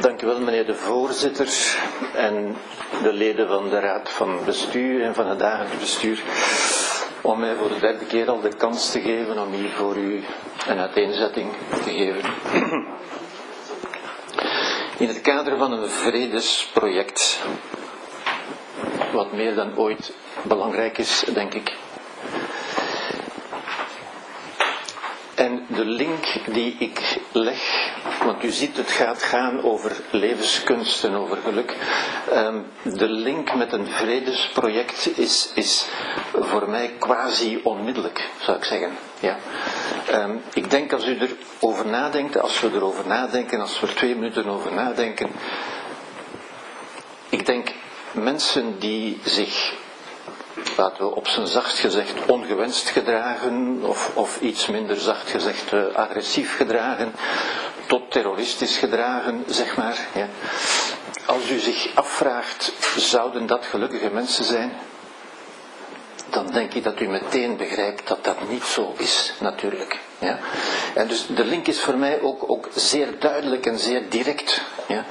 Dank u wel, meneer de voorzitter en de leden van de Raad van Bestuur en van het dagelijks bestuur, om mij voor de derde keer al de kans te geven om hier voor u een uiteenzetting te geven. In het kader van een vredesproject, wat meer dan ooit belangrijk is, denk ik. En de link die ik leg, want u ziet het gaat gaan over levenskunst en over geluk. Ehm, de link met een vredesproject is, is voor mij quasi onmiddellijk, zou ik zeggen. Ja. Ehm, ik denk als u erover nadenkt, als we erover nadenken, als we er twee minuten over nadenken. Ik denk mensen die zich laten we op zijn zacht gezegd ongewenst gedragen, of, of iets minder zacht gezegd uh, agressief gedragen, tot terroristisch gedragen, zeg maar. Ja. Als u zich afvraagt, zouden dat gelukkige mensen zijn? Dan denk ik dat u meteen begrijpt dat dat niet zo is, natuurlijk. Ja? En dus de link is voor mij ook, ook zeer duidelijk en zeer direct. Ja?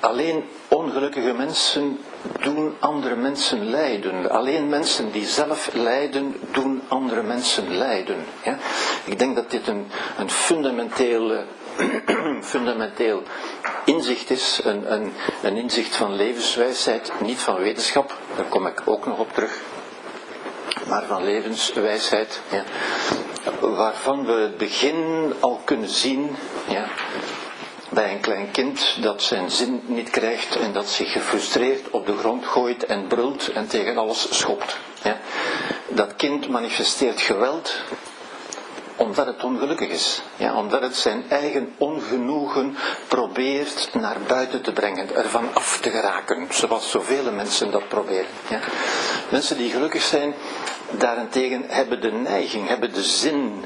Alleen ongelukkige mensen doen andere mensen lijden. Alleen mensen die zelf lijden, doen andere mensen lijden. Ja? Ik denk dat dit een, een fundamenteel, fundamenteel inzicht is, een, een, een inzicht van levenswijsheid, niet van wetenschap, daar kom ik ook nog op terug, maar van levenswijsheid, ja? waarvan we het begin al kunnen zien. Ja? Bij een klein kind dat zijn zin niet krijgt en dat zich gefrustreerd op de grond gooit en brult en tegen alles schopt. Ja. Dat kind manifesteert geweld omdat het ongelukkig is. Ja, omdat het zijn eigen ongenoegen probeert naar buiten te brengen, ervan af te geraken, zoals zoveel mensen dat proberen. Ja. Mensen die gelukkig zijn, daarentegen hebben de neiging, hebben de zin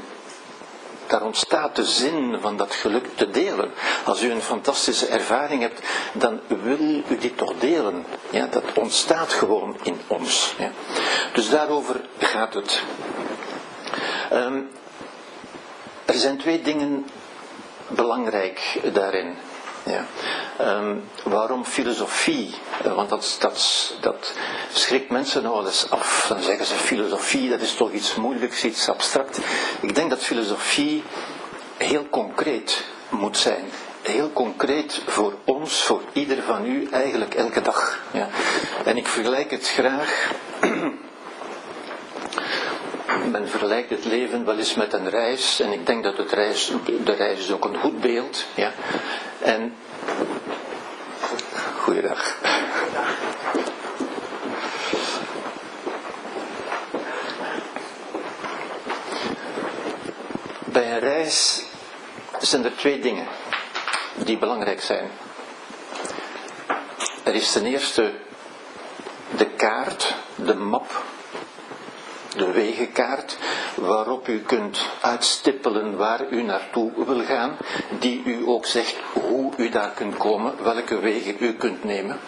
daar ontstaat de zin van dat geluk te delen. Als u een fantastische ervaring hebt, dan wil u die toch delen. Ja, dat ontstaat gewoon in ons. Ja. Dus daarover gaat het. Um, er zijn twee dingen belangrijk daarin. Ja. Um, waarom filosofie? Uh, want dat, dat, dat schrikt mensen nog wel eens af. Dan zeggen ze filosofie, dat is toch iets moeilijks, iets abstract. Ik denk dat filosofie heel concreet moet zijn. Heel concreet voor ons, voor ieder van u, eigenlijk elke dag. Ja. En ik vergelijk het graag. Men vergelijkt het leven wel eens met een reis. En ik denk dat het reis, de reis is ook een goed beeld. Ja. En. Goeiedag. Bij een reis zijn er twee dingen die belangrijk zijn. Er is ten eerste de kaart, de map de wegenkaart waarop u kunt uitstippelen waar u naartoe wil gaan, die u ook zegt hoe u daar kunt komen, welke wegen u kunt nemen.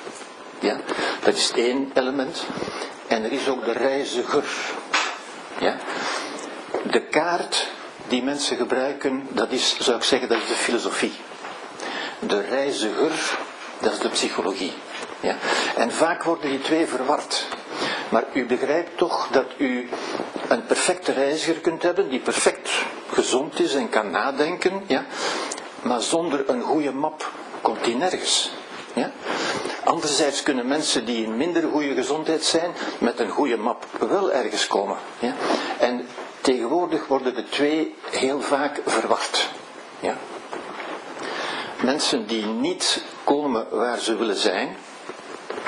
Ja, dat is één element. En er is ook de reiziger. Ja. De kaart die mensen gebruiken, dat is, zou ik zeggen, dat is de filosofie. De reiziger, dat is de psychologie. Ja. En vaak worden die twee verward. Maar u begrijpt toch dat u een perfecte reiziger kunt hebben, die perfect gezond is en kan nadenken, ja? maar zonder een goede map komt die nergens. Ja? Anderzijds kunnen mensen die in minder goede gezondheid zijn, met een goede map wel ergens komen. Ja? En tegenwoordig worden de twee heel vaak verwacht. Ja? Mensen die niet komen waar ze willen zijn,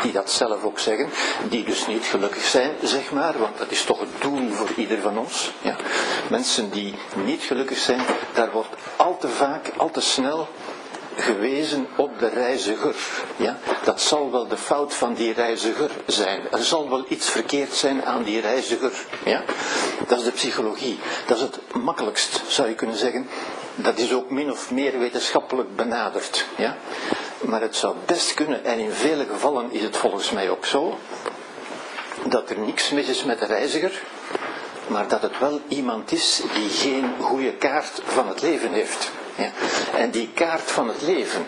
die dat zelf ook zeggen, die dus niet gelukkig zijn, zeg maar, want dat is toch het doel voor ieder van ons. Ja. Mensen die niet gelukkig zijn, daar wordt al te vaak, al te snel gewezen op de reiziger. Ja? Dat zal wel de fout van die reiziger zijn. Er zal wel iets verkeerd zijn aan die reiziger. Ja? Dat is de psychologie. Dat is het makkelijkst, zou je kunnen zeggen. Dat is ook min of meer wetenschappelijk benaderd. Ja? Maar het zou best kunnen, en in vele gevallen is het volgens mij ook zo, dat er niks mis is met de reiziger, maar dat het wel iemand is die geen goede kaart van het leven heeft. Ja. En die kaart van het leven,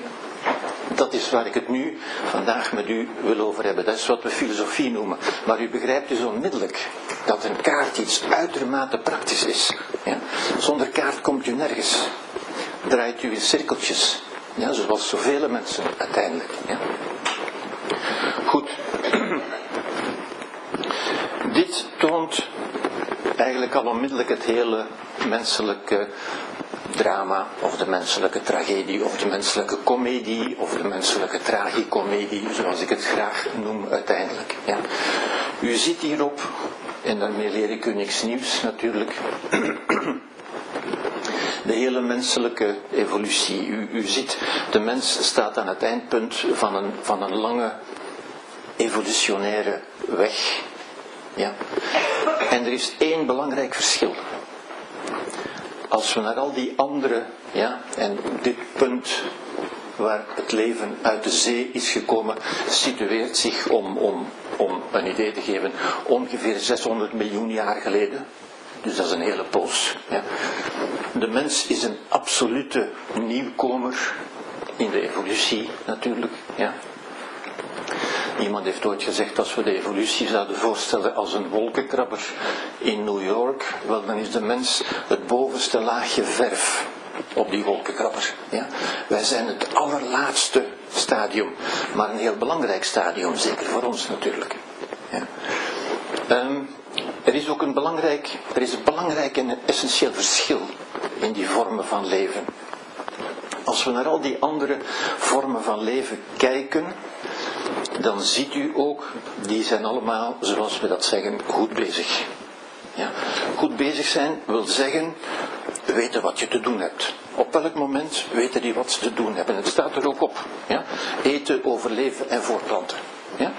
Dat is waar ik het nu vandaag met u wil over hebben. Dat is wat we filosofie noemen. Maar u begrijpt dus onmiddellijk dat een kaart iets uitermate praktisch is. Ja? Zonder kaart komt u nergens. Draait u in cirkeltjes. Ja, zoals zoveel mensen uiteindelijk. Ja? Goed. Dit toont eigenlijk al onmiddellijk het hele menselijke drama, of de menselijke tragedie, of de menselijke komedie, of de menselijke tragicomedie, zoals ik het graag noem uiteindelijk. Ja. U ziet hierop, en daarmee leer ik u niks nieuws natuurlijk, de hele menselijke evolutie. U, u ziet, de mens staat aan het eindpunt van een, van een lange evolutionaire weg. Ja. En er is één belangrijk verschil. Als we naar al die andere, ja, en dit punt waar het leven uit de zee is gekomen, situeert zich om, om, om een idee te geven, ongeveer 600 miljoen jaar geleden. Dus dat is een hele poos. Ja. De mens is een absolute nieuwkomer in de evolutie natuurlijk. Ja. Iemand heeft ooit gezegd, als we de evolutie zouden voorstellen als een wolkenkrabber in New York, wel dan is de mens het bovenste laagje verf op die wolkenkrabber. Ja? Wij zijn het allerlaatste stadium, maar een heel belangrijk stadium, zeker voor ons natuurlijk. Ja? Ehm, er is ook een belangrijk, er is een belangrijk en een essentieel verschil in die vormen van leven. Als we naar al die andere vormen van leven kijken, dan ziet u ook, die zijn allemaal, zoals we dat zeggen, goed bezig. Ja. Goed bezig zijn wil zeggen weten wat je te doen hebt. Op welk moment weten die wat ze te doen hebben. Het staat er ook op. Ja. Eten, overleven en voortplanten. Ja.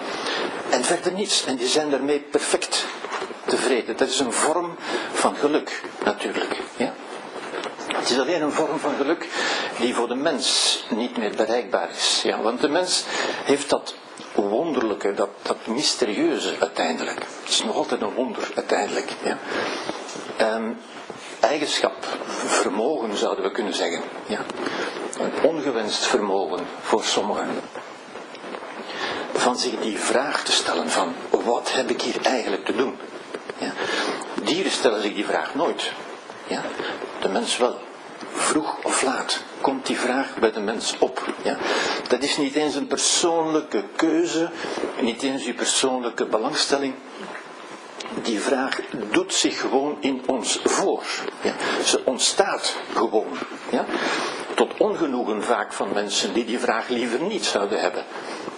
En verder niets. En die zijn daarmee perfect tevreden. Dat is een vorm van geluk, natuurlijk. Ja. Het is alleen een vorm van geluk die voor de mens niet meer bereikbaar is. Ja, want de mens heeft dat wonderlijke, dat, dat mysterieuze uiteindelijk. Het is nog altijd een wonder uiteindelijk. Ja. Um, eigenschap, vermogen zouden we kunnen zeggen. Ja. Een ongewenst vermogen voor sommigen. Van zich die vraag te stellen van wat heb ik hier eigenlijk te doen? Ja. Dieren stellen zich die vraag nooit. Ja. De mens wel vroeg of laat komt die vraag bij de mens op. Ja? Dat is niet eens een persoonlijke keuze, niet eens uw persoonlijke belangstelling. Die vraag doet zich gewoon in ons voor. Ja? Ze ontstaat gewoon. Ja? Tot ongenoegen vaak van mensen die die vraag liever niet zouden hebben.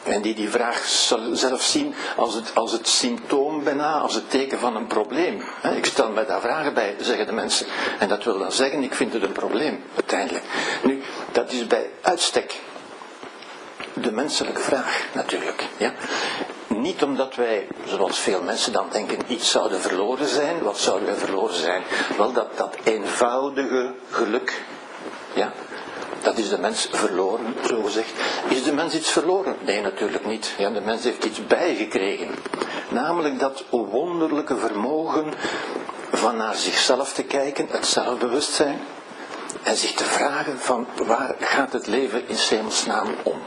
En die die vraag zelf zien als het, als het symptoom bijna, als het teken van een probleem. Ik stel mij daar vragen bij, zeggen de mensen. En dat wil dan zeggen, ik vind het een probleem, uiteindelijk. Nu, dat is bij uitstek de menselijke vraag, natuurlijk. Ja? Niet omdat wij, zoals veel mensen dan denken, iets zouden verloren zijn. Wat zouden wij verloren zijn? Wel, dat, dat eenvoudige geluk. Ja? Dat is de mens verloren, zo gezegd. Is de mens iets verloren? Nee, natuurlijk niet. Ja, de mens heeft iets bijgekregen. Namelijk dat wonderlijke vermogen van naar zichzelf te kijken, het zelfbewustzijn, en zich te vragen van waar gaat het leven in Semelsnaam om?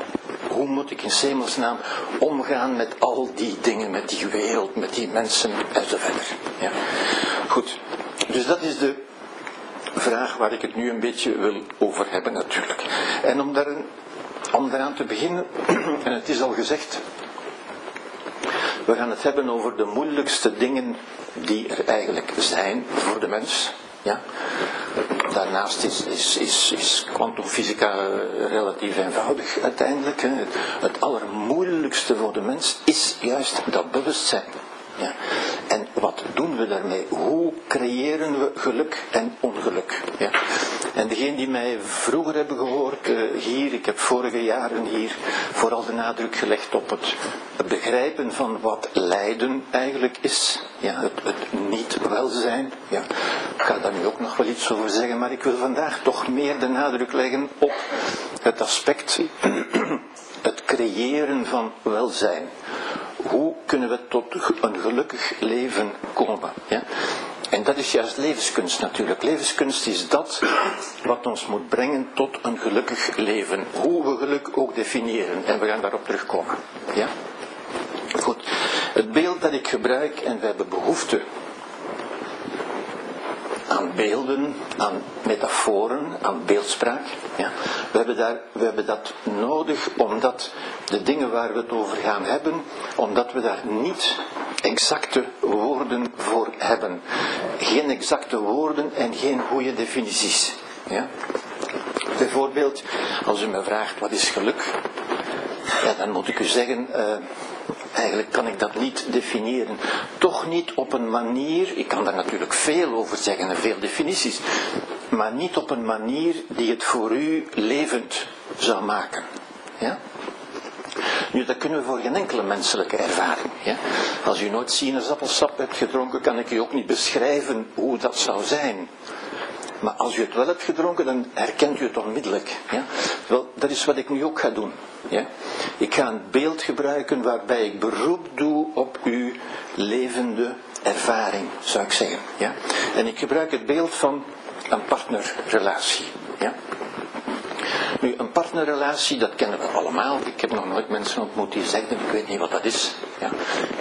Hoe moet ik in Semelsnaam omgaan met al die dingen, met die wereld, met die mensen enzovoort. Ja. Goed, dus dat is de vraag waar ik het nu een beetje wil over hebben natuurlijk. En om, daar, om daaraan te beginnen, en het is al gezegd, we gaan het hebben over de moeilijkste dingen die er eigenlijk zijn voor de mens. Ja? Daarnaast is, is, is, is kwantumfysica relatief eenvoudig uiteindelijk. Hè. Het allermoeilijkste voor de mens is juist dat bewustzijn. Ja. En wat doen we daarmee? Hoe creëren we geluk en ongeluk? Ja. En degene die mij vroeger hebben gehoord uh, hier, ik heb vorige jaren hier vooral de nadruk gelegd op het, begrijpen van wat lijden eigenlijk is. Ja, het, het niet welzijn. Ja. Ik ga daar nu ook nog wel iets over zeggen, maar ik wil vandaag toch meer de nadruk leggen op het aspect, het creëren van welzijn hoe kunnen we tot een gelukkig leven komen. Ja? En dat is juist levenskunst natuurlijk. Levenskunst is dat wat ons moet brengen tot een gelukkig leven. Hoe we geluk ook definiëren. En we gaan daarop terugkomen. Ja? Goed. Het beeld dat ik gebruik, en we hebben behoefte aan beelden, aan metaforen, aan beeldspraak. Ja. We, hebben daar, we hebben dat nodig omdat de dingen waar we het over gaan hebben, omdat we daar niet exacte woorden voor hebben. Geen exacte woorden en geen goede definities. Ja. Bijvoorbeeld, als u me vraagt wat is geluk, ja, dan moet ik u zeggen, uh, Eigenlijk kan ik dat niet definiëren. Toch niet op een manier, ik kan daar natuurlijk veel over zeggen en veel definities, maar niet op een manier die het voor u levend zou maken. Ja? Nu, dat kunnen we voor geen enkele menselijke ervaring. Ja? Als u nooit sinaasappelsap hebt gedronken, kan ik u ook niet beschrijven hoe dat zou zijn. Maar als u het wel hebt gedronken, dan herkent u het onmiddellijk. Ja? Wel, dat is wat ik nu ook ga doen. Ja? Ik ga een beeld gebruiken waarbij ik beroep doe op uw levende ervaring, zou ik zeggen. Ja? En ik gebruik het beeld van een partnerrelatie. Ja? Nu, een partnerrelatie, dat kennen we allemaal. Ik heb nog nooit mensen ontmoet die zeggen, ik weet niet wat dat is. Ja.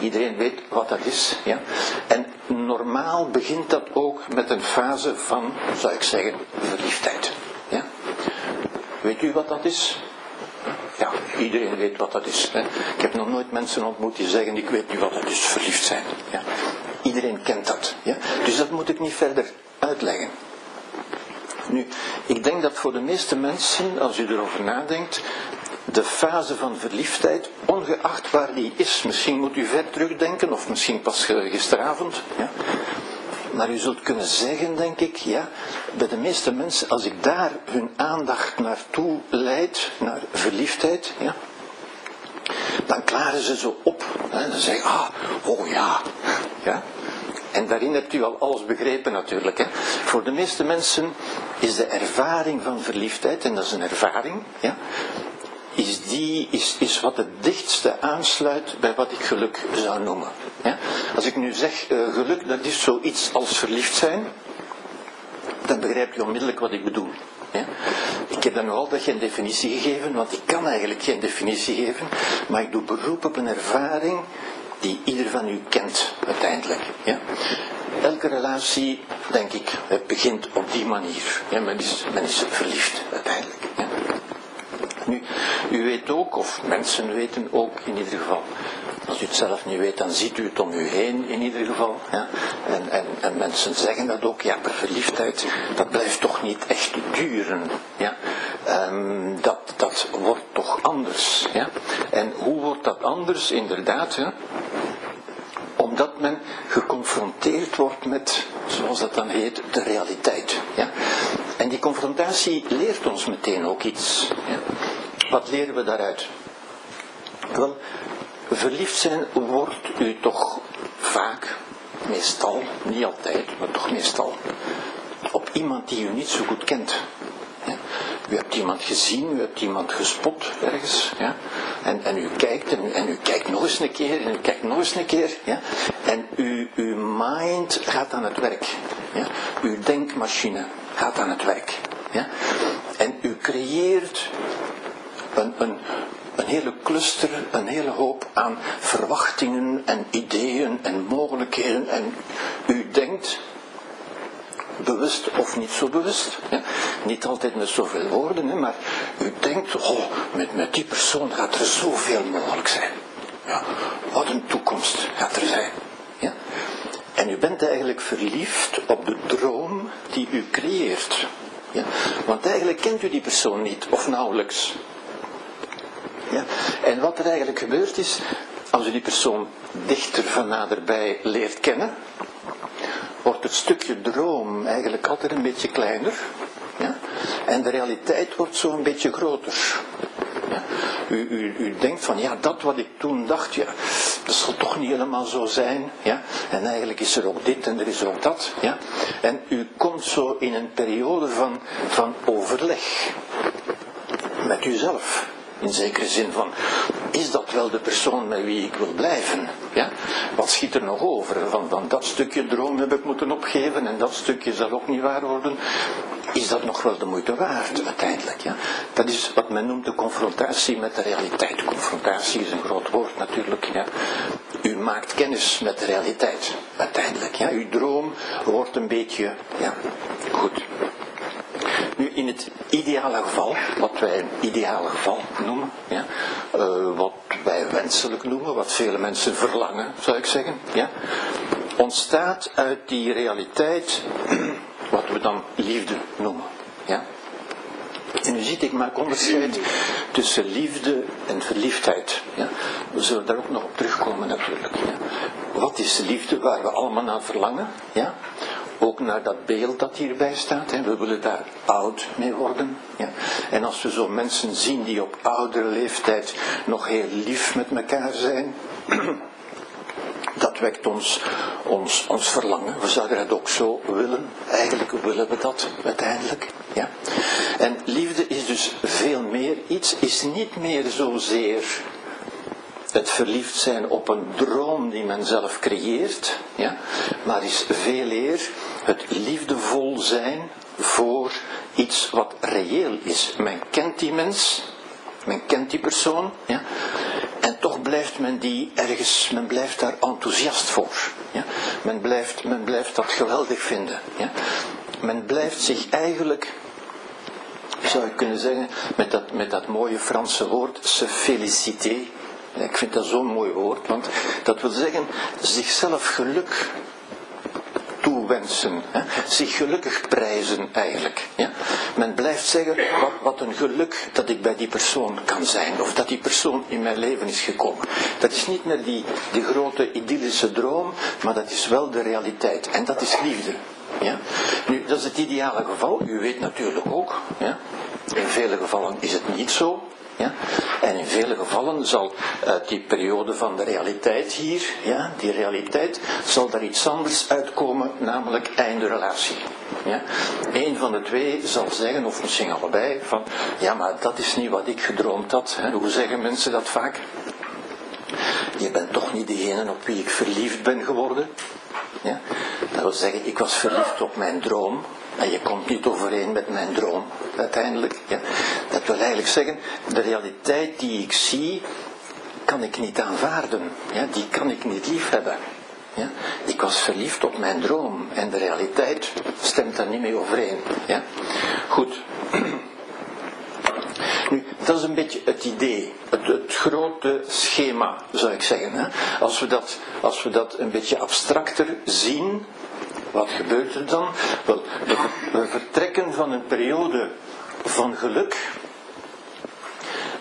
Iedereen weet wat dat is. Ja. En normaal begint dat ook met een fase van, zou ik zeggen, verliefdheid. Ja. Weet u wat dat is? Ja, iedereen weet wat dat is. Hè. Ik heb nog nooit mensen ontmoet die zeggen, ik weet niet wat dat is, verliefd zijn. Ja. Iedereen kent dat. Ja. Dus dat moet ik niet verder uitleggen. Nu, ik denk dat voor de meeste mensen, als u erover nadenkt, de fase van verliefdheid, ongeacht waar die is, misschien moet u ver terugdenken, of misschien pas gisteravond, ja, maar u zult kunnen zeggen, denk ik, ja, bij de meeste mensen, als ik daar hun aandacht naartoe leid, naar verliefdheid, ja, dan klaren ze zo op. Hè, dan zeggen ah, oh ja, ja. En daarin hebt u al alles begrepen natuurlijk. Hè. Voor de meeste mensen is de ervaring van verliefdheid, en dat is een ervaring, ja, is, die, is, is wat het dichtste aansluit bij wat ik geluk zou noemen. Ja. Als ik nu zeg uh, geluk, dat is zoiets als verliefd zijn, dan begrijpt u onmiddellijk wat ik bedoel. Ja? Ik heb dan nog altijd geen definitie gegeven, want ik kan eigenlijk geen definitie geven, maar ik doe beroep op een ervaring die ieder van u kent uiteindelijk. Ja? Elke relatie, denk ik, begint op die manier. Ja, men, is, men is verliefd uiteindelijk. Nu, u weet ook, of mensen weten ook in ieder geval, als u het zelf niet weet, dan ziet u het om u heen in ieder geval. Ja? En, en, en mensen zeggen dat ook, ja, verliefdheid, dat blijft toch niet echt duren. Ja? Um, dat, dat wordt toch anders. Ja? En hoe wordt dat anders? Inderdaad? Omdat men geconfronteerd wordt met, zoals dat dan heet, de realiteit. Ja? En die confrontatie leert ons meteen ook iets. Wat leren we daaruit? Wel, verliefd zijn wordt u toch vaak, meestal, niet altijd, maar toch meestal, op iemand die u niet zo goed kent. U hebt iemand gezien, u hebt iemand gespot ergens. Ja? En, en u kijkt en, en, u kijkt nog eens een keer en u kijkt nog eens een keer. Ja? En u, uw mind gaat aan het werk. Ja? Uw denkmachine gaat aan het werk. Ja? En u creëert een, een, een hele cluster, een hele hoop aan verwachtingen en ideeën en mogelijkheden. En u denkt, bewust of niet zo bewust, niet altijd met zoveel woorden, hè, maar u denkt, oh, met, met die persoon gaat er zoveel mogelijk zijn. Ja, wat een toekomst gaat er zijn. Ja? En u bent eigenlijk verliefd op de droom die u creëert. Ja? Want eigenlijk kent u die persoon niet, of nauwelijks. Ja? En wat er eigenlijk gebeurt is, als u die persoon dichter van naderbij leert kennen, wordt het stukje droom eigenlijk altijd een beetje kleiner. Ja? En de realiteit wordt zo een beetje groter. U, u, u, denkt van, ja, dat wat ik toen dacht, ja, dat zal toch niet helemaal zo zijn. Ja? En eigenlijk is er ook dit en er is ook dat. Ja? En u komt zo in een periode van, van overleg met uzelf. In zekere zin van, is dat wel de persoon met wie ik wil blijven? Ja? Wat schiet er nog over? Van, dat stukje droom heb ik moeten opgeven en dat stukje zal ook niet waar worden. Is dat nog wel de moeite waard uiteindelijk? Ja? Dat is wat men noemt de confrontatie met de realiteit. Confrontatie is een groot woord natuurlijk. Ja? U maakt kennis met de realiteit uiteindelijk. Ja? Uw droom wordt een beetje ja, goed. Nu, in het ideale geval, wat wij een ideale geval noemen, ja, uh, wat wij wenselijk noemen, wat vele mensen verlangen, zou ik zeggen, ja, ontstaat uit die realiteit wat we dan liefde noemen. Ja. En u ziet, ik maak onderscheid tussen liefde en verliefdheid. Ja. We zullen daar ook nog op terugkomen natuurlijk. Ja. Wat is liefde waar we allemaal naar verlangen? Ja. Ook naar dat beeld dat hierbij staat. Hè. We willen daar oud mee worden. Ja. En als we zo mensen zien die op oudere leeftijd nog heel lief met elkaar zijn. dat wekt ons, ons, ons verlangen. We zouden het ook zo willen. Eigenlijk willen we dat uiteindelijk. Ja. En liefde is dus veel meer iets, is niet meer zozeer het verliefd zijn op een droom die men zelf creëert, ja, maar is veel eer het liefdevol zijn voor iets wat reëel is. Men kent die mens, men kent die persoon, ja, en toch blijft men die ergens, men blijft daar enthousiast voor. Ja. Men, blijft, men blijft dat geweldig vinden. Ja. Men blijft zich eigenlijk, zou ik kunnen zeggen, met dat, met dat mooie Franse woord, se féliciter, ik vind dat zo'n mooi woord, want dat wil zeggen zichzelf geluk toewensen, hè? zich gelukkig prijzen eigenlijk. Ja? Men blijft zeggen, wat, wat een geluk dat ik bij die persoon kan zijn, of dat die persoon in mijn leven is gekomen. Dat is niet meer die, die grote idyllische droom, maar dat is wel de realiteit. En dat is liefde. Ja? Nu, dat is het ideale geval. U weet natuurlijk ook, in vele gevallen is het niet zo. Ja? En in vele gevallen zal uit die periode van de realiteit hier, ja, die realiteit, zal daar iets anders uitkomen, namelijk einde relatie. Ja? Eén van de twee zal zeggen, of misschien allebei, van ja, maar dat is niet wat ik gedroomd had. Hè? Hoe zeggen mensen dat vaak? Je bent toch niet degene op wie ik verliefd ben geworden. Ja? Dat wil zeggen, ik was verliefd op mijn droom, en je komt niet overeen met mijn droom, uiteindelijk. Ja. Dat wil eigenlijk zeggen, de realiteit die ik zie, kan ik niet aanvaarden. Ja. Die kan ik niet liefhebben. Ja. Ik was verliefd op mijn droom en de realiteit stemt daar niet mee overeen. Ja. Goed. Dat is een beetje het idee, het, het, grote schema, zou ik zeggen. Hè? Als, we dat, als we dat een beetje abstracter zien, wat gebeurt er dan? Wel, we vertrekken van een periode van geluk.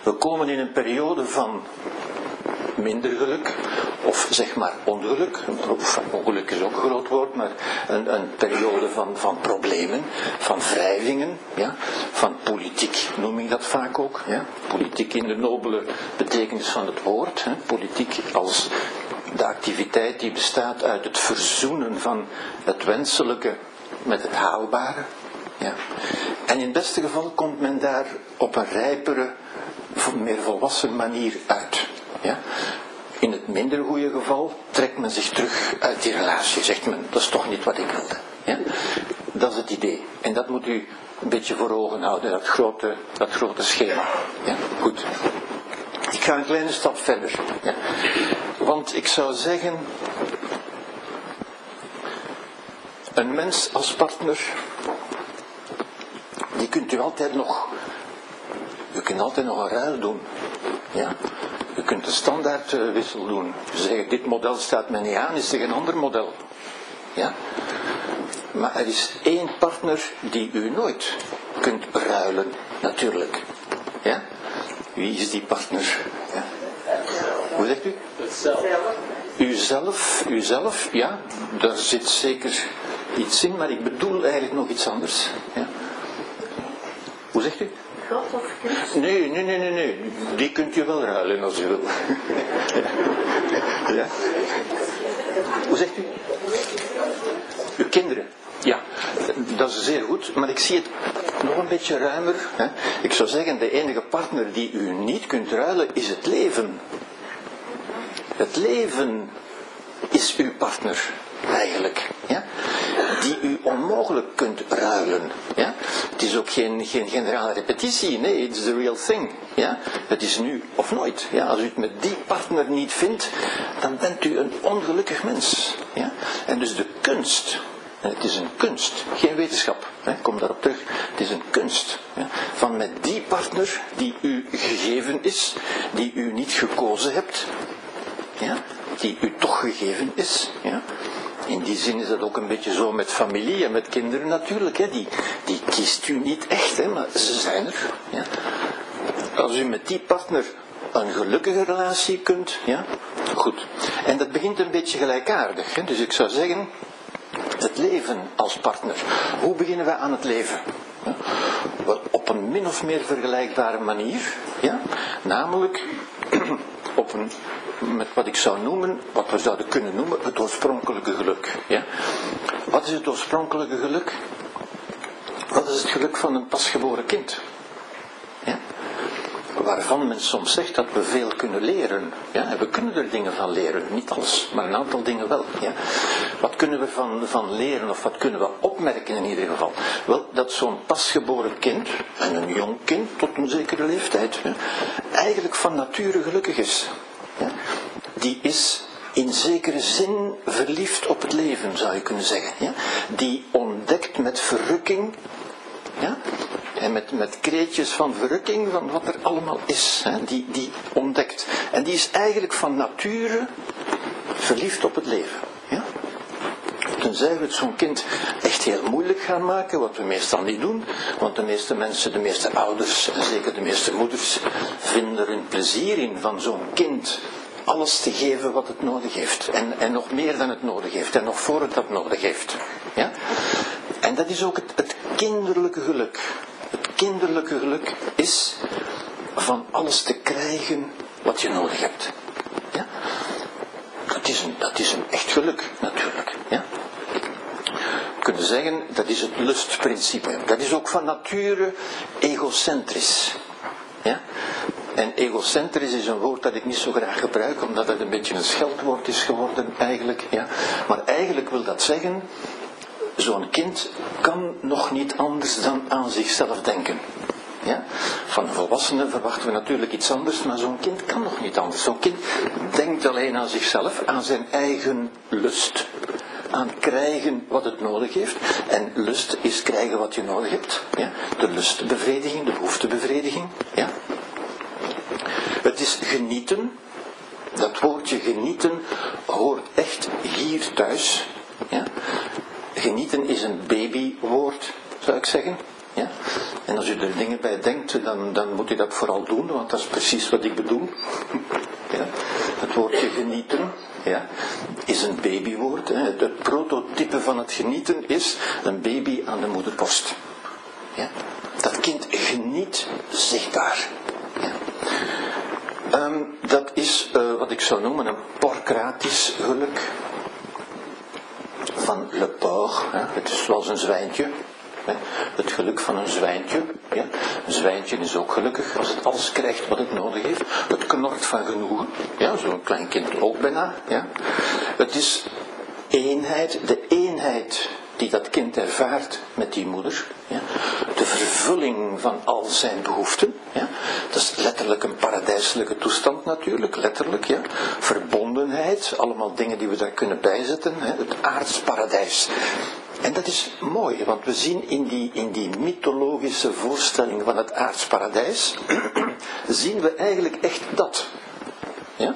We komen in een periode van minder geluk, of zeg maar ongeluk. Ongeluk is ook een groot woord, maar een, een periode van, van problemen, van wrijvingen, ja? van politiek noem ik dat vaak ook. Ja? Politiek in de nobele betekenis van het woord. Hè? Politiek als de activiteit die bestaat uit het verzoenen van het wenselijke met het haalbare. Ja. En in het beste geval komt men daar op een rijpere, meer volwassen manier uit. Ja. In het minder goede geval trekt men zich terug uit die relatie. Zegt men, dat is toch niet wat ik wilde. Ja. Dat is het idee. En dat moet u een beetje voor ogen houden, dat grote, dat grote schema. Ja. Goed. Ik ga een kleine stap verder. Want ik zou zeggen, een mens als partner, die kunt u altijd nog, u kunt altijd nog een ruil doen. Ja? U kunt een standaardwissel doen. Zeggen, dit model staat mij niet aan, is er een ander model. Ja? Maar er is één partner die u nooit kunt ruilen, natuurlijk. Ja? Wie is die partner? Ja? Hoe zegt u? Uzelf, uzelf, ja, daar zit zeker iets in, maar ik bedoel eigenlijk nog iets anders. Ja. Hoe zegt u? Nee, nee, nee, nee, nee. Die kunt u wel ruilen als u wil. Hoe zegt u? Uw kinderen. Ja, dat is zeer goed, maar ik zie het nog een beetje ruimer. Hè? Ik zou zeggen, de enige partner die u niet kunt ruilen is het leven. Het leven is uw partner, eigenlijk. Ja? Die u onmogelijk kunt ruilen. Ja? Het is ook geen, geen generale repetitie, nee, it's the real thing. Ja? Het is nu of nooit. Ja? Als u het met die partner niet vindt, dan bent u een ongelukkig mens. Ja? En dus de kunst het is een kunst, geen wetenschap. Hè. Kom daarop terug. Het is een kunst. Van met die partner die u gegeven is, die u niet gekozen hebt, ja, die u toch gegeven is. Ja. In die zin is dat ook een beetje zo met familie en met kinderen natuurlijk. Hè. Die, die kiest u niet echt, hè, maar ze zijn er. Ja. Als u met die partner een gelukkige relatie kunt, ja, goed. En dat begint een beetje gelijkaardig. Hè. Dus ik zou zeggen, het leven als partner. Hoe beginnen we aan het leven? Op een min of meer vergelijkbare manier. Ja? Namelijk op een, met wat ik zou noemen, wat we zouden kunnen noemen, het oorspronkelijke geluk. Ja? Wat is het oorspronkelijke geluk? Wat is het geluk van een pasgeboren kind? Ja? waarvan men soms zegt dat we veel kunnen leren. Ja, en we kunnen er dingen van leren, niet alles, maar een aantal dingen wel. Ja. Wat kunnen we van, van leren, of wat kunnen we opmerken in ieder geval? Wel, dat zo'n pasgeboren kind, en een jong kind tot een zekere leeftijd, eigenlijk van nature gelukkig is. Die is in zekere zin verliefd op het leven, zou je kunnen zeggen. Ja? Die ontdekt met verrukking ja? En met, met kreetjes van verrukking van wat er allemaal is. Hè? Die, die ontdekt. En die is eigenlijk van nature verliefd op het leven. Ja? Tenzij we het zo'n kind echt heel moeilijk gaan maken, wat we meestal niet doen, want de meeste mensen, de meeste ouders en zeker de meeste moeders, vinden er een plezier in van zo'n kind alles te geven wat het nodig heeft. En, en nog meer dan het nodig heeft. En nog voor het dat nodig heeft. Ja? En dat is ook het, het kinderlijke geluk. Het kinderlijke geluk is van alles te krijgen wat je nodig hebt. Ja? Dat, is een, dat is een echt geluk, natuurlijk. Kunnen zeggen, dat is het lustprincipe. Dat is ook van nature egocentrisch. Ja? En egocentrisch is een woord dat ik niet zo graag gebruik, omdat het een beetje een scheldwoord is geworden eigenlijk. Ja. Maar eigenlijk wil dat zeggen, zo'n kind kan nog niet anders dan aan zichzelf denken. Ja? Van een volwassene verwachten we natuurlijk iets anders, maar zo'n kind kan nog niet anders. Zo'n kind denkt alleen aan zichzelf, aan zijn eigen lust, aan krijgen wat het nodig heeft. En lust is krijgen wat je nodig hebt. Ja? De lustbevrediging, de behoeftebevrediging. Ja? Het is genieten. Dat woordje genieten hoort echt hier thuis. Ja? Genieten is een babywoord, zou ik zeggen. Ja? En als u er dingen bij denkt, dan, dan moet u dat vooral doen, want dat is precies wat ik bedoel. Ja? Het woordje genieten ja, is een babywoord. Hè. Het prototype van het genieten is een baby aan de moederborst. Ja? Dat kind geniet zichtbaar. Ja? Um, dat is uh, wat ik zou noemen een porcratisch geluk van Le Port. Hè. Het is zoals een zwijntje. Het geluk van een zwijntje. Ja. Een zwijntje is ook gelukkig als het alles krijgt wat het nodig heeft. Het knort van genoegen. Ja, zo'n klein kind ook bijna. Ja. Het is eenheid, de eenheid die dat kind ervaart met die moeder. Ja. De vervulling van al zijn behoeften. Ja. Dat is letterlijk een paradijselijke toestand natuurlijk, letterlijk. Ja. Verbondenheid, allemaal dingen die we daar kunnen bijzetten. Hè. Het aardsparadijs. En dat is mooi, want we zien in die, in die mythologische voorstelling van het aardsparadijs, zien we eigenlijk echt dat. Ja?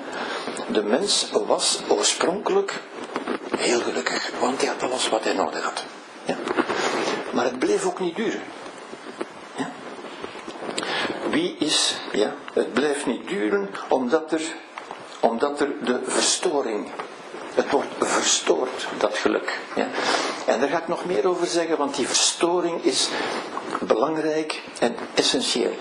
De mens was oorspronkelijk heel gelukkig, want hij had alles wat hij nodig had. Ja. Maar het bleef ook niet duren. Ja. Wie is, ja, het blijft niet duren omdat er, omdat er de verstoring, het wordt verstoord, dat geluk. Ja. En daar ga ik nog meer over zeggen, want die verstoring is belangrijk en essentieel.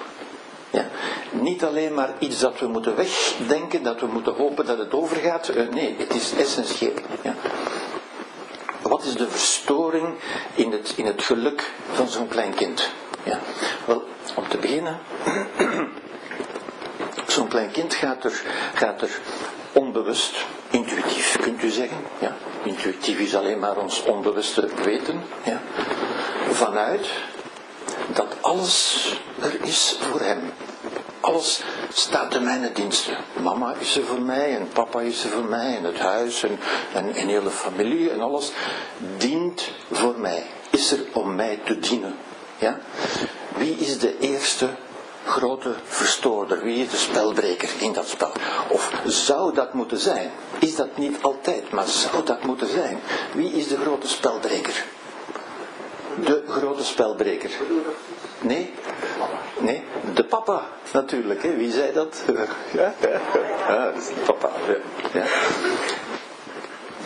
Ja. Niet alleen maar iets dat we moeten wegdenken, dat we moeten hopen dat het overgaat. Eh, nee, het is essentieel. Ja. Wat is de verstoring in het, in het geluk van zo'n klein kind? Ja. Wel, om te beginnen, zo'n klein kind gaat er, gaat er onbewust, intuïtief kunt u zeggen, ja. intuïtief is alleen maar ons onbewuste weten, ja. vanuit dat alles er is voor hem. Alles staat te mijn diensten. Mama is er voor mij en papa is er voor mij en het huis en, en hele familie en alles dient voor mij. Is er om mij te dienen. Ja? Wie is de eerste grote verstoorder? Wie is de spelbreker in dat spel? Of zou dat moeten zijn? Is dat niet altijd, maar zou dat moeten zijn? Wie is de grote spelbreker? De grote spelbreker. Nee? Nee, de papa natuurlijk. Hè. Wie zei dat? Ja, de papa. Ja.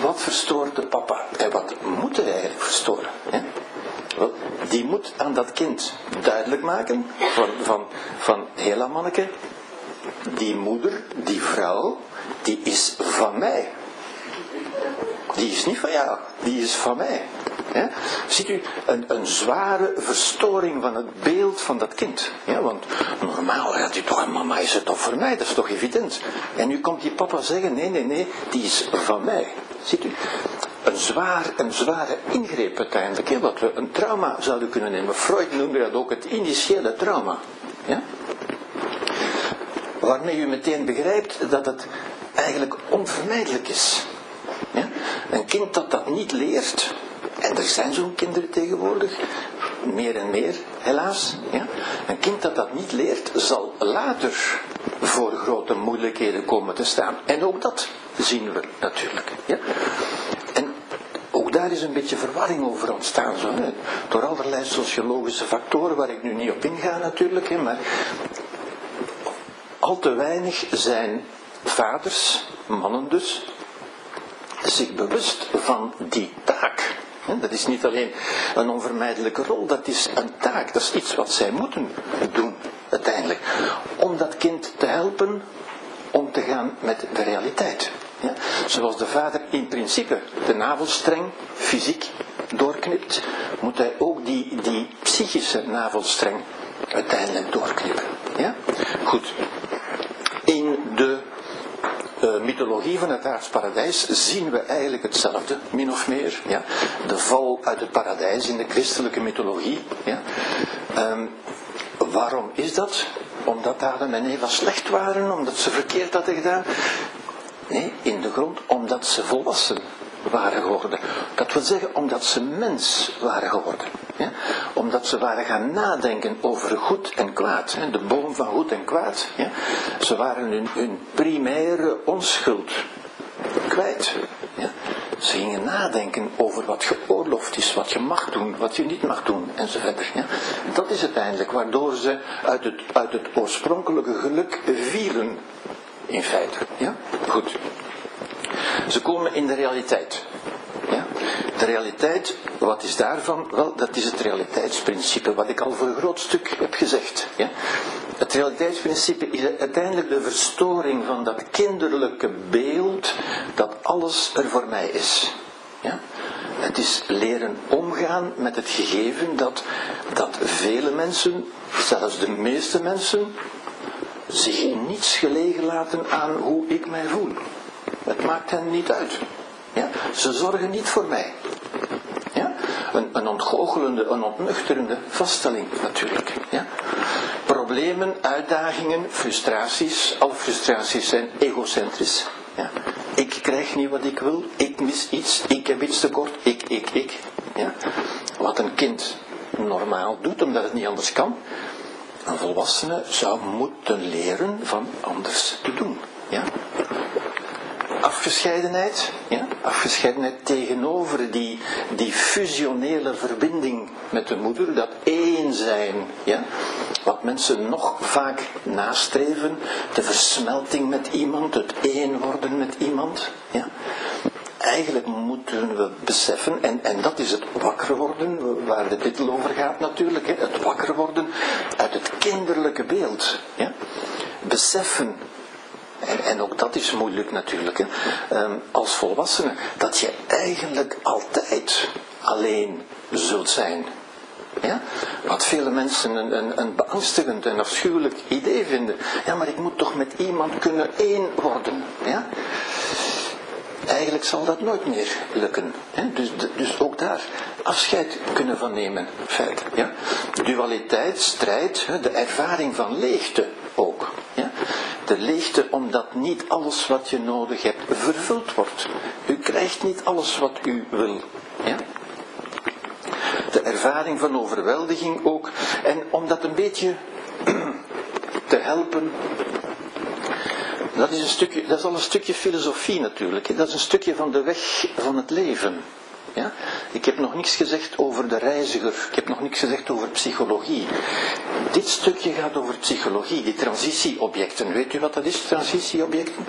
Wat verstoort de papa? En wat moet hij eigenlijk verstoren? Die moet aan dat kind duidelijk maken van, van, van hela manneke, die moeder, die vrouw, die is van mij. Die is niet van jou, die is van mij. Ziet u, een, een, zware verstoring van het beeld van dat kind. Ja, want normaal gaat u toch, mama is het toch voor mij, dat is toch evident. En nu komt die papa zeggen, nee, nee, nee, die is van mij. Ziet u, een, zwaar, een zware ingreep uiteindelijk, wat we een trauma zouden kunnen nemen. Freud noemde dat ook het initiële trauma. Ja? Waarmee u meteen begrijpt dat het eigenlijk onvermijdelijk is. Ja? Een kind dat dat niet leert, er zijn zo'n kinderen tegenwoordig, meer en meer, helaas. Ja? Een kind dat dat niet leert, zal later voor grote moeilijkheden komen te staan. En ook dat zien we natuurlijk. Ja? En ook daar is een beetje verwarring over ontstaan. Zo, hè? Door allerlei sociologische factoren, waar ik nu niet op inga natuurlijk. Hè? Maar al te weinig zijn vaders, mannen dus, zich bewust van die taak. Dat is niet alleen een onvermijdelijke rol, dat is een taak, dat is iets wat zij moeten doen uiteindelijk. Om dat kind te helpen om te gaan met de realiteit. Ja? Zoals de vader in principe de navelstreng fysiek doorknipt, moet hij ook die, die psychische navelstreng uiteindelijk doorknippen. Ja? Goed. Uh, mythologie van het aardsparadijs zien we eigenlijk hetzelfde, min of meer. Ja? De val uit het paradijs in de christelijke mythologie. Ja? Um, waarom is dat? Omdat Adam en Eva slecht waren, omdat ze verkeerd hadden gedaan? Nee, in de grond omdat ze volwassen waren geworden. Dat wil zeggen omdat ze mens waren geworden. Ja? Omdat ze waren gaan nadenken over goed en kwaad. Hè? De boom van goed en kwaad. Ja? Ze waren hun, primaire onschuld kwijt. Ja? Ze gingen nadenken over wat geoorloofd is, wat je mag doen, wat je niet mag doen, enzovoort. Ja? Dat is uiteindelijk waardoor ze uit het, uit het oorspronkelijke geluk vielen, in feite. Ja? Goed. Ze komen in de realiteit. Ja? De realiteit, wat is daarvan? Wel, dat is het realiteitsprincipe, wat ik al voor een groot stuk heb gezegd. Het realiteitsprincipe is uiteindelijk de verstoring van dat kinderlijke beeld dat alles er voor mij is. Ja? Het is leren omgaan met het gegeven dat, dat vele mensen, zelfs de meeste mensen, zich niets gelegen laten aan hoe ik mij voel. Het maakt hen niet uit. Ja? Ze zorgen niet voor mij. Ja? Een, een ontgoochelende, een ontnuchterende vaststelling natuurlijk. Ja? Problemen, uitdagingen, frustraties, alle frustraties zijn egocentrisch. Ja? Ik krijg niet wat ik wil, ik mis iets, ik heb iets tekort, ik, ik, ik. Ja? Wat een kind normaal doet, omdat het niet anders kan. Een volwassene zou moeten leren van anders te doen. Ja? Afgescheidenheid, ja? afgescheidenheid tegenover die, die fusionele verbinding met de moeder, dat één zijn, ja? wat mensen nog vaak nastreven, de versmelting met iemand, het één worden met iemand. Ja? Eigenlijk moeten we beseffen, en, en dat is het wakker worden, waar de titel over gaat natuurlijk, hè? het wakker worden uit het kinderlijke beeld. Ja? Beseffen en, ook dat is moeilijk natuurlijk, hè, ehm, als volwassene, dat je eigenlijk altijd alleen zult zijn. Ja? Wat vele mensen een, een, een beangstigend en afschuwelijk idee vinden. Ja, maar ik moet toch met iemand kunnen één worden. Ja? Eigenlijk zal dat nooit meer lukken. Hè? Dus, dus ook daar afscheid kunnen van nemen. Feit, ja? Dualiteit, strijd, de ervaring van leegte ook. Ja? De leegte omdat niet alles wat je nodig hebt vervuld wordt. U krijgt niet alles wat u wil. Ja? De ervaring van overweldiging ook. En om dat een beetje te helpen dat is, een stukje, dat is al een stukje filosofie natuurlijk. Dat is een stukje van de weg van het leven. Ja? Ik heb nog niks gezegd over de reiziger. Ik heb nog niks gezegd over psychologie. Dit stukje gaat over psychologie, die transitieobjecten. Weet u wat dat is, transitieobjecten?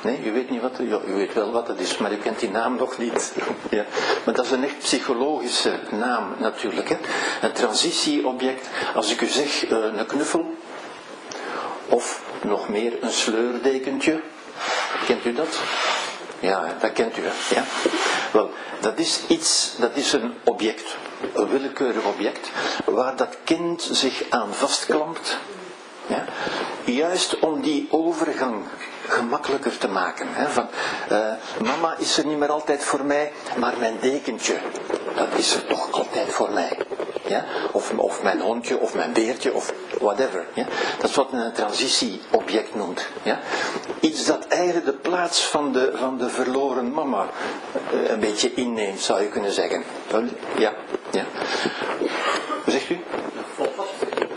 Nee, u weet niet wat ja, u weet wel wat dat is, maar u kent die naam nog niet. Ja. Maar dat is een echt psychologische naam natuurlijk. Hè. Een transitieobject, als ik u zeg uh, een knuffel, of nog meer een sleurdekentje. Kent u dat? Ja, dat kent u, hè? Ja? Wel, dat is iets, dat is een object, een willekeurig object, waar dat kind zich aan vastklampt. Ja? Juist om die overgang gemakkelijker te maken. Hè? Van, uh, mama is er niet meer altijd voor mij, maar mijn dekentje, dat is er toch altijd voor mij. Ja? Of, of mijn hondje, of mijn beertje, of whatever. Ja? Dat is wat men een transitieobject noemt. Ja? Iets dat eigenlijk de plaats van de, van de verloren mama uh, een beetje inneemt, zou je kunnen zeggen. Ja, ja. Zegt u?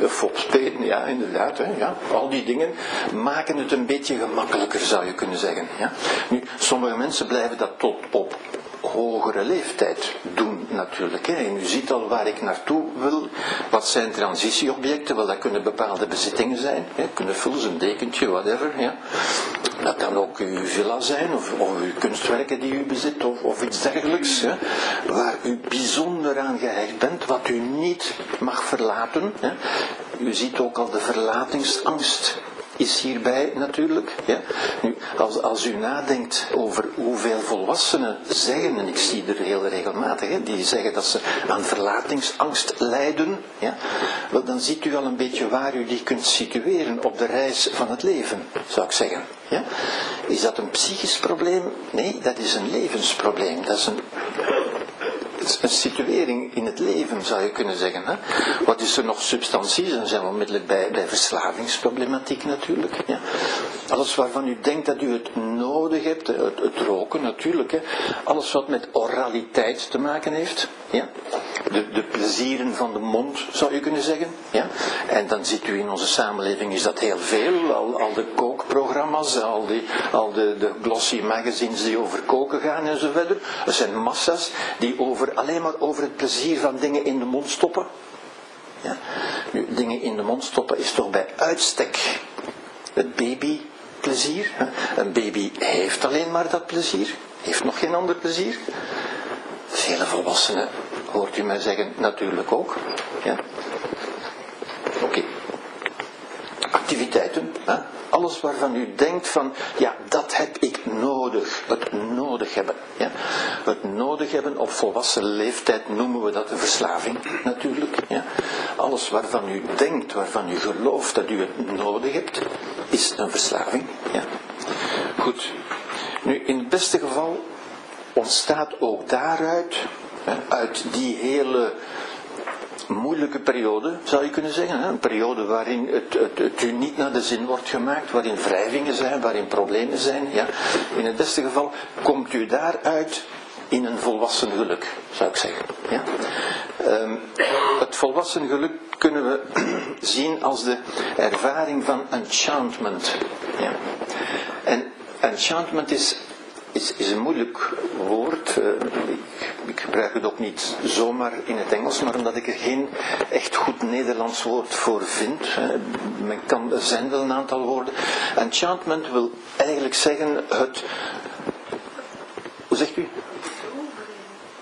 Fopspelen, ja, inderdaad. Hè, ja. Al die dingen maken het een beetje gemakkelijker, zou je kunnen zeggen. Ja. Nu, sommige mensen blijven dat tot op hogere leeftijd doen natuurlijk. Hè. En u ziet al waar ik naartoe wil. Wat zijn transitieobjecten? Wel, dat kunnen bepaalde bezittingen zijn. Hè. Kunnen vullen, een dekentje, whatever. Ja. Dat kan ook uw villa zijn, of, of uw kunstwerken die u bezit, of, of iets dergelijks. Hè. Waar u bijzonder aan gehecht bent, wat u niet mag verlaten. Hè. U ziet ook al de verlatingsangst is hierbij natuurlijk. Ja. Nu, als, als u nadenkt over hoeveel volwassenen zeggen, en ik zie er heel regelmatig, hè, die zeggen dat ze aan verlatingsangst lijden, ja, wel, dan ziet u al een beetje waar u die kunt situeren op de reis van het leven, zou ik zeggen. Ja. Is dat een psychisch probleem? Nee, dat is een levensprobleem. Dat is een een situering in het leven, zou je kunnen zeggen. Hè? Wat is er nog substantie? Dan zijn we onmiddellijk bij, bij verslavingsproblematiek natuurlijk. Ja. Alles waarvan u denkt dat u het nodig hebt, het, roken natuurlijk, hè? alles wat met oraliteit te maken heeft. Ja? De, de plezieren van de mond, zou je kunnen zeggen. Ja? En dan ziet u in onze samenleving is dat heel veel. Al, al de kookprogramma's, al, die, al de, de glossy magazines die over koken gaan en zo verder. Er zijn massa's die over, alleen maar over het plezier van dingen in de mond stoppen. Ja? Nu, dingen in de mond stoppen is toch bij uitstek het babyplezier. Een baby heeft alleen maar dat plezier, heeft nog geen ander plezier. Vele volwassenen, hoort u mij zeggen, natuurlijk ook. Ja? Oké. Activiteiten. Hè? Alles waarvan u denkt van, ja, dat heb ik nodig. Het nodig hebben. Ja? Het nodig hebben op volwassen leeftijd noemen we dat een verslaving, natuurlijk. Ja? Alles waarvan u denkt, waarvan u gelooft dat u het nodig hebt, is een verslaving. Ja? Goed. Nu, in het beste geval ontstaat ook daaruit, uit die hele moeilijke periode, zou je kunnen zeggen. Een periode waarin het, het, u niet naar de zin wordt gemaakt, waarin wrijvingen zijn, waarin problemen zijn. Ja. In het beste geval komt u daaruit in een volwassen geluk, zou ik zeggen. Ja. Um, het volwassen geluk kunnen we zien als de ervaring van enchantment. Ja. En enchantment is is, is een moeilijk woord. Uh, ik, ik, gebruik het ook niet zomaar in het Engels, maar omdat ik er geen echt goed Nederlands woord voor vind. Uh, men kan, er zijn wel een aantal woorden. Enchantment wil eigenlijk zeggen het. Hoe zegt u?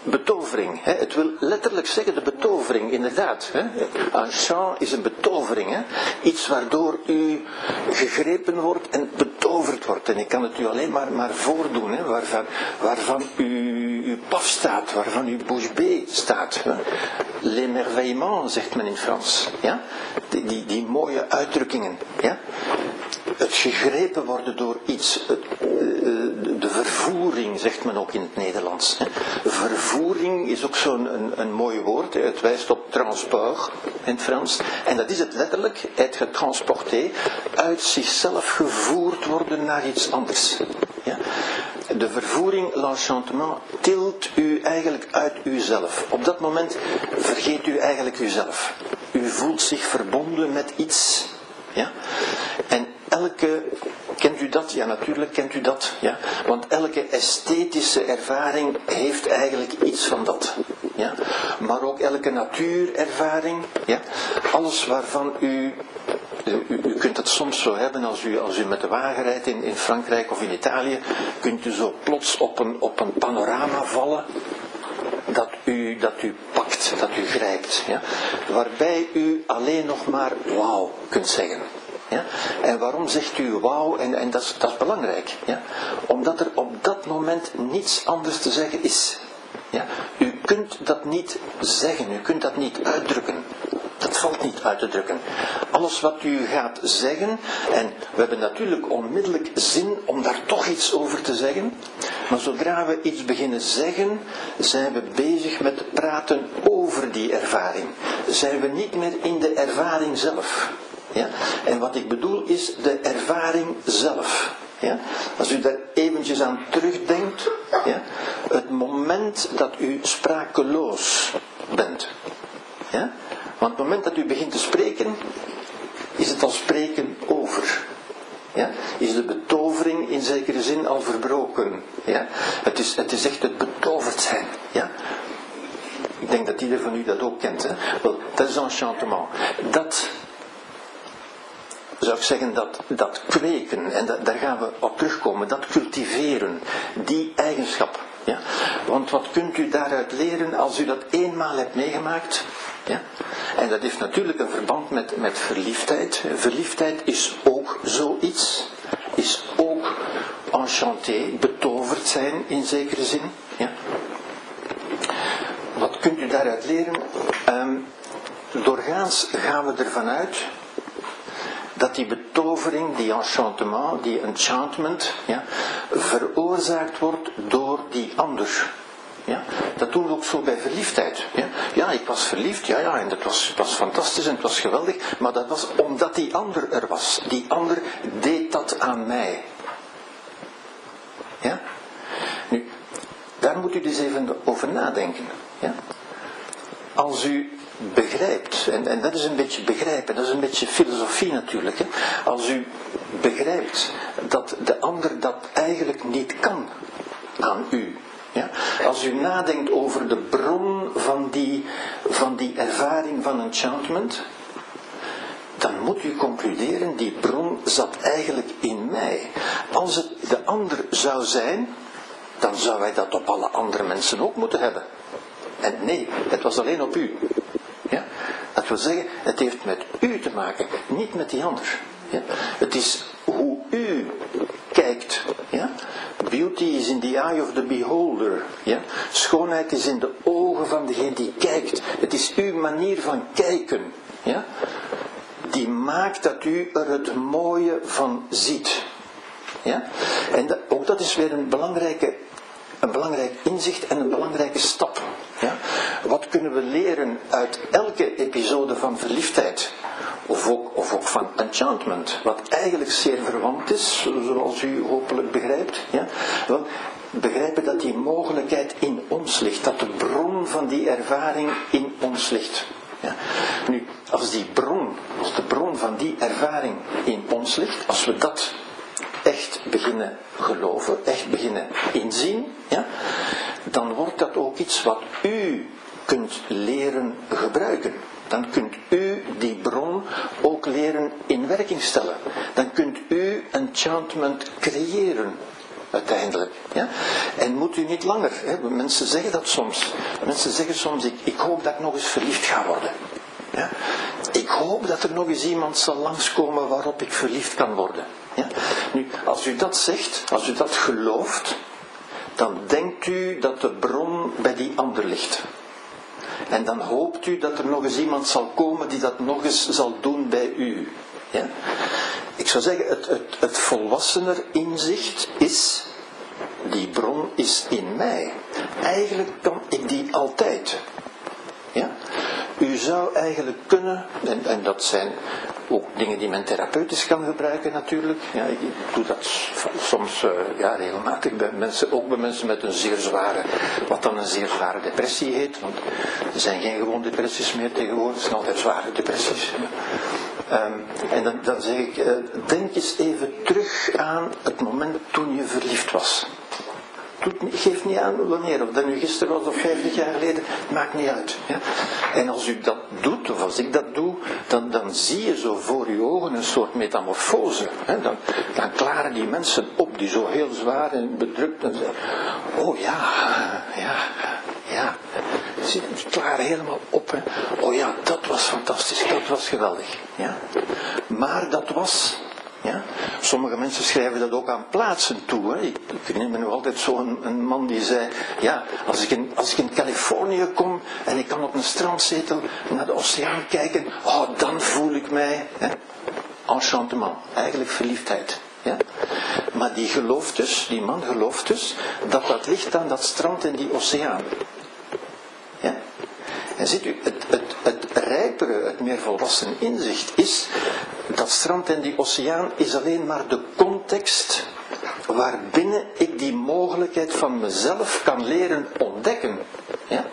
Betovering. Hè? Het wil letterlijk zeggen de betovering, inderdaad. Hè? Enchant is een betovering. Hè? Iets waardoor u gegrepen wordt en betoverd wordt. En ik kan het u alleen maar, maar voordoen, hè? Waarvan, waarvan u, uw paf staat, waarvan uw bouche bée staat. L'émerveillement, zegt men in Frans. Ja? Die, die, die mooie uitdrukkingen. Ja? Het gegrepen worden door iets. Het, de vervoering, zegt men ook in het Nederlands. Vervoering is ook zo'n een, een mooi woord. Het wijst op transport in het Frans. En dat is het letterlijk, het getransporté, uit zichzelf gevoerd worden naar iets anders. Ja? De vervoering, l'enchantement, tilt u eigenlijk uit uzelf. Op dat moment vergeet u eigenlijk uzelf. U voelt zich verbonden met iets. Ja? En elke, kent u dat? Ja, natuurlijk kent u dat. Ja? Want elke esthetische ervaring heeft eigenlijk iets van dat. Ja? Maar ook elke natuurervaring, ja? alles waarvan u u, kunt het soms zo hebben als u, als u met de wagen rijdt in, in Frankrijk of in Italië, kunt u zo plots op een, op een panorama vallen dat u, dat u pakt, dat u grijpt. Ja? Waarbij u alleen nog maar wauw kunt zeggen. Ja? En waarom zegt u wauw? En, en dat, is, dat belangrijk. Ja? Omdat er op dat moment niets anders te zeggen is. Ja? U kunt dat niet zeggen, u kunt dat niet uitdrukken. Dat valt niet uit te drukken. Alles wat u gaat zeggen, en we hebben natuurlijk onmiddellijk zin om daar toch iets over te zeggen, maar zodra we iets beginnen zeggen, zijn we bezig met praten over die ervaring. Zijn we niet meer in de ervaring zelf. Ja? En wat ik bedoel is de ervaring zelf. Ja? Als u daar eventjes aan terugdenkt, ja? het moment dat u sprakeloos bent. Ja? Want het moment dat u begint te spreken, is het al spreken over. Ja? Is de betovering in zekere zin al verbroken. Ja? Het, is, het is echt het betoverd zijn. Ja? Ik denk dat ieder van u dat ook kent. Hè? Wel, dat is enchantement. Dat zou ik zeggen, dat, dat kweken, en daar gaan we op terugkomen, dat cultiveren, die eigenschap. Ja? Want wat kunt u daaruit leren als u dat eenmaal hebt meegemaakt? Ja? En dat heeft natuurlijk een verband met, met verliefdheid. Verliefdheid is ook zoiets, is ook enchanté, betoverd zijn in zekere zin. Ja? Wat kunt u daaruit leren? Um, doorgaans gaan we ervan uit dat die betovering, die enchantement, die enchantment, ja, veroorzaakt wordt door die ander. Ja? Dat doen we ook zo bij verliefdheid. Ja, ja ik was verliefd, ja, ja, en dat was, was fantastisch en het was geweldig, maar dat was omdat die ander er was. Die ander deed dat aan mij. Ja? Nu, daar moet u dus even over nadenken. Ja? Als u begrijpt, en, en dat is een beetje begrijpen, dat is een beetje filosofie natuurlijk. Hè? Als u begrijpt dat de ander dat eigenlijk niet kan aan u, ja? Als u nadenkt over de bron van die, van die ervaring van enchantment, dan moet u concluderen, die bron zat eigenlijk in mij. Als het de ander zou zijn, dan zou wij dat op alle andere mensen ook moeten hebben. En nee, het was alleen op u. Ja? Dat wil zeggen, het heeft met u te maken, niet met die ander. Ja? Het is hoe u kijkt. Ja? Beauty is in the eye of the beholder. Ja? Schoonheid is in de ogen van degene die kijkt. Het is uw manier van kijken. Ja? Die maakt dat u er het mooie van ziet. Ja? En ook dat is weer een belangrijke een belangrijk inzicht en een belangrijke stap. Ja? Wat kunnen we leren uit elke episode van verliefdheid? Of ook, of ook van enchantment, wat eigenlijk zeer verwant is, zoals u hopelijk begrijpt. Ja? Begrijpen dat die mogelijkheid in ons ligt, dat de bron van die ervaring in ons ligt. Ja. Nu, als die bron, als de bron van die ervaring in ons ligt, als we dat echt beginnen geloven, echt beginnen inzien, ja, dan wordt dat ook iets wat u kunt leren gebruiken. Dan kunt u die bron ook leren in werking stellen. Dan kunt u enchantment creëren uiteindelijk. Ja? En moet u niet langer. Hè? Mensen zeggen dat soms. Mensen zeggen soms, ik, ik hoop dat ik nog eens verliefd ga worden. Ja? Ik hoop dat er nog eens iemand zal langskomen waarop ik verliefd kan worden. Ja? Nu, als u dat zegt, als u dat gelooft, dan denkt u dat de bron bij die ander ligt. En dan hoopt u dat er nog eens iemand zal komen die dat nog eens zal doen bij u. Ja? Ik zou zeggen, het, het, het volwassener inzicht is, die bron is in mij. Eigenlijk kan ik die altijd. Ja? U zou eigenlijk kunnen, en, en dat zijn ook dingen die men therapeutisch kan gebruiken natuurlijk. Ja, ik doe dat soms uh, ja, regelmatig bij mensen, ook bij mensen met een zeer zware, wat dan een zeer zware depressie heet. Want er zijn geen gewoon depressies meer tegenwoordig, het zijn altijd zware depressies. Um, en dan, dan zeg ik, uh, denk eens even terug aan het moment toen je verliefd was geef niet aan wanneer, of dat nu gisteren was of vijftig jaar geleden, maakt niet uit. Ja? En als u dat doet, of als ik dat doe, dan, dan zie je zo voor uw ogen een soort metamorfose. Hè? Dan, dan klaren die mensen op, die zo heel zwaar en bedrukt en zeggen, oh ja, ja, ja. Ze klaren helemaal op. Oh ja, dat was fantastisch, dat was geweldig. Ja? Maar dat was ja? Sommige mensen schrijven dat ook aan plaatsen toe. Hè. Ik, ik herinner me nog altijd zo'n een man die zei, ja, als ik, in, als ik in Californië kom en ik kan op een strandzetel naar de oceaan kijken, oh, dan voel ik mij, hè, enchantement, eigenlijk verliefdheid. Ja? Maar die gelooft dus, die man gelooft dus, dat dat ligt aan dat strand en die oceaan. Ja? En ziet u, het, het, het rijpere, het meer volwassen inzicht is dat strand en die oceaan is alleen maar de context waarbinnen ik die mogelijkheid van mezelf kan leren ontdekken. Ja?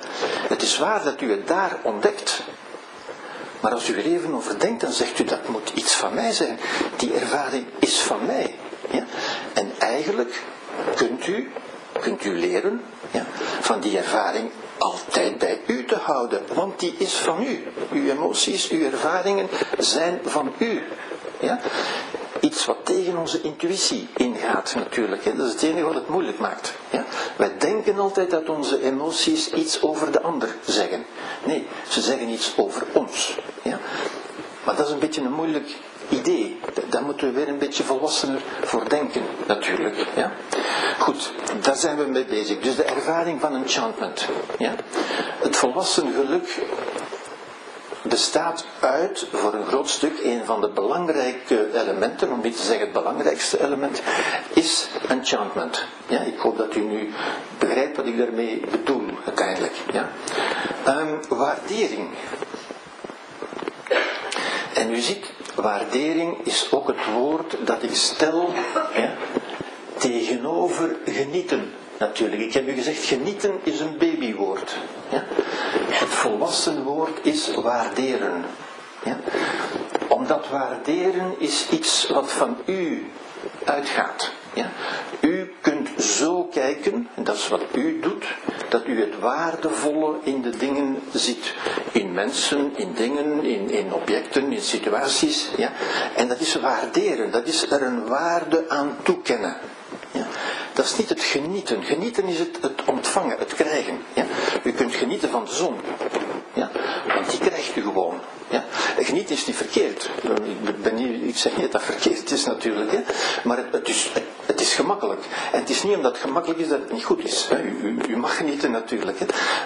Het is waar dat u het daar ontdekt. Maar als u er even over denkt, dan zegt u dat moet iets van mij zijn. Die ervaring is van mij. Ja? En eigenlijk kunt u, kunt u leren ja, van die ervaring altijd bij u te houden, want die is van u. Uw emoties, uw ervaringen zijn van u. Ja? Iets wat tegen onze intuïtie ingaat natuurlijk. Hè? Dat is het enige wat het moeilijk maakt. Ja? Wij denken altijd dat onze emoties iets over de ander zeggen. Nee, ze zeggen iets over ons. Ja? Maar dat is een beetje een moeilijk idee. Daar moeten we weer een beetje volwassener voor denken, natuurlijk. Ja? Goed, daar zijn we mee bezig. Dus de ervaring van enchantment. Ja? Het volwassen geluk bestaat uit, voor een groot stuk, een van de belangrijke elementen, om niet te zeggen het belangrijkste element, is enchantment. Ja, ik hoop dat u nu begrijpt wat ik daarmee bedoel, uiteindelijk. Ja. Um, waardering. En u ziet, waardering is ook het woord dat ik stel tegenover genieten. Natuurlijk, ik heb u gezegd, genieten is een babywoord. Ja? Het volwassen woord is waarderen. Ja? Omdat waarderen is iets wat van u uitgaat. Ja? U kunt zo kijken, en dat is wat u doet, dat u het waardevolle in de dingen ziet. In mensen, in dingen, in, in objecten, in situaties. Ja? En dat is waarderen, dat is er een waarde aan toekennen. Ja? Dat is niet het genieten. Genieten is het, het ontvangen, het krijgen. Ja? U kunt genieten van de zon. Ja? Want die krijgt u gewoon. Ja? Genieten is niet verkeerd. Ik, ben niet, ik zeg niet dat verkeerd is natuurlijk. Hè? Maar het, het, is, het is gemakkelijk. En het is niet omdat het gemakkelijk is dat het niet goed is. U, mag genieten natuurlijk.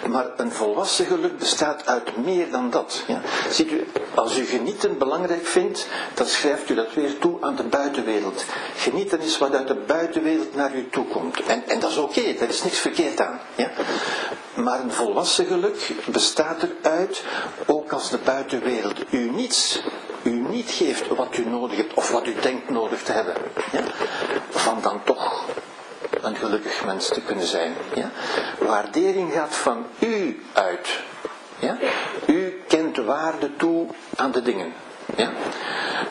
Maar een volwassen geluk bestaat uit meer dan dat. Ja? Ziet u, als u genieten belangrijk vindt, dan schrijft u dat weer toe aan de buitenwereld. Genieten is wat uit de buitenwereld naar u toe En, en dat is oké, okay, daar is niks verkeerd aan. Ja? Maar een volwassen geluk bestaat eruit, ook als de buitenwereld u niets, u niet geeft wat u nodig hebt, of wat u denkt nodig te hebben. Ja? Van dan toch een gelukkig mens te kunnen zijn. Ja? Waardering gaat van u uit. Ja? U kent waarde toe aan de dingen. Ja?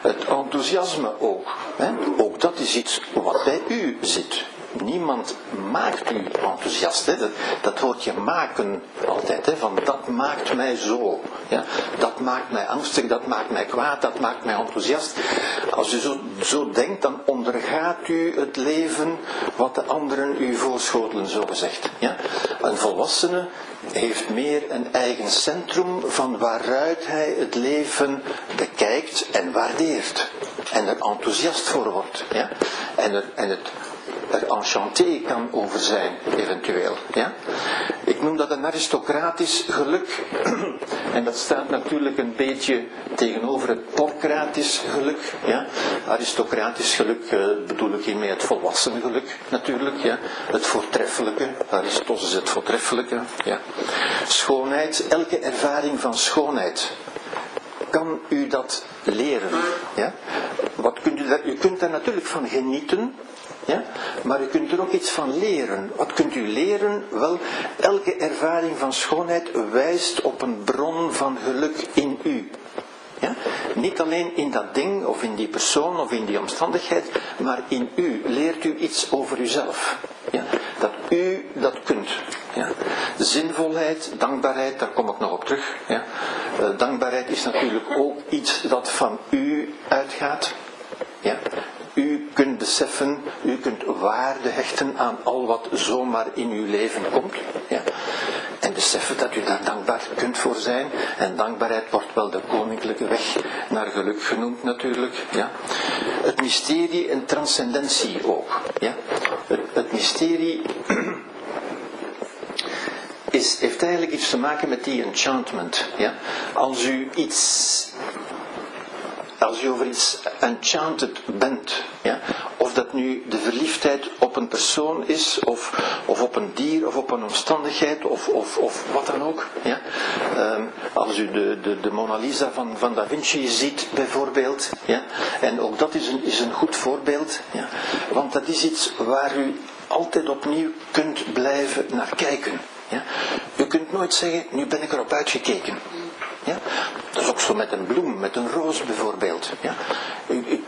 Het enthousiasme ook. Hè? Ook dat is iets wat bij u zit. Niemand maakt u enthousiast. Hè? Dat, dat hoort je maken altijd. Hè? Van dat maakt mij zo. Ja? Dat maakt mij angstig, dat maakt mij kwaad, dat maakt mij enthousiast. Als u zo, zo denkt, dan ondergaat u het leven wat de anderen u voorschotelen, zo gezegd. Ja? Een volwassene heeft meer een eigen centrum van waaruit hij het leven bekijkt en waardeert. En er enthousiast voor wordt. Ja? En, en het er enchanté kan over zijn, eventueel. Ja? Ik noem dat een aristocratisch geluk. En dat staat natuurlijk een beetje tegenover het porcratisch geluk. Ja? Aristocratisch geluk eh, bedoel ik hiermee het volwassen geluk natuurlijk. Ja? Het voortreffelijke. Aristos is het voortreffelijke. Ja? Schoonheid, elke ervaring van schoonheid kan u dat leren. Ja? Wat kunt u, u kunt daar natuurlijk van genieten, ja? maar u kunt er ook iets van leren. Wat kunt u leren? Wel, elke ervaring van schoonheid wijst op een bron van geluk in u. Ja? Niet alleen in dat ding of in die persoon of in die omstandigheid, maar in u leert u iets over uzelf. Ja? Dat u dat kunt. Ja? Zinvolheid, dankbaarheid, daar kom ik nog op terug. Ja? Uh, dankbaarheid is natuurlijk ook iets dat van u uitgaat. Ja? U kunt beseffen, u kunt waarde hechten aan al wat zomaar in uw leven komt. Ja? En beseffen dat u daar dankbaar kunt voor zijn. En dankbaarheid wordt wel de koninklijke weg naar geluk genoemd natuurlijk. Ja? Het mysterie en transcendentie ook. Ja? Het, mysterie is, heeft eigenlijk iets te maken met die enchantment. Ja? Als u iets als u over iets enchanted bent, ja, of dat nu de verliefdheid op een persoon is, of, of op een dier, of op een omstandigheid, of, of, of wat dan ook. Ja. Um, als u de, de, de Mona Lisa van, van Da Vinci ziet, bijvoorbeeld, ja, en ook dat is een, is een goed voorbeeld, ja, want dat is iets waar u altijd opnieuw kunt blijven naar kijken. Ja. U kunt nooit zeggen, nu ben ik erop uitgekeken. Dat is ook zo met een bloem, met een roos bijvoorbeeld. Ja?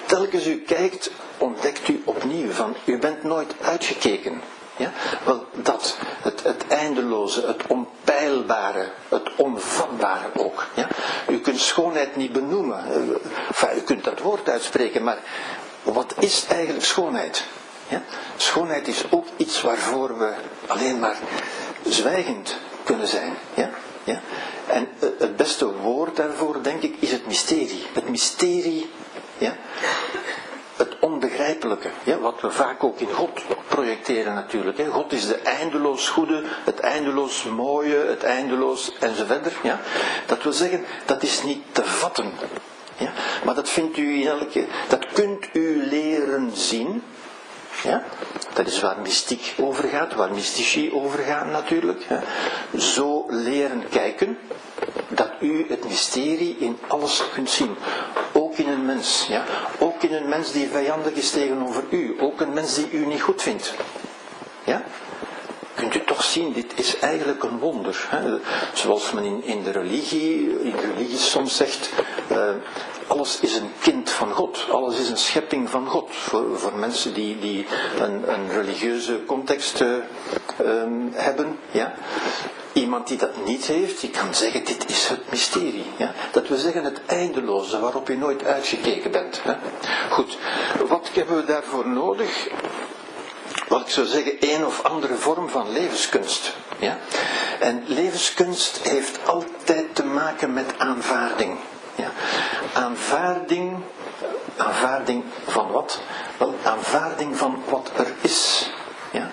Telkens u kijkt, ontdekt u opnieuw van, u bent nooit uitgekeken. Ja? Wel, dat, het, het eindeloze, het onpeilbare, het onvatbare ook. Ja? U kunt schoonheid niet benoemen. Enfin, u kunt dat woord uitspreken, maar wat is eigenlijk schoonheid? Ja? Schoonheid is ook iets waarvoor we alleen maar zwijgend kunnen zijn. Ja? Ja? En het beste woord daarvoor, denk ik, is het mysterie. Het mysterie, ja? het onbegrijpelijke, ja? wat we vaak ook in God projecteren natuurlijk. Hè? God is de eindeloos goede, het eindeloos mooie, het eindeloos enzovoort. Ja? Dat wil zeggen, dat is niet te vatten. Ja? Maar dat vindt u in elke, dat kunt u leren zien. Ja? Dat is waar mystiek over gaat, waar mystici over gaan natuurlijk. Ja? Zo leren kijken dat u het mysterie in alles kunt zien. Ook in een mens. Ja? Ook in een mens die vijandig is tegenover u. Ook een mens die u niet goed vindt. Ja? Kunt u toch zien, dit is eigenlijk een wonder. Hè? Zoals men in, in de religie, in de religie soms zegt, uh, alles is een kind van God, alles is een schepping van God. Voor, voor mensen die, die een, een religieuze context uh, um, hebben. Ja? Iemand die dat niet heeft, die kan zeggen, dit is het mysterie. Ja? Dat we zeggen het eindeloze, waarop u nooit uitgekeken bent. Hè? Goed, wat hebben we daarvoor nodig? Wat ik zou zeggen, een of andere vorm van levenskunst. Ja? En levenskunst heeft altijd te maken met aanvaarding. Ja? Aanvaarding, aanvaarding van wat? Wel, aanvaarding van wat er is. Ja?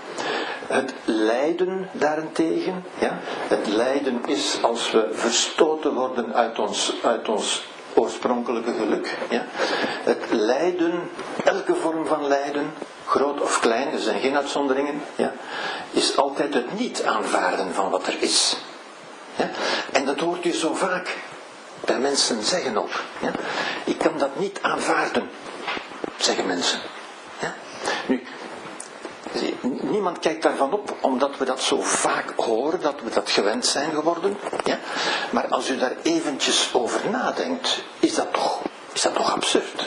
Het lijden daarentegen, ja? het lijden is als we verstoten worden uit ons, uit ons oorspronkelijke geluk. Ja? Het lijden, elke vorm van lijden, groot of klein, er zijn geen uitzonderingen, ja, is altijd het niet aanvaarden van wat er is. En dat hoort u zo vaak bij mensen zeggen ook. Ja? Ik kan dat niet aanvaarden, zeggen mensen. Ja? Nu, niemand kijkt daarvan op, omdat we dat zo vaak horen, dat we dat gewend zijn geworden. Ja? Maar als u daar eventjes over nadenkt, is dat toch, is dat toch absurd.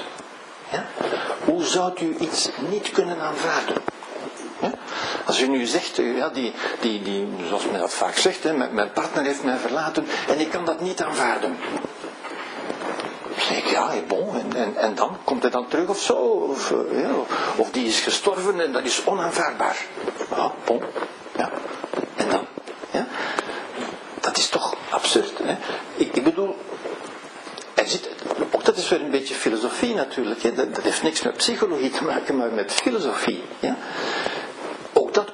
Ja? Hoe zou u iets niet kunnen aanvaarden? Als u nu zegt, eh, ja, die, die, die, zoals men dat vaak zegt, hè, mijn partner heeft mij verlaten en ik kan dat niet aanvaarden. Ik ja, bon, en, en, en, dan? Komt hij dan terug of zo? Of, uh, ja, of die is gestorven en dat is onaanvaardbaar. Ja, bon, ja. En dan? Ja? Dat is toch absurd, hè? Ik, ik bedoel, er zit, ook dat is weer een beetje filosofie natuurlijk. Hè. Dat, dat, heeft niks met psychologie te maken, maar met filosofie. Ja.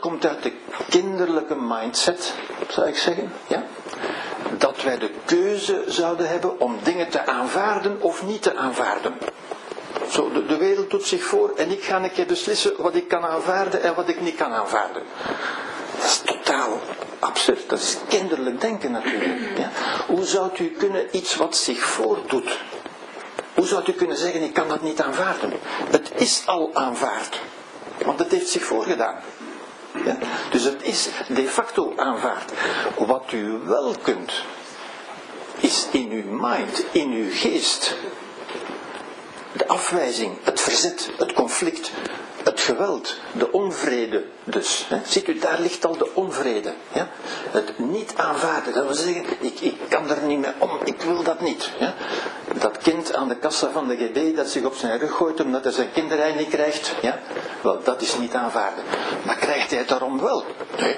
komt uit de kinderlijke mindset, zou ik zeggen. Ja? Dat wij de keuze zouden hebben om dingen te aanvaarden of niet te aanvaarden. Zo, de, wereld doet zich voor en ik ga een keer beslissen wat ik kan aanvaarden en wat ik niet kan aanvaarden. Dat is totaal absurd. Dat is kinderlijk denken natuurlijk. Hoe zou u kunnen iets wat zich voordoet, hoe zou u kunnen zeggen ik kan dat niet aanvaarden? Het is al aanvaard. Want het heeft zich voorgedaan. Ja? Dus het is de facto aanvaard. Wat u wel kunt, is in uw mind, in uw geest, de afwijzing, het verzet, het conflict, het geweld, de onvrede dus. Hè. Ziet u, daar ligt al de onvrede. Ja? Het niet aanvaarden, dat wil zeggen, ik, ik kan er niet mee om, ik wil dat niet. Ja? Dat kind aan de kassa van de GB dat zich op zijn rug gooit omdat hij zijn kinderij niet krijgt, ja? wel, dat is niet aanvaarden. Maar krijgt hij het daarom wel? Nee.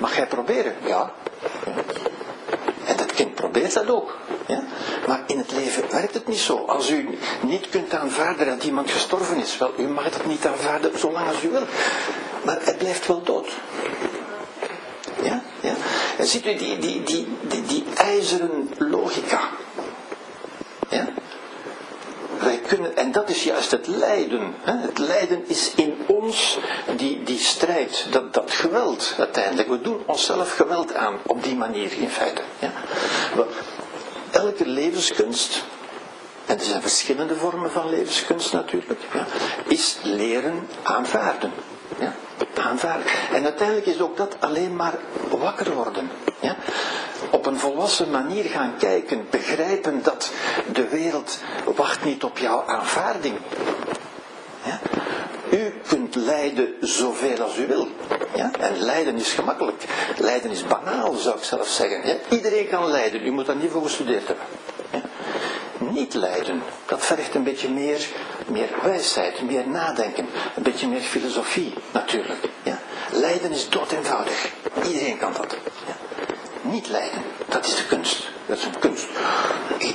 Mag hij proberen? Ja. En dat kind probeert dat ook. Ja? Maar in het leven werkt het niet zo. Als u niet kunt aanvaarden dat iemand gestorven is, wel, u mag het niet aanvaarden zolang als u wil. Maar het blijft wel dood. Ja? Ja? En ziet u die, die, die, die, die ijzeren logica. Ja? Wij kunnen, en dat is juist het lijden. Hè? Het lijden is in ons die, die strijd, dat, dat geweld uiteindelijk. We doen onszelf geweld aan op die manier in feite. Ja? elke levenskunst, en er zijn verschillende vormen van levenskunst natuurlijk, ja, is leren aanvaarden. Ja, En uiteindelijk is ook dat alleen maar wakker worden. Ja? Op een volwassen manier gaan kijken, begrijpen dat de wereld wacht niet op jouw aanvaarding. Ja? U kunt lijden zoveel als u wil. Ja? En lijden is gemakkelijk. Lijden is banaal, zou ik zelf zeggen. Iedereen kan lijden, u moet daar niet voor gestudeerd hebben. Niet lijden, dat vergt een beetje meer, meer wijsheid, meer nadenken, een beetje meer filosofie natuurlijk. Ja? Lijden is dood eenvoudig. Iedereen kan dat. Ja? Niet lijden, dat is de kunst. Dat is een kunst.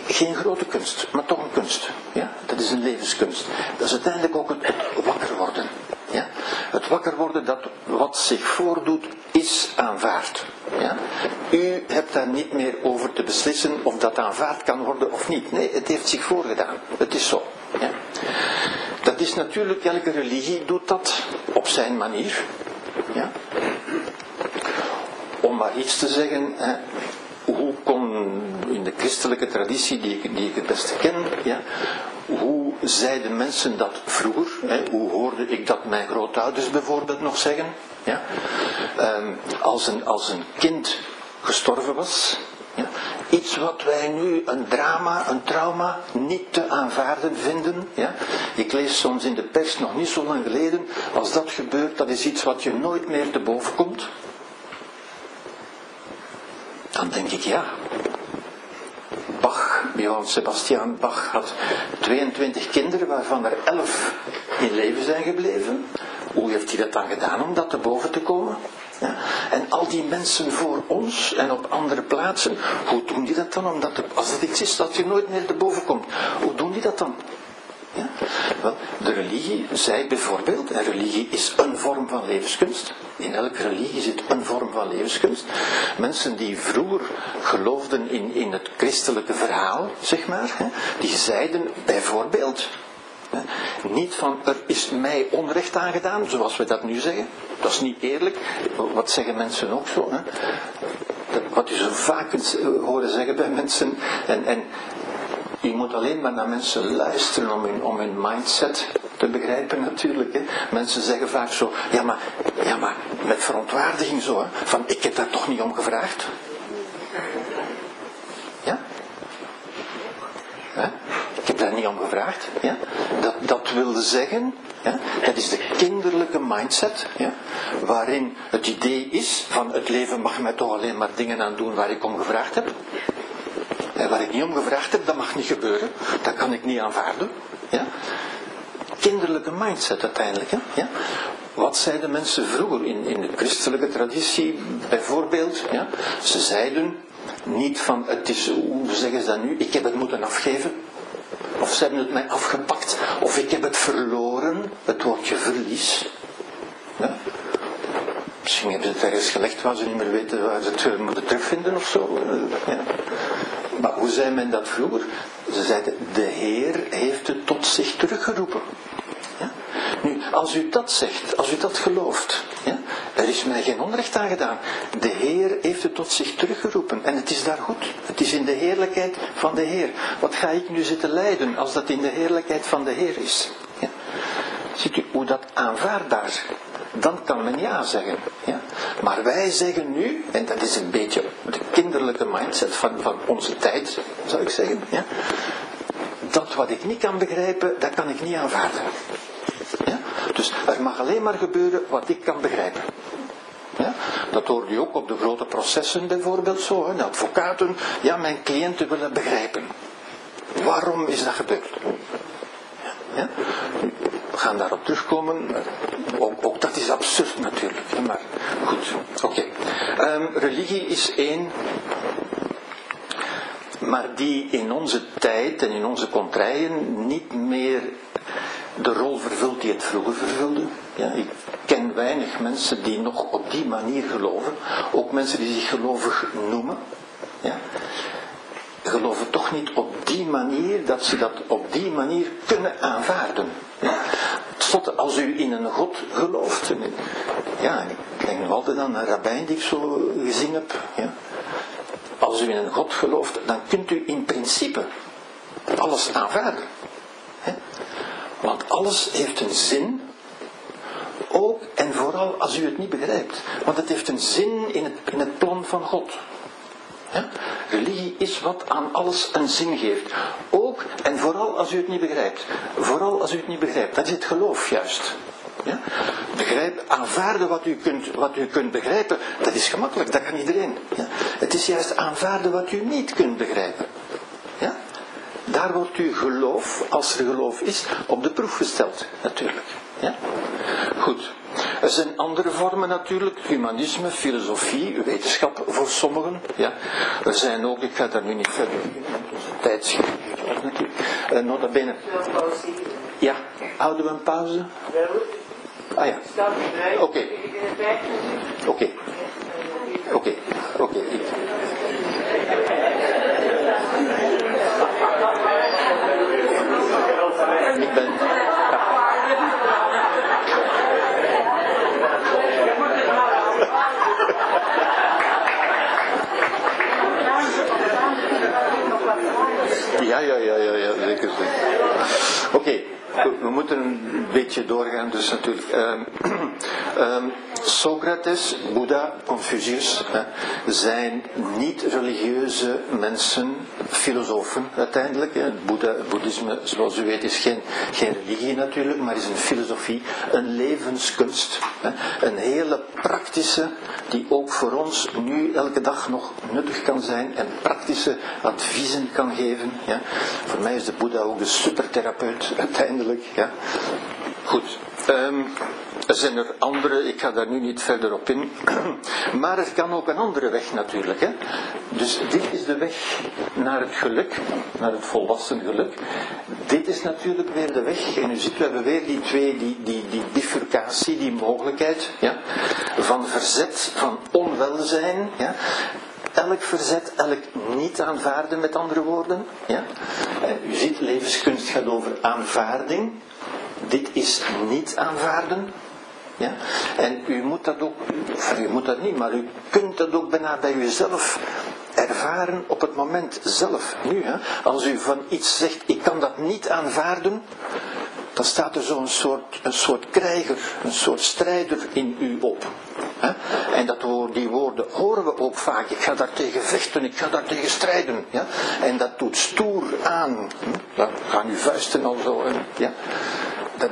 Geen grote kunst, maar toch een kunst. Ja? Dat is een levenskunst. Dat is uiteindelijk ook het wakker worden. Ja? Het wakker worden dat wat zich voordoet is aanvaard. Ja? U hebt daar niet meer over te beslissen of dat aanvaard kan worden of niet. Nee, het heeft zich voorgedaan. Het is zo. Ja? Dat is natuurlijk, elke religie doet dat op zijn manier. Ja? Om maar iets te zeggen, hè, hoe kon in de christelijke traditie die ik, die het beste ken, ja, hoe zeiden mensen dat vroeger? Hè? Hoe hoorde ik dat mijn grootouders bijvoorbeeld nog zeggen? Ja? Um, als, een, als een kind gestorven was, ja? iets wat wij nu een drama, een trauma niet te aanvaarden vinden. Ja? Ik lees soms in de pers nog niet zo lang geleden, als dat gebeurt, dat is iets wat je nooit meer te boven komt. Dan denk ik ja, Bach, Johann Sebastian Bach had 22 kinderen, waarvan er 11 in leven zijn gebleven. Hoe heeft hij dat dan gedaan om dat te boven te komen? Ja. En al die mensen voor ons en op andere plaatsen, hoe doen die dat dan? Omdat als het iets is dat je nooit meer te boven komt, hoe doen die dat dan? Ja? Wel, de religie zei bijvoorbeeld, en religie is een vorm van levenskunst. In elke religie zit een vorm van levenskunst. Mensen die vroeger geloofden in, in het christelijke verhaal, zeg maar, hè, die zeiden bijvoorbeeld, niet van er is mij onrecht aangedaan, zoals we dat nu zeggen. Dat is niet eerlijk. Wat zeggen mensen ook zo? Hè? Wat je zo vaak horen zeggen bij mensen. En, en je moet alleen maar naar mensen luisteren om hun, om hun mindset te begrijpen natuurlijk. Hè. Mensen zeggen vaak zo, ja maar, ja maar met verontwaardiging zo, hè, van ik heb daar toch niet om gevraagd. Ja? Hè? Ik heb daar niet om gevraagd. Ja? Dat, dat wilde zeggen, ja? dat is de kinderlijke mindset, ja? waarin het idee is van het leven mag mij toch alleen maar dingen aan doen waar ik om gevraagd heb. En waar ik niet om gevraagd heb, dat mag niet gebeuren. Dat kan ik niet aanvaarden. Ja? Kinderlijke mindset uiteindelijk. Ja? Wat zeiden mensen vroeger in, in de christelijke traditie bijvoorbeeld? Ja? Ze zeiden niet van, het is, hoe zeggen ze dat nu, ik heb het moeten afgeven. Of ze hebben het mij afgepakt. Of ik heb het verloren, het woordje verlies. Misschien hebben ze het ergens gelegd waar ze niet meer weten waar ze het moeten terugvinden of zo. Ja. Maar hoe zei men dat vroeger? Ze zeiden, de Heer heeft het tot zich teruggeroepen. Nu, als u dat zegt, als u dat gelooft, ja, er is mij geen onrecht aan gedaan. De Heer heeft het tot zich teruggeroepen en het is daar goed. Het is in de heerlijkheid van de Heer. Wat ga ik nu zitten lijden als dat in de heerlijkheid van de Heer is? Ja? Ziet u hoe dat aanvaardbaar dan kan men ja zeggen. Ja. Maar wij zeggen nu, en dat is een beetje de kinderlijke mindset van, van onze tijd, zou ik zeggen. Ja, dat wat ik niet kan begrijpen, dat kan ik niet aanvaarden. Ja? Dus er mag alleen maar gebeuren wat ik kan begrijpen. Ja? Dat hoorde je ook op de grote processen bijvoorbeeld zo. Hè? De advocaten, ja, mijn cliënten willen begrijpen. Waarom is dat gebeurd? Ja? We gaan daarop terugkomen. Ook, ook dat is absurd natuurlijk. Maar goed, oké. Ehm, religie is één maar die in onze tijd en in onze contraien niet meer de rol vervult die het vroeger vervulde. Ja, ik ken weinig mensen die nog op die manier geloven, ook mensen die zich gelovig noemen. Ja, geloven toch niet op die manier dat ze dat op die manier kunnen aanvaarden. Ja. Tot als u in een God gelooft. Ja, ik denk nog altijd aan een rabbijn die ik zo gezien heb. Ja als u in een God gelooft, dan kunt u in principe alles aanvaarden. Want alles heeft een zin, ook en vooral als u het niet begrijpt. Want het heeft een zin in het, in het plan van God. Religie is wat aan alles een zin geeft. Ook en vooral als u het niet begrijpt. Vooral als u het niet begrijpt. Dat is het geloof juist. Ja? Begrijp, aanvaarden wat u, kunt, wat u kunt begrijpen, dat is gemakkelijk, dat kan iedereen. Ja? Het is juist aanvaarden wat u niet kunt begrijpen. Ja? Daar wordt uw geloof, als er geloof is, op de proef gesteld, natuurlijk. Ja? Goed. Er zijn andere vormen natuurlijk, humanisme, filosofie, wetenschap voor sommigen. Ja. Er zijn ook, ik ga daar nu niet verder in, tijdschrift nota bene. Ja, houden we een pauze? Ah ja. Oké. Oké. Oké. Oké. Ik ben. Ja, ja, ja. Okay we moeten een beetje doorgaan, dus natuurlijk. Um, um, Socrates, Boeddha, Confucius zijn niet-religieuze mensen, filosofen uiteindelijk. Boeddha, boeddhisme, zoals u weet, is geen, geen religie natuurlijk, maar is een filosofie, een levenskunst. Hè. Een hele praktische, die ook voor ons nu elke dag nog nuttig kan zijn en praktische adviezen kan geven. Ja. Voor mij is de Boeddha ook de supertherapeut uiteindelijk. Ja. Goed. Um, er zijn er andere, ik ga daar nu niet verder op in. Maar er kan ook een andere weg natuurlijk. Hè? Dus dit is de weg naar het geluk, naar het volwassen geluk. Dit is natuurlijk weer de weg. En u ziet, we hebben weer die twee, die, die, die bifurcatie, die mogelijkheid ja? van verzet, van onwelzijn. Ja? elk verzet, elk niet aanvaarden met andere woorden. Ja? u ziet, levenskunst gaat over aanvaarding. Dit is niet aanvaarden. En u moet dat ook, of u moet dat niet, maar u kunt dat ook bijna bij uzelf ervaren op het moment zelf, nu. Hè? Als u van iets zegt, ik kan dat niet aanvaarden, dan staat er zo'n soort, een soort krijger, een soort strijder in u op. Hè? En dat, die woorden horen we ook vaak. Ik ga daar tegen vechten, ik ga daar tegen strijden. Ja? En dat doet stoer aan. Dan gaan uw vuisten al zo. Ja?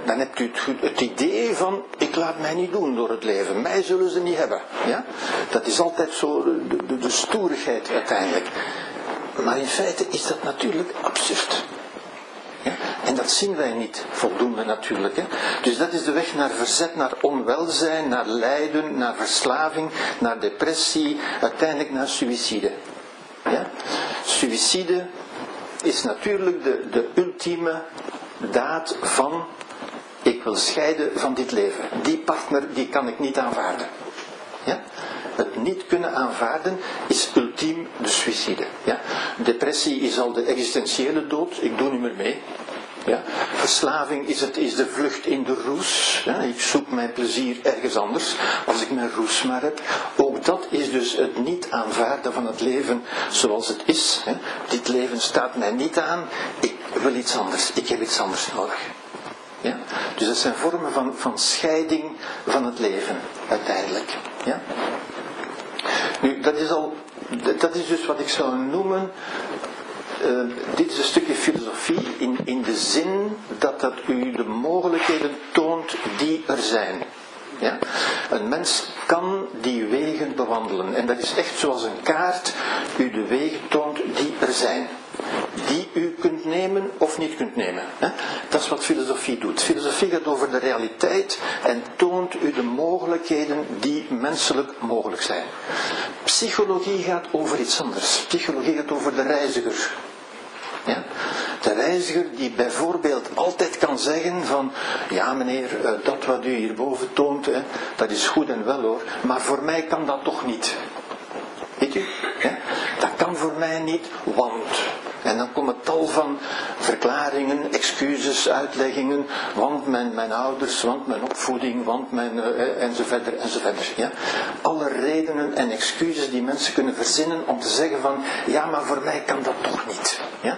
Dan hebt u het, het, idee van, ik laat mij niet doen door het leven. Mij zullen ze niet hebben. Ja? Dat is altijd zo de, de, de stoerigheid uiteindelijk. Maar in feite is dat natuurlijk absurd. Ja? En dat zien wij niet voldoende natuurlijk. Hè? Dus dat is de weg naar verzet, naar onwelzijn, naar lijden, naar verslaving, naar depressie, uiteindelijk naar suïcide. Ja? Suïcide is natuurlijk de, de ultieme daad van ik wil scheiden van dit leven. Die partner die kan ik niet aanvaarden. Ja? Het niet kunnen aanvaarden is ultiem de suïcide. Ja? Depressie is al de existentiële dood, ik doe niet meer mee. Ja? Verslaving is, het, is de vlucht in de roes. Ja? Ik zoek mijn plezier ergens anders als ik mijn roes maar heb. Ook dat is dus het niet aanvaarden van het leven zoals het is. Hè? Dit leven staat mij niet aan. Ik wil iets anders. Ik heb iets anders nodig. Ja? Dus dat zijn vormen van, van scheiding van het leven, uiteindelijk. Ja? Nu, dat is, al, dat is dus wat ik zou noemen uh, dit is een stukje filosofie in, in de zin dat dat u de mogelijkheden toont die er zijn. Ja? Een mens kan die wegen bewandelen. En dat is echt zoals een kaart u de wegen toont die er zijn. Die u kunt nemen of niet kunt nemen. Dat is wat filosofie doet. Filosofie gaat over de realiteit en toont u de mogelijkheden die menselijk mogelijk zijn. Psychologie gaat over iets anders. Psychologie gaat over de reiziger. Ja? De reiziger die bijvoorbeeld altijd kan zeggen van, ja meneer, eh, dat wat u hierboven toont, dat is goed en wel hoor, maar voor mij kan dat toch niet. Weet u? Dat kan voor mij niet, want. En dan komen tal van verklaringen, excuses, uitleggingen, want mijn, mijn ouders, want mijn opvoeding, want mijn, uh, enzovoort, enzovoort. Ja? Alle redenen en excuses die mensen kunnen verzinnen om te zeggen van, ja maar voor mij kan dat toch niet. Ja?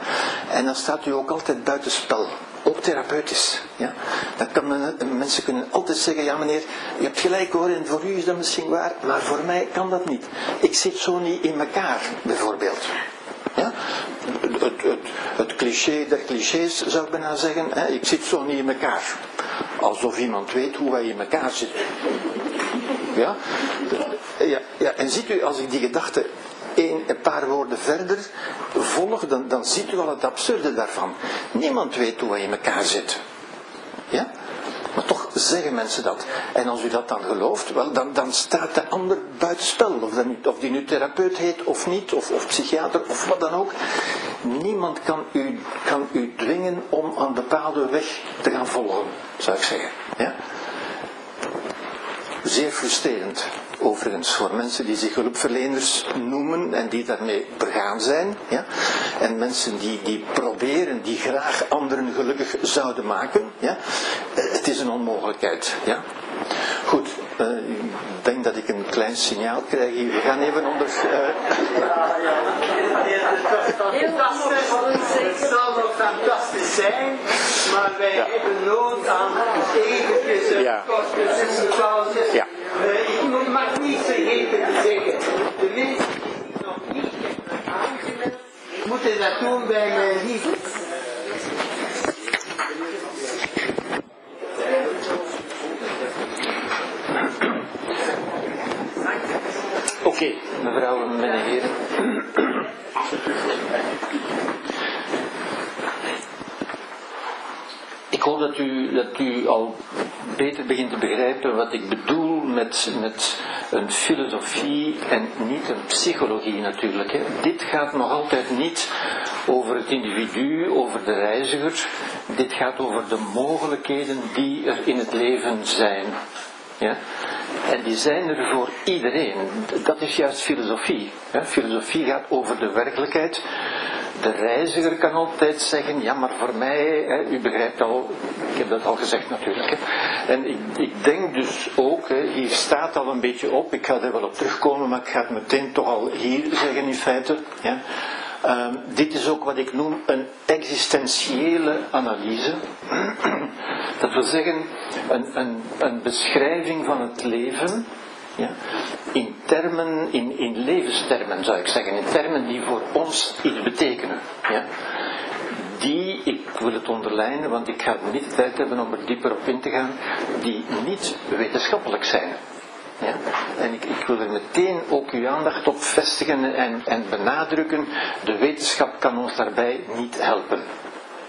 En dan staat u ook altijd buitenspel therapeutisch. Ja? Dan kan men, mensen kunnen altijd zeggen, ja meneer, je hebt gelijk hoor, en voor u is dat misschien waar, maar voor mij kan dat niet. Ik zit zo niet in elkaar, bijvoorbeeld. Ja? Het, het cliché der clichés zou ik bijna zeggen, hè? ik zit zo niet in elkaar. Alsof iemand weet hoe wij in elkaar zitten. Ja? Ja, ja, en ziet u, als ik die gedachte een, een paar woorden verder volg, dan, dan ziet u al het absurde daarvan. Niemand weet hoe hij in elkaar zit. Ja? Maar toch zeggen mensen dat. En als u dat dan gelooft, wel, dan, dan staat de ander buitenspel. Of, of die nu therapeut heet of niet, of, of psychiater of wat dan ook. Niemand kan u, kan u dwingen om een bepaalde weg te gaan volgen, zou ik zeggen. Ja? Zeer frustrerend, overigens, voor mensen die zich hulpverleners noemen en die daarmee begaan zijn. Ja? En mensen die, die proberen, die graag anderen gelukkig zouden maken. Ja? Eh, het is een onmogelijkheid. Ja? Goed, uh, ik denk dat ik een klein signaal krijg hier. We gaan even onder. Uh... Ja, ja, het zal nog fantastisch zijn, maar wij ja. hebben nood aan eventjes ja. korte ja. Uh, ik mag niet vergeten te zeggen, de mensen die nog niet hebben aangemeld, moeten dat doen bij mijn liefde. Oké, okay, en meneer. Ik hoop dat u, dat u al beter begint te begrijpen wat ik bedoel met, met een filosofie en niet een psychologie natuurlijk. Hè. Dit gaat nog altijd niet over het individu, over de reiziger. Dit gaat over de mogelijkheden die er in het leven zijn. Ja? En die zijn er voor iedereen. Dat is juist filosofie. Filosofie gaat over de werkelijkheid. De reiziger kan altijd zeggen, ja maar voor mij, hè, u begrijpt al, ik heb dat al gezegd natuurlijk. Hè. En ik, ik, denk dus ook, hè, hier staat al een beetje op, ik ga er wel op terugkomen, maar ik ga het meteen toch al hier zeggen in feite. Ja. Um, dit is ook wat ik noem een existentiële analyse. Dat wil zeggen, een, een, een beschrijving van het leven ja, in termen, in, in levenstermen zou ik zeggen, in termen die voor ons iets betekenen. Ja. Die, ik wil het onderlijnen, want ik ga niet de tijd hebben om er dieper op in te gaan, die niet wetenschappelijk zijn. En ik, ik, wil er meteen ook uw aandacht op vestigen en, en benadrukken, de wetenschap kan ons daarbij niet helpen.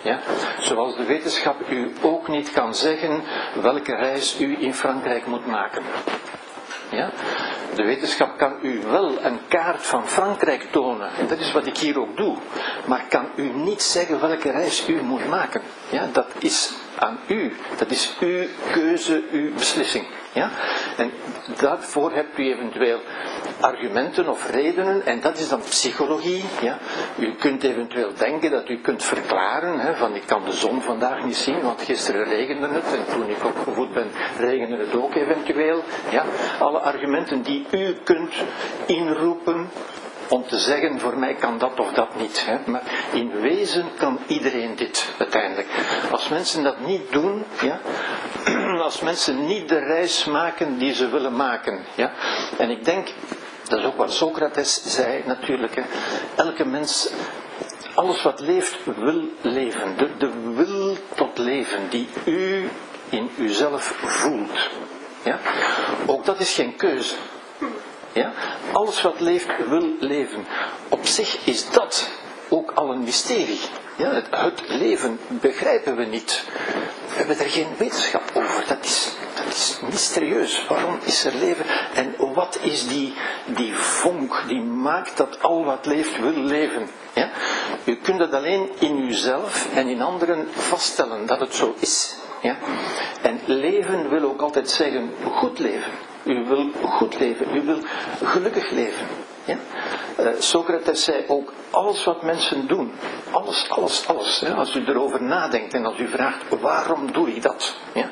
Ja? Zoals de wetenschap u ook niet kan zeggen welke reis u in Frankrijk moet maken. Ja? De wetenschap kan u wel een kaart van Frankrijk tonen, en dat is wat ik hier ook doe, maar kan u niet zeggen welke reis u moet maken. Ja? Dat is aan u. Dat is uw keuze, uw beslissing. Ja? En daarvoor hebt u eventueel argumenten of redenen, en dat is dan psychologie. Ja? U kunt eventueel denken dat u kunt verklaren, hè, van ik kan de zon vandaag niet zien, want gisteren regende het, en toen ik opgevoed ben, regende het ook eventueel. Ja? Alle argumenten die u kunt inroepen om te zeggen, voor mij kan dat of dat niet. Hè. Maar in wezen kan iedereen dit uiteindelijk. Als mensen dat niet doen, ja, als mensen niet de reis maken die ze willen maken. Ja, en ik denk, dat is ook wat Socrates zei natuurlijk, hè, elke mens alles wat leeft wil leven. De, de wil tot leven die u in uzelf voelt. Ja? Ook dat is geen keuze. Ja? Alles wat leeft wil leven. Op zich is dat ook al een mysterie. Ja, het, leven begrijpen we niet. We hebben er geen wetenschap over. Dat is, dat is mysterieus. Waarom is er leven? En wat is die, die vonk die maakt dat al wat leeft wil leven? Ja? U kunt het alleen in uzelf en in anderen vaststellen dat het zo is. Ja? En leven wil ook altijd zeggen goed leven. U wil goed leven, u wil gelukkig leven. Ja? Uh, Socrates zei ook, alles wat mensen doen, alles, alles, alles, als u erover nadenkt en als u vraagt, waarom doe ik dat? Ja?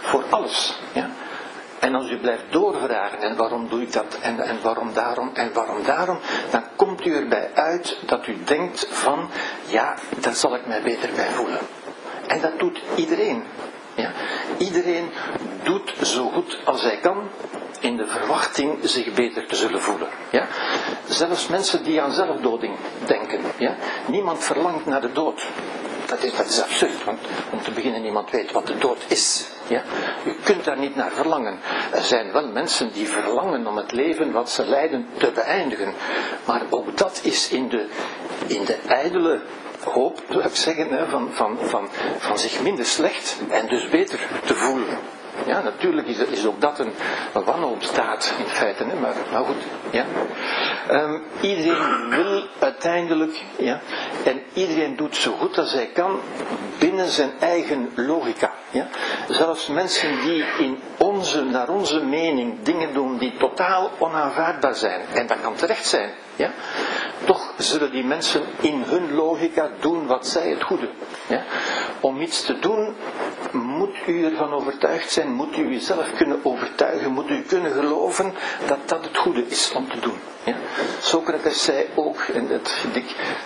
Voor alles. Ja? En als u blijft doorvragen, en waarom doe ik dat, en, en waarom daarom, en waarom daarom, dan komt u erbij uit dat u denkt van, ja, daar zal ik mij beter bij voelen. En dat doet iedereen. Ja? Iedereen doet zo goed als hij kan in de verwachting zich beter te zullen voelen. Ja? Zelfs mensen die aan zelfdoding denken. Ja? Niemand verlangt naar de dood. Dat is, absurd, want om te beginnen niemand weet wat de dood is. Ja? Kunt daar niet naar verlangen. Er zijn wel mensen die verlangen om het leven wat ze leiden te beëindigen. Maar ook dat is in de, in de ijdele hoop, zou ik zeggen, van, van, van, van zich minder slecht en dus beter te voelen. Ja, natuurlijk is, is ook dat een, een wanhoopstaat in feite, hè? Maar, maar goed. Ja. Um, iedereen wil uiteindelijk, ja, en iedereen doet zo goed als hij kan binnen zijn eigen logica. Ja. Zelfs mensen die in onze, naar onze mening dingen doen die totaal onaanvaardbaar zijn, en dat kan terecht zijn, ja, toch zullen die mensen in hun logica doen wat zij het goede. Ja. Om iets te doen moet u ervan overtuigd zijn, moet u uzelf kunnen overtuigen, moet u kunnen geloven dat dat het goede is om te doen. Ja? Socrates zei ook, en het,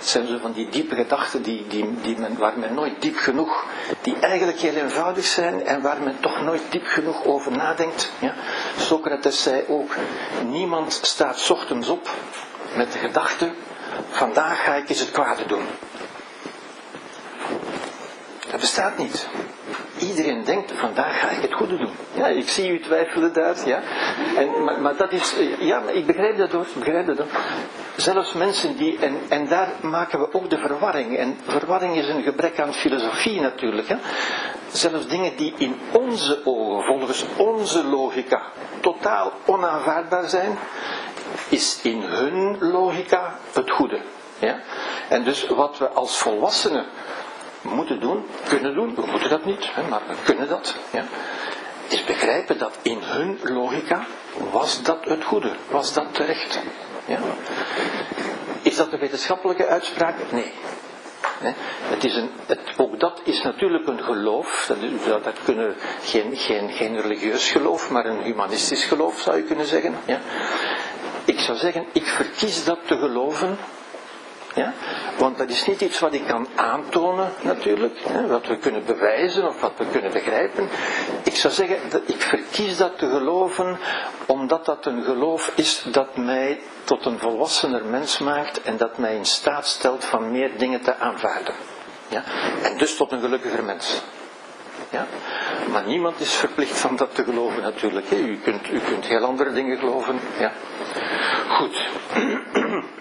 zijn zo van die diepe gedachten die, die, die men, waar men nooit diep genoeg, die eigenlijk heel eenvoudig zijn en waar men toch nooit diep genoeg over nadenkt. Ja? Socrates zei ook, niemand staat ochtends op met de gedachte, vandaag ga ik eens het kwade doen. Dat bestaat niet. Iedereen denkt, vandaag ga ik het goede doen. Ja, ik zie u twijfelen daar, ja. En, maar, maar dat is, ja, maar ik begrijp dat hoor, begrijp dat. Zelfs mensen die, en, en daar maken we ook de verwarring. En verwarring is een gebrek aan filosofie natuurlijk. Hè. Zelfs dingen die in onze ogen, volgens onze logica, totaal onaanvaardbaar zijn, is in hun logica het goede. Ja? En dus wat we als volwassenen moeten doen, kunnen doen, we moeten dat niet, maar we kunnen dat, ja, is begrijpen dat in hun logica was dat het goede, was dat terecht. Ja. Is dat een wetenschappelijke uitspraak? Nee. Het is een, het, ook dat is natuurlijk een geloof, dat, dat kunnen geen, geen, geen religieus geloof, maar een humanistisch geloof zou je kunnen zeggen. Ja. Ik zou zeggen, ik verkies dat te geloven ja? Want dat is niet iets wat ik kan aantonen natuurlijk, hè, wat we kunnen bewijzen of wat we kunnen begrijpen. Ik zou zeggen, dat ik verkies dat te geloven omdat dat een geloof is dat mij tot een volwassener mens maakt en dat mij in staat stelt van meer dingen te aanvaarden. Ja? En dus tot een gelukkiger mens. Ja? Maar niemand is verplicht van dat te geloven natuurlijk. Hè. U, kunt, u kunt heel andere dingen geloven. Ja. Goed.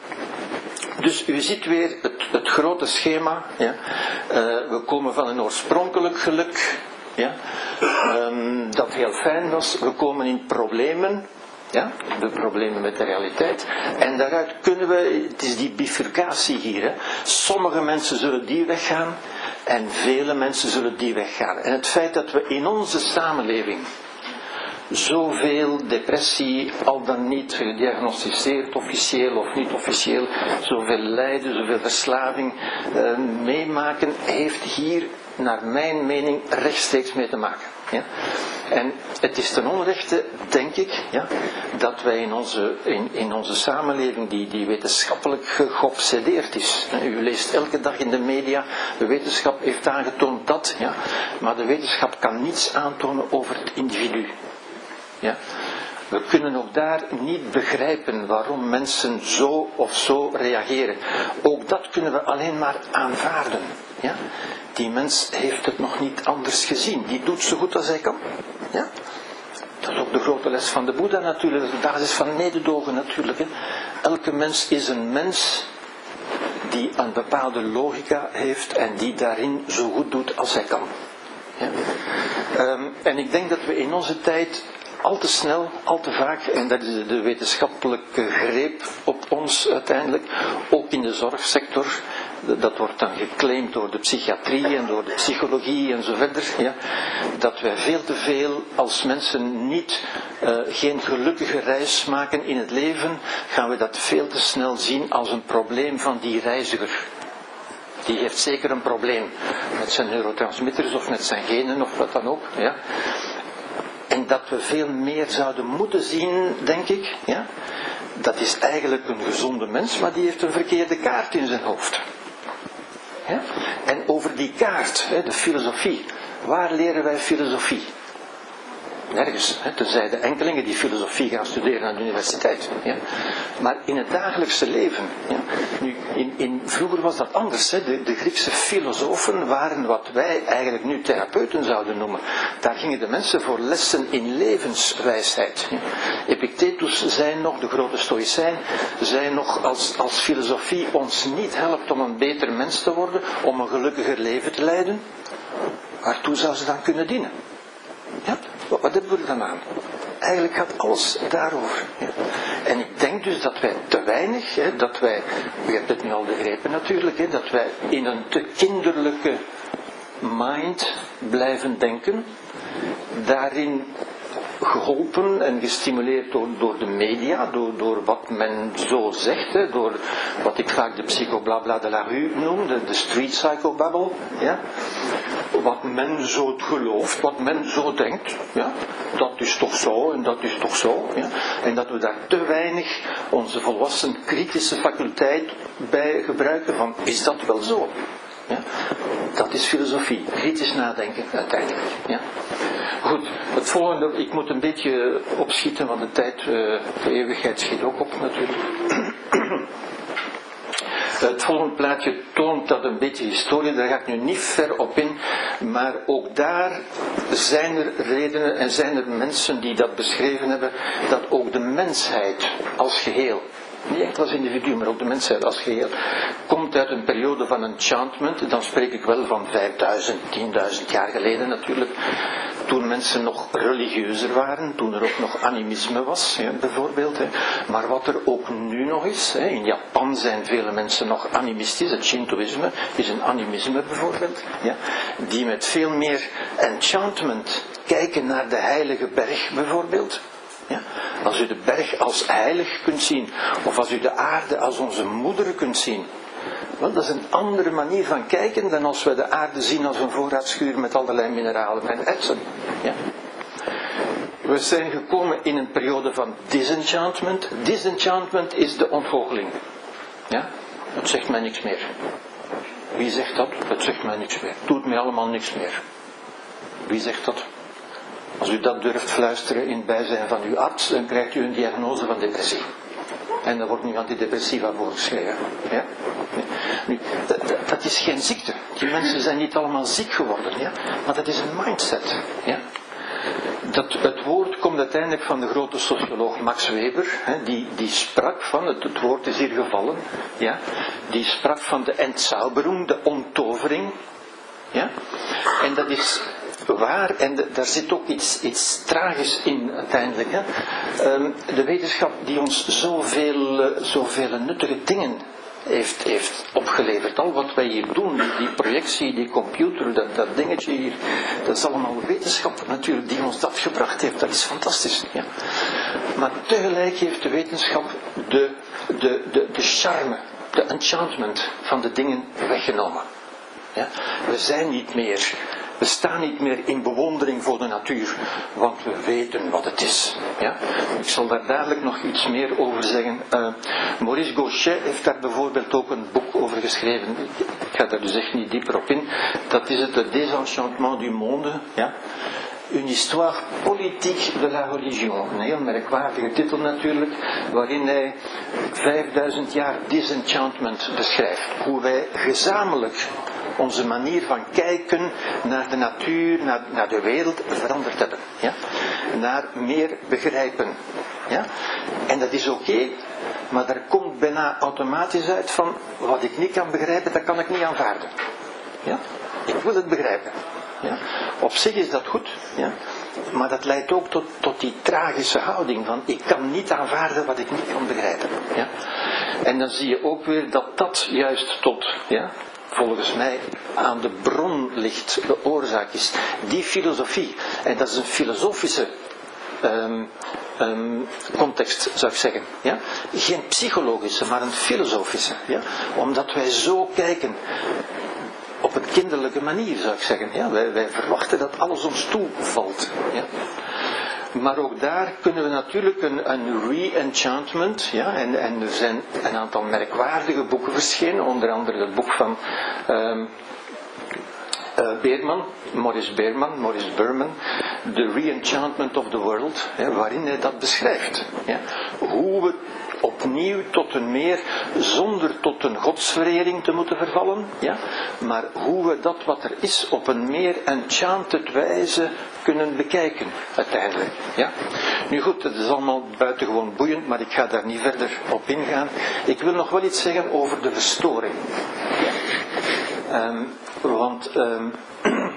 Dus u ziet weer het, het grote schema. Ja. Uh, we komen van een oorspronkelijk geluk. Ja. Um, dat heel fijn was. We komen in problemen. Ja, de problemen met de realiteit. En daaruit kunnen we, het is die bifurcatie hier. Hè. Sommige mensen zullen die weg gaan en vele mensen zullen die weg gaan. En het feit dat we in onze samenleving zoveel depressie, al dan niet gediagnosticeerd, officieel of niet officieel, zoveel lijden, zoveel verslaving eh, meemaken, heeft hier naar mijn mening rechtstreeks mee te maken. Ja? En het is ten onrechte, denk ik, ja, dat wij in onze, in, in onze samenleving, die, die wetenschappelijk geobsedeerd is. U leest elke dag in de media, de wetenschap heeft aangetoond dat, ja, maar de wetenschap kan niets aantonen over het individu. Ja? We kunnen ook daar niet begrijpen waarom mensen zo of zo reageren. Ook dat kunnen we alleen maar aanvaarden. Ja? Die mens heeft het nog niet anders gezien. Die doet zo goed als hij kan. Ja? Dat is ook de grote les van de Boeddha natuurlijk. De basis van mededogen natuurlijk. Hè. Elke mens is een mens die een bepaalde logica heeft en die daarin zo goed doet als hij kan. Ja. Um, en ik denk dat we in onze tijd al te snel, al te vaak, en dat is de wetenschappelijke greep op ons uiteindelijk, ook in de zorgsector, dat wordt dan geclaimd door de psychiatrie en door de psychologie en zo verder, ja, dat wij veel te veel als mensen niet, uh, geen gelukkige reis maken in het leven, gaan we dat veel te snel zien als een probleem van die reiziger. Die heeft zeker een probleem met zijn neurotransmitters of met zijn genen of wat dan ook. Ja. En dat we veel meer zouden moeten zien, denk ik, ja, dat is eigenlijk een gezonde mens, maar die heeft een verkeerde kaart in zijn hoofd. En over die kaart, de filosofie, waar leren wij filosofie? Nergens. Hè, tenzij de enkelingen die filosofie gaan studeren aan de universiteit. Ja. Maar in het dagelijkse leven. Ja. Nu, in, in, vroeger was dat anders. Hè. De, de, Griekse filosofen waren wat wij eigenlijk nu therapeuten zouden noemen. Daar gingen de mensen voor lessen in levenswijsheid. Epictetus zei nog, de grote stoïcijn, zei nog als, als filosofie ons niet helpt om een beter mens te worden, om een gelukkiger leven te leiden, waartoe zou ze dan kunnen dienen? Ja? Wat hebben we dan aan? Eigenlijk gaat alles daarover. Ja. En ik denk dus dat wij te weinig, hè, dat wij, u hebt het nu al begrepen natuurlijk, hè, dat wij in een te kinderlijke mind blijven denken, daarin geholpen en gestimuleerd door, de media, door, door wat men zo zegt, hè, door wat ik vaak de psychoblabla de la rue noem, de, de street psychobabble, ja. wat men zo gelooft, wat men zo denkt, ja. dat is toch zo en dat is toch zo, ja. en dat we daar te weinig onze volwassen kritische faculteit bij gebruiken van, is dat wel zo? Dat is filosofie, kritisch nadenken uiteindelijk. Ja? Goed, het volgende, ik moet een beetje opschieten, want de tijd, uh, de eeuwigheid schiet ook op natuurlijk. Het volgende plaatje toont dat een beetje historie, daar ga ik nu niet ver op in, maar ook daar zijn er redenen en zijn er mensen die dat beschreven hebben, dat ook de mensheid als geheel niet enkel als individu, maar ook de mensheid als geheel, komt uit een periode van enchantment. Dan spreek ik wel van 5000, 10.000 jaar geleden natuurlijk. Toen mensen nog religieuzer waren, toen er ook nog animisme was, bijvoorbeeld. Maar wat er ook nu nog is, in Japan zijn vele mensen nog animistisch, het Shintoïsme is een animisme bijvoorbeeld, die met veel meer enchantment kijken naar de heilige berg bijvoorbeeld. Als u de berg als heilig kunt zien, of als u de aarde als onze moeder kunt zien, wel, dat is een andere manier van kijken dan als we de aarde zien als een voorraadschuur met allerlei mineralen en ertsen. Ja? We zijn gekomen in een periode van disenchantment. Disenchantment is de ontgoocheling. Ja? Het zegt mij niks meer. Wie zegt dat? Het zegt mij niks meer. Doet mij allemaal niks meer. Wie zegt dat? Als u dat durft fluisteren in het bijzijn van uw arts, dan krijgt u een diagnose van depressie. En dan wordt nu antidepressiva voorgeschreven. Ja? Nu, dat, dat, is geen ziekte. Die mensen zijn niet allemaal ziek geworden. Ja? Maar dat is een mindset. Ja? Dat, het woord komt uiteindelijk van de grote socioloog Max Weber, hè, die, die sprak van, het, woord is hier gevallen, ja, die sprak van de Entzauberung, de onttovering. Ja? En dat is waar en daar zit ook iets, iets tragisch in uiteindelijk. Hè. Ehm, de wetenschap die ons zoveel, uh, zoveel nuttige dingen heeft, heeft opgeleverd. Al wat wij hier doen, die projectie, die computer, dat, dat dingetje hier, dat is allemaal wetenschap natuurlijk die ons dat gebracht heeft. Dat is fantastisch. Ja. Maar tegelijk heeft de wetenschap de, de, de, de charme, de enchantment van de dingen weggenomen. Ja. We zijn niet meer we staan niet meer in bewondering voor de natuur, want we weten wat het is. Ja? Ik zal daar dadelijk nog iets meer over zeggen. Uh, Maurice Gauchet heeft daar bijvoorbeeld ook een boek over geschreven. Ik ga daar dus echt niet dieper op in. Dat is het Désenchantement du Monde. Ja? Une histoire politique de la religion. Een heel merkwaardige titel natuurlijk, waarin hij 5000 jaar disenchantment beschrijft. Hoe wij gezamenlijk onze manier van kijken naar de natuur, naar, naar de wereld veranderd hebben. Ja? Naar meer begrijpen. Ja? En dat is oké, maar er komt bijna automatisch uit van wat ik niet kan begrijpen, dat kan ik niet aanvaarden. Ja? Ik wil het begrijpen. Ja? Op zich is dat goed, ja? maar dat leidt ook tot, tot die tragische houding van ik kan niet aanvaarden wat ik niet kan begrijpen. Ja? En dan zie je ook weer dat dat juist tot ja, volgens mij aan de bron ligt, de oorzaak is. Die filosofie, en dat is een filosofische um, um, context, zou ik zeggen. Ja? Geen psychologische, maar een filosofische. Ja? Omdat wij zo kijken op een kinderlijke manier, zou ik zeggen. Ja? Wij, wij verwachten dat alles ons toevalt. Ja? Maar ook daar kunnen we natuurlijk een, een re-enchantment, ja, en, en er zijn een aantal merkwaardige boeken verschenen, onder andere het boek van um, Beerman, Morris Beerman, Morris Berman, The Re-Enchantment of the World, hè, waarin hij dat beschrijft. Ja. Hoe we opnieuw tot een meer, zonder tot een godsverering te moeten vervallen, ja, maar hoe we dat wat er is op een meer enchanted wijze kunnen bekijken, uiteindelijk. Ja. Nu goed, het is allemaal buitengewoon boeiend, maar ik ga daar niet verder op ingaan. Ik wil nog wel iets zeggen over de verstoring. Um, want um,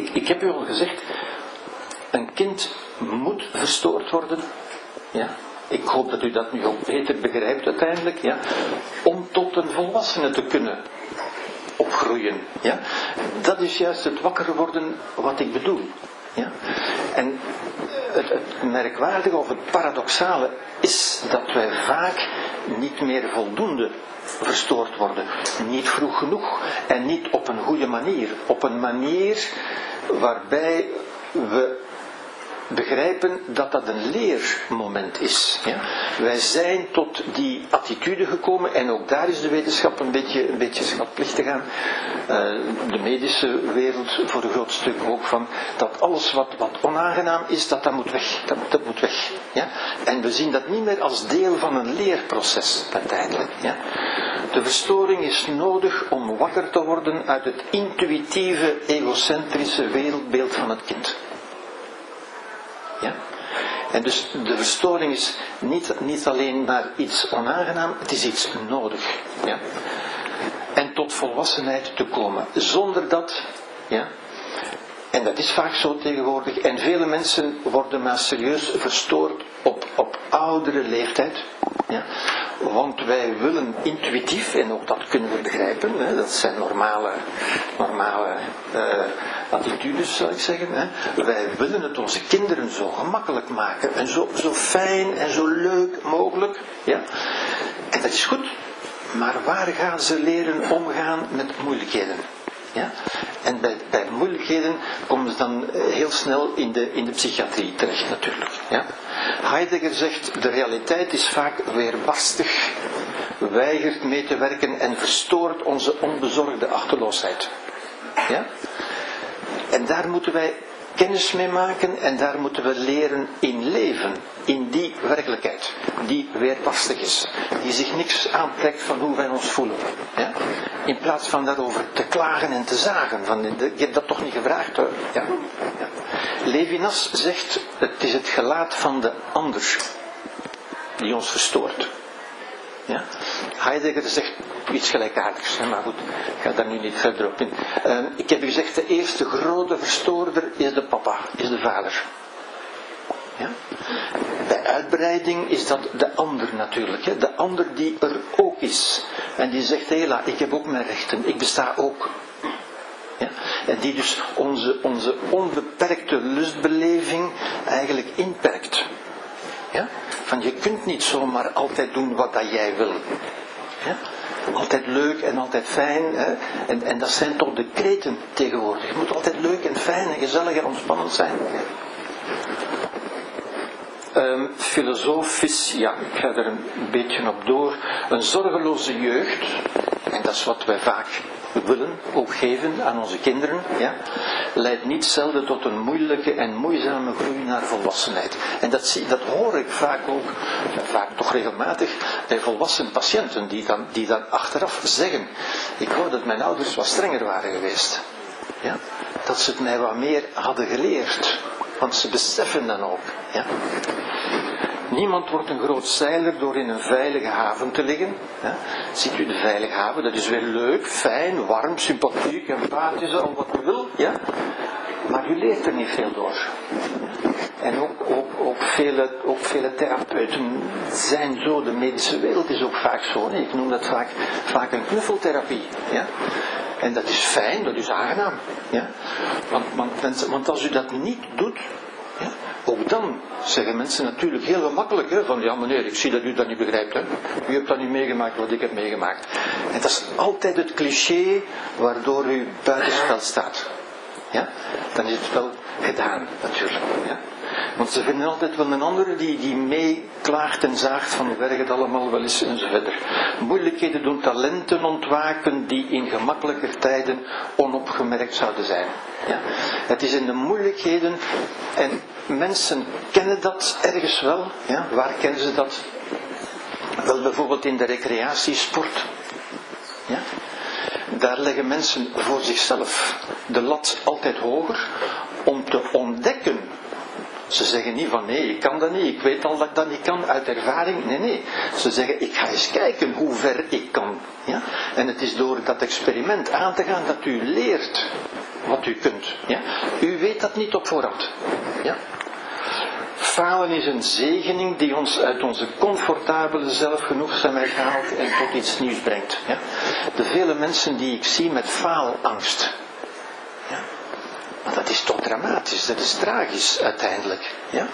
ik, ik heb u al gezegd, een kind moet verstoord worden. Ja, ik hoop dat u dat nu ook beter begrijpt uiteindelijk, ja, om tot een volwassene te kunnen opgroeien. Ja. Dat is juist het wakker worden wat ik bedoel. Ja. En het, het merkwaardige of het paradoxale is dat wij vaak niet meer voldoende verstoord worden. Niet vroeg genoeg en niet op een goede manier. Op een manier waarbij we begrijpen dat dat een leermoment is. Ja? Wij zijn tot die attitude gekomen en ook daar is de wetenschap een beetje, een beetje schatplichtig aan. Uh, de medische wereld voor een groot stuk ook van dat alles wat, wat onaangenaam is, dat dat moet weg. Dat, dat moet weg. Ja? En we zien dat niet meer als deel van een leerproces uiteindelijk. Ja? De verstoring is nodig om wakker te worden uit het intuïtieve, egocentrische wereldbeeld van het kind. Ja? En dus de verstoring is niet, niet alleen maar iets onaangenaam, het is iets nodig. Ja? En tot volwassenheid te komen. Zonder dat, ja, en dat is vaak zo tegenwoordig, en vele mensen worden maar serieus verstoord op, op oudere leeftijd. Ja? Want wij willen intuïtief, en ook dat kunnen we begrijpen, hè, dat zijn normale, normale uh, attitudes zou ik zeggen. Hè. Wij willen het onze kinderen zo gemakkelijk maken en zo, zo fijn en zo leuk mogelijk. Ja. En dat is goed, maar waar gaan ze leren omgaan met moeilijkheden? Ja? En bij, bij moeilijkheden komen ze dan eh, heel snel in de, in de psychiatrie terecht natuurlijk. Ja? Heidegger zegt, de realiteit is vaak weerbarstig, weigert mee te werken en verstoort onze onbezorgde achterloosheid. Ja? En daar moeten wij kennis mee maken en daar moeten we leren in leven, in die werkelijkheid, die weerbarstig is, die zich niks aantrekt van hoe wij ons voelen. Ja? In plaats van daarover te klagen en te zagen, van je hebt dat toch niet gevraagd hoor. Ja. Levinas zegt, het is het gelaat van de ander die ons verstoort. Ja? Heidegger zegt, iets gelijkaardigs. Maar goed, ik ga daar nu niet verder op in. Ehm, ik heb gezegd, de eerste grote verstoorder is de papa, is de vader. Ja? Bij uitbreiding is dat de ander natuurlijk. Hè? De ander die er ook is. En die zegt, hela, ik heb ook mijn rechten, ik besta ook. Ja? En die dus onze, onze onbeperkte lustbeleving eigenlijk inperkt. Ja? Van je kunt niet zomaar altijd doen wat dat jij wil. Altijd leuk en altijd fijn. Hè? En, en dat zijn toch de kreten tegenwoordig. Je moet altijd leuk en fijn en gezellig en ontspannend zijn. Um, filosofisch, ja, ik ga er een beetje op door. Een zorgeloze jeugd, en dat is wat wij vaak willen, ook geven aan onze kinderen, ja, leidt niet zelden tot een moeilijke en moeizame groei naar volwassenheid. En dat, zie, dat hoor ik vaak ook, vaak toch regelmatig, bij volwassen patiënten die dan, die dan achteraf zeggen, ik hoor dat mijn ouders wat strenger waren geweest. Ja? Dat ze het mij wat meer hadden geleerd. Want ze beseffen dan ook. Ja? Niemand wordt een groot zeiler door in een veilige haven te liggen. Ziet u de veilige haven? Dat is weer leuk, fijn, warm, sympathiek, empathisch, al wat u wil. Ja? Maar u leert er niet veel door. En ook, ook, vele, therapeuten zijn zo, de medische wereld is ook vaak zo. Ik noem dat vaak, vaak een knuffeltherapie. Ja? En dat is fijn, dat is aangenaam. Ja? Want, want, want als u dat niet doet, ook dan zeggen mensen natuurlijk heel gemakkelijk hè, van ja meneer, ik zie dat u dat niet begrijpt. Hè. U hebt dat niet meegemaakt wat ik heb meegemaakt. En dat is altijd het cliché waardoor u buitenspel staat. Ja? Dan is het wel gedaan natuurlijk. Ja? Want ze vinden altijd wel een andere die, die meeklaagt en zaagt van hoe werkt het allemaal wel eens enzovoort. Moeilijkheden doen talenten ontwaken die in gemakkelijker tijden onopgemerkt zouden zijn. Ja. Het is in de moeilijkheden en mensen kennen dat ergens wel. Ja. Waar kennen ze dat? Wel bijvoorbeeld in de recreatiesport. Ja. Daar leggen mensen voor zichzelf de lat altijd hoger om te ontdekken ze zeggen niet van nee, ik kan dat niet, ik weet al dat ik dat niet kan uit ervaring. Nee, nee. Ze zeggen ik ga eens kijken hoe ver ik kan. Ja? En het is door dat experiment aan te gaan dat u leert wat u kunt. Ja? U weet dat niet op voorhand. Ja? Falen is een zegening die ons uit onze comfortabele zelfgenoegzaamheid haalt en tot iets nieuws brengt. Ja? De vele mensen die ik zie met faalangst, maar dat is toch dramatisch, dat is tragisch uiteindelijk. Ja?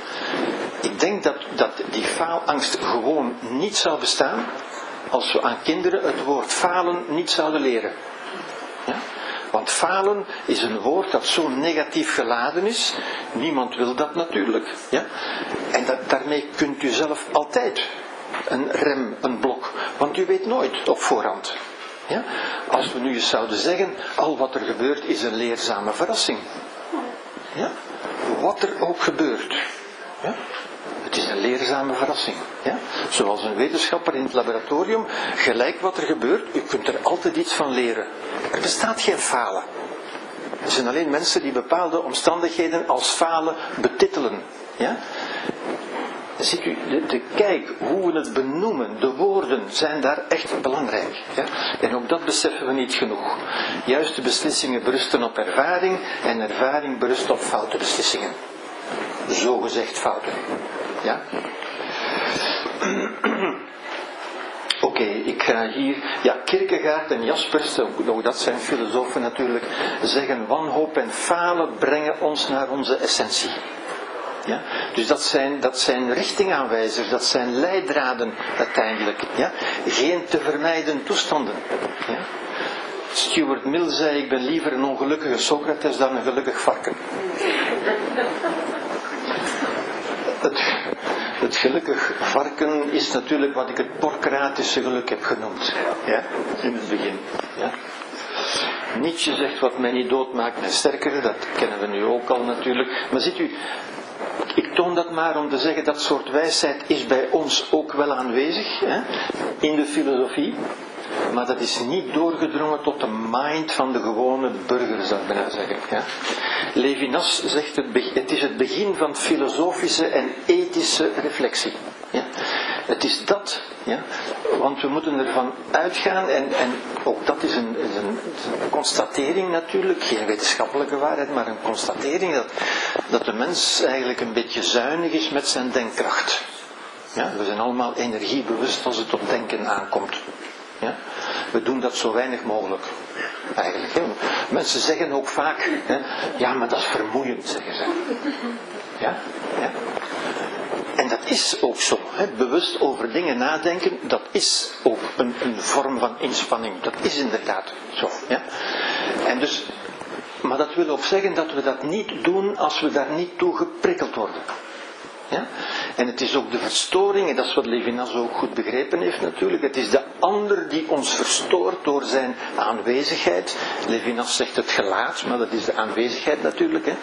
Ik denk dat, dat die faalangst gewoon niet zou bestaan als we aan kinderen het woord falen niet zouden leren. Want falen is een woord dat zo negatief geladen is. Niemand wil dat natuurlijk. Ja? En dat, daarmee kunt u zelf altijd een rem, een blok. Want u weet nooit op voorhand. Ja? Als we nu eens zouden zeggen, al wat er gebeurt is een leerzame verrassing. Ja? Wat er ook gebeurt. Ja? Het is een leerzame verrassing. Ja? Zoals een wetenschapper in het laboratorium, gelijk wat er gebeurt, u kunt er altijd iets van leren. Er bestaat geen falen. Er zijn alleen mensen die bepaalde omstandigheden als falen betitelen. Ja? Ziet u, de, kijk, hoe we het benoemen, de woorden zijn daar echt belangrijk. Ja? En ook dat beseffen we niet genoeg. Juiste beslissingen berusten op ervaring en ervaring berust op foute beslissingen. Zo gezegd fouten. Ja? Oké, ik ga hier, ja, Kierkegaard en Jaspers, ook dat zijn filosofen natuurlijk, zeggen wanhoop en falen brengen ons naar onze essentie. Ja? Dus dat zijn, dat zijn richtingaanwijzers, dat zijn leidraden uiteindelijk. Ja? Geen te vermijden toestanden. Ja? Stuart Mill zei, ik ben liever een ongelukkige Socrates dan een gelukkig varken. Het, gelukkig varken is natuurlijk wat ik het porcratische geluk heb genoemd. Ja? In het begin. Ja? Zegt wat mij niet doodmaakt mij sterker, dat kennen we nu ook al natuurlijk. Maar ziet u, ik toon dat maar om te zeggen dat soort wijsheid is bij ons ook wel aanwezig hè, in de filosofie. Maar dat is niet doorgedrongen tot de mind van de gewone burger, zou ik bijna zeggen. Ja. Levinas zegt het, het is het begin van filosofische en ethische reflectie. Ja. Het is dat. Ja? Want we moeten ervan uitgaan, en, en ook dat is een, een, constatering natuurlijk, geen wetenschappelijke waarheid, maar een constatering dat, dat de mens eigenlijk een beetje zuinig is met zijn denkkracht. Ja? We zijn allemaal energiebewust als het op denken aankomt. Ja? We doen dat zo weinig mogelijk. Eigenlijk. Mensen zeggen ook vaak, hè, ja maar dat is vermoeiend, zeggen ze. Ja? ja? En dat is ook zo. Hè? Bewust over dingen nadenken, dat is ook een, een, vorm van inspanning. Dat is inderdaad zo. Ja? En dus, maar dat wil ook zeggen dat we dat niet doen als we daar niet toe geprikkeld worden. Ja? En het is ook de verstoring, en dat is wat Levinas ook goed begrepen heeft natuurlijk. Het is de ander die ons verstoort door zijn aanwezigheid. Levinas zegt het gelaat, maar dat is de aanwezigheid natuurlijk. Hè?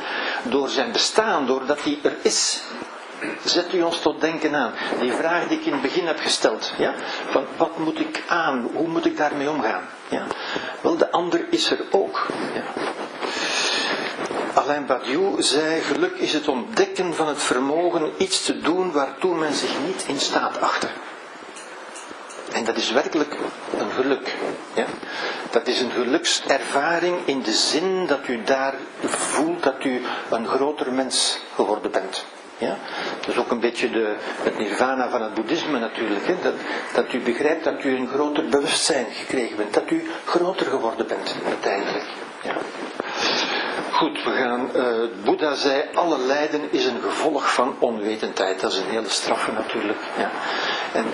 Door zijn bestaan, doordat hij er is. Zet u ons tot denken aan. Die vraag die ik in het begin heb gesteld. Ja? Van wat moet ik aan? Hoe moet ik daarmee omgaan? Ja? Wel, de ander is er ook. Ja? Alain Badiou zei: geluk is het ontdekken van het vermogen iets te doen waartoe men zich niet in staat achtte. En dat is werkelijk een geluk. Ja? Dat is een gelukservaring in de zin dat u daar voelt dat u een groter mens geworden bent. Ja? Dat is ook een beetje de, het nirvana van het boeddhisme natuurlijk. Hè? Dat, dat u begrijpt dat u een groter bewustzijn gekregen bent. Dat u groter geworden bent uiteindelijk. Ja? Goed, we gaan. Uh, Boeddha zei: alle lijden is een gevolg van onwetendheid. Dat is een hele straffe natuurlijk. Ja. En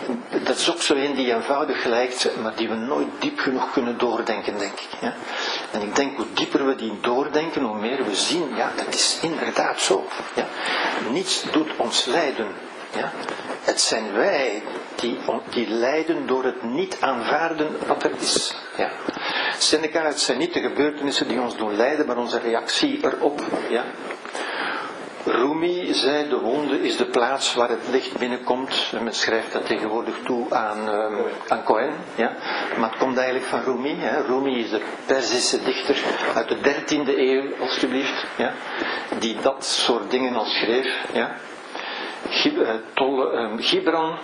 dat is ook zo die eenvoudig lijkt, maar die we nooit diep genoeg kunnen doordenken, denk ik. Ja. En ik denk hoe dieper we die doordenken, hoe meer we zien, ja, dat is inderdaad zo. Ja. Niets doet ons lijden. Ja. Het zijn wij die, die lijden door het niet aanvaarden wat er is. Ja. Seneca, het zijn niet de gebeurtenissen die ons doen lijden, maar onze reactie erop. Ja. Rumi zei, de wonde is de plaats waar het licht binnenkomt. En men schrijft dat tegenwoordig toe aan, um, aan Cohen. Ja. Maar het komt eigenlijk van Rumi. Hè. Rumi is de Perzische dichter uit de 13e eeuw, alstublieft. Ja. Die dat soort dingen al schreef. Ja. Tolle, um, Gibran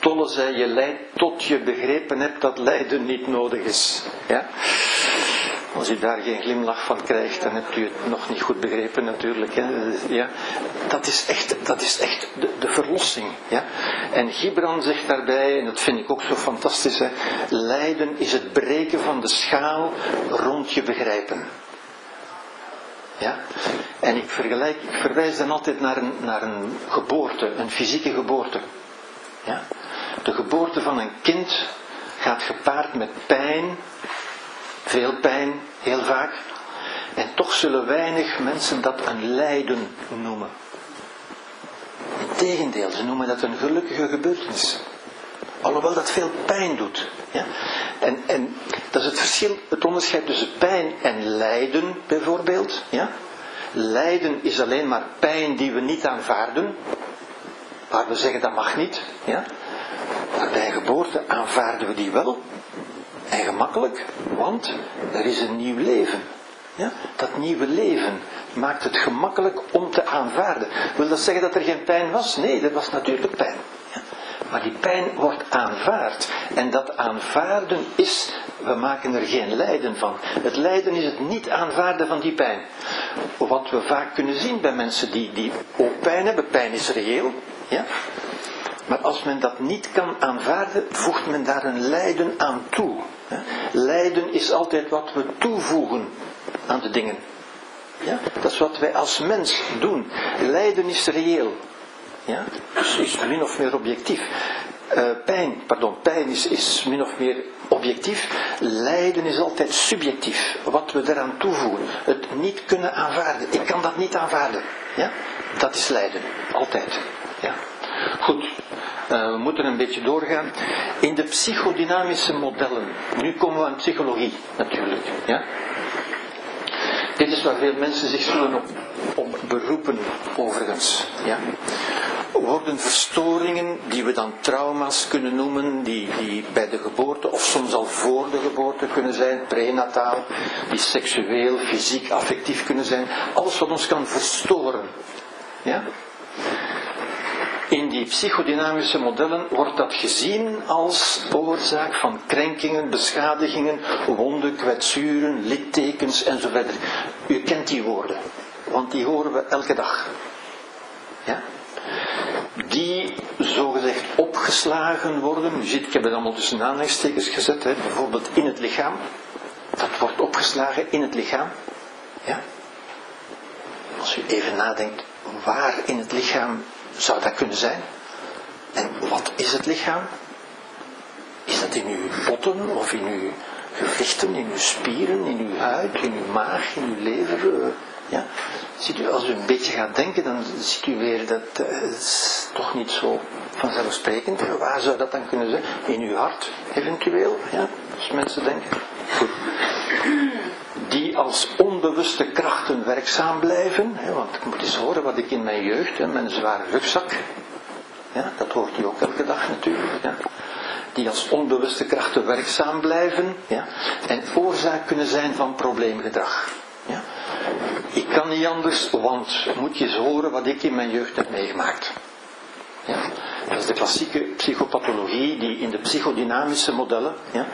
Tolle zei, je lijdt tot je begrepen hebt dat lijden niet nodig is. Ja? Als u daar geen glimlach van krijgt, dan hebt u het nog niet goed begrepen natuurlijk. Hè? Ja? Dat is echt, dat is echt de, de, verlossing. Ja? En Gibran zegt daarbij, en dat vind ik ook zo fantastisch, hè? lijden is het breken van de schaal rond je begrijpen. Ja? En ik, vergelijk, ik verwijs dan altijd naar een, naar een geboorte, een fysieke geboorte. Ja? De geboorte van een kind gaat gepaard met pijn, veel pijn, heel vaak. En toch zullen weinig mensen dat een lijden noemen. Integendeel, ze noemen dat een gelukkige gebeurtenis. Alhoewel dat veel pijn doet. Ja? En, en dat is het verschil, het onderscheid tussen pijn en lijden bijvoorbeeld. Ja? Lijden is alleen maar pijn die we niet aanvaarden. Waar we zeggen dat mag niet. Ja? Maar bij geboorte aanvaarden we die wel. En gemakkelijk, want er is een nieuw leven. Ja? Dat nieuwe leven maakt het gemakkelijk om te aanvaarden. Wil dat zeggen dat er geen pijn was? Nee, er was natuurlijk pijn. Maar die pijn wordt aanvaard. En dat aanvaarden is, we maken er geen lijden van. Het lijden is het niet aanvaarden van die pijn. Wat we vaak kunnen zien bij mensen die, die ook pijn hebben, pijn is reëel. Ja? Maar als men dat niet kan aanvaarden, voegt men daar een lijden aan toe. Lijden is altijd wat we toevoegen aan de dingen. Ja? Dat is wat wij als mens doen. Lijden is reëel. Ja? Dus is min of meer objectief. Uh, pijn, pardon, pijn is, is min of meer objectief. Lijden is altijd subjectief. Wat we eraan toevoegen. Het niet kunnen aanvaarden. Ik kan dat niet aanvaarden. Ja? Dat is lijden. Altijd. Ja? Goed, uh, we moeten een beetje doorgaan. In de psychodynamische modellen, nu komen we aan psychologie natuurlijk. Ja? Dit is waar veel mensen zich zullen op, op beroepen, overigens. Ja? Worden verstoringen, die we dan trauma's kunnen noemen, die, die bij de geboorte of soms al voor de geboorte kunnen zijn, prenataal, die seksueel, fysiek, affectief kunnen zijn, alles wat ons kan verstoren. Ja? In die psychodynamische modellen wordt dat gezien als oorzaak van krenkingen, beschadigingen, wonden, kwetsuren, littekens enzovoort. U kent die woorden, want die horen we elke dag. Ja? Die zogezegd opgeslagen worden. U ziet, ik heb het allemaal tussen aanhalingstekens gezet, hè, bijvoorbeeld in het lichaam. Dat wordt opgeslagen in het lichaam. Ja? Als u even nadenkt, waar in het lichaam zou dat kunnen zijn? En wat is het lichaam? Is dat in uw botten of in uw gewrichten, in uw spieren, in uw huid, in uw maag, in uw lever? Ja? Ziet u, als u een beetje gaat denken, dan ziet u weer dat is toch niet zo vanzelfsprekend. Waar zou dat dan kunnen zijn? In uw hart, eventueel, ja? als mensen denken. Die als onbewuste krachten werkzaam blijven. Hè, want ik moet eens horen wat ik in mijn jeugd, hè, mijn zware rugzak, ja, dat hoort u ook elke dag natuurlijk. Ja, die als onbewuste krachten werkzaam blijven ja, en oorzaak kunnen zijn van probleemgedrag. Ja. Ik kan niet anders, want moet je eens horen wat ik in mijn jeugd heb meegemaakt. Ja. Dat is de klassieke psychopathologie die in de psychodynamische modellen ja,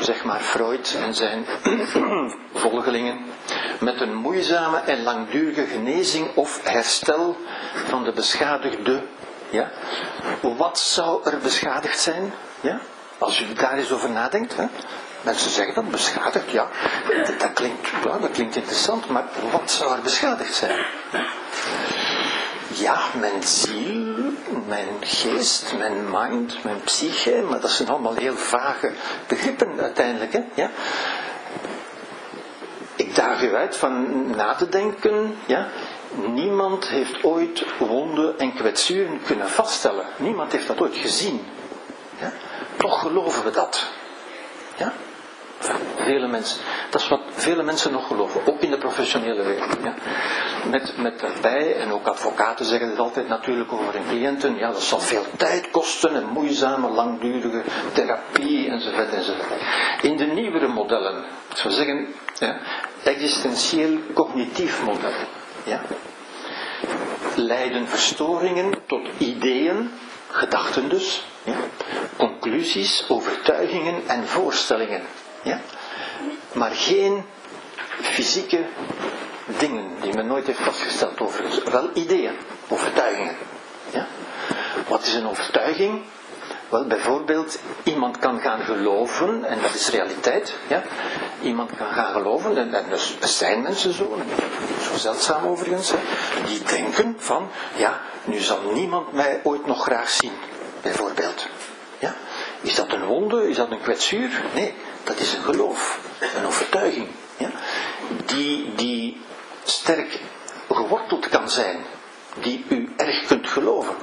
zeg maar Freud en zijn volgelingen, met een moeizame en langdurige genezing of herstel van de beschadigde. Ja? Wat zou er beschadigd zijn? Ja? Als u daar eens over nadenkt. Hè? Mensen zeggen dan beschadigd, ja. Dat, klinkt, ja, dat klinkt interessant, maar wat zou er beschadigd zijn? ja, mijn ziel, mijn geest, mijn mind, mijn psyche, maar dat zijn allemaal heel vage begrippen uiteindelijk. Hè? Ja? Ik daag u uit van na te denken, ja? niemand heeft ooit wonden en kwetsuren kunnen vaststellen. Niemand heeft dat ooit gezien. Ja? Toch geloven we dat. Ja? Vele mensen. Dat is wat vele mensen nog geloven, ook in de professionele wereld. Ja. Met, met daarbij, en ook advocaten zeggen het altijd natuurlijk over hun cliënten, ja, dat zal veel tijd kosten en moeizame, langdurige therapie enzovoort enzovoort. In de nieuwere modellen, we zeggen, ja, existentieel cognitief model, ja, leiden verstoringen tot ideeën, gedachten dus, ja, conclusies, overtuigingen en voorstellingen. Ja? Maar geen fysieke dingen die men nooit heeft vastgesteld overigens. Wel ideeën, overtuigingen. Ja? Wat is een overtuiging? Wel, bijvoorbeeld, iemand kan gaan geloven, en dat is realiteit. Ja? Iemand kan gaan geloven, en, en er zijn mensen zo, zo zeldzaam overigens, die denken van, ja, nu zal niemand mij ooit nog graag zien, bijvoorbeeld. Ja? Is dat een wonde? Is dat een kwetsuur? Nee, dat is een geloof, een overtuiging, ja, die, die sterk geworteld kan zijn, die u erg kunt geloven.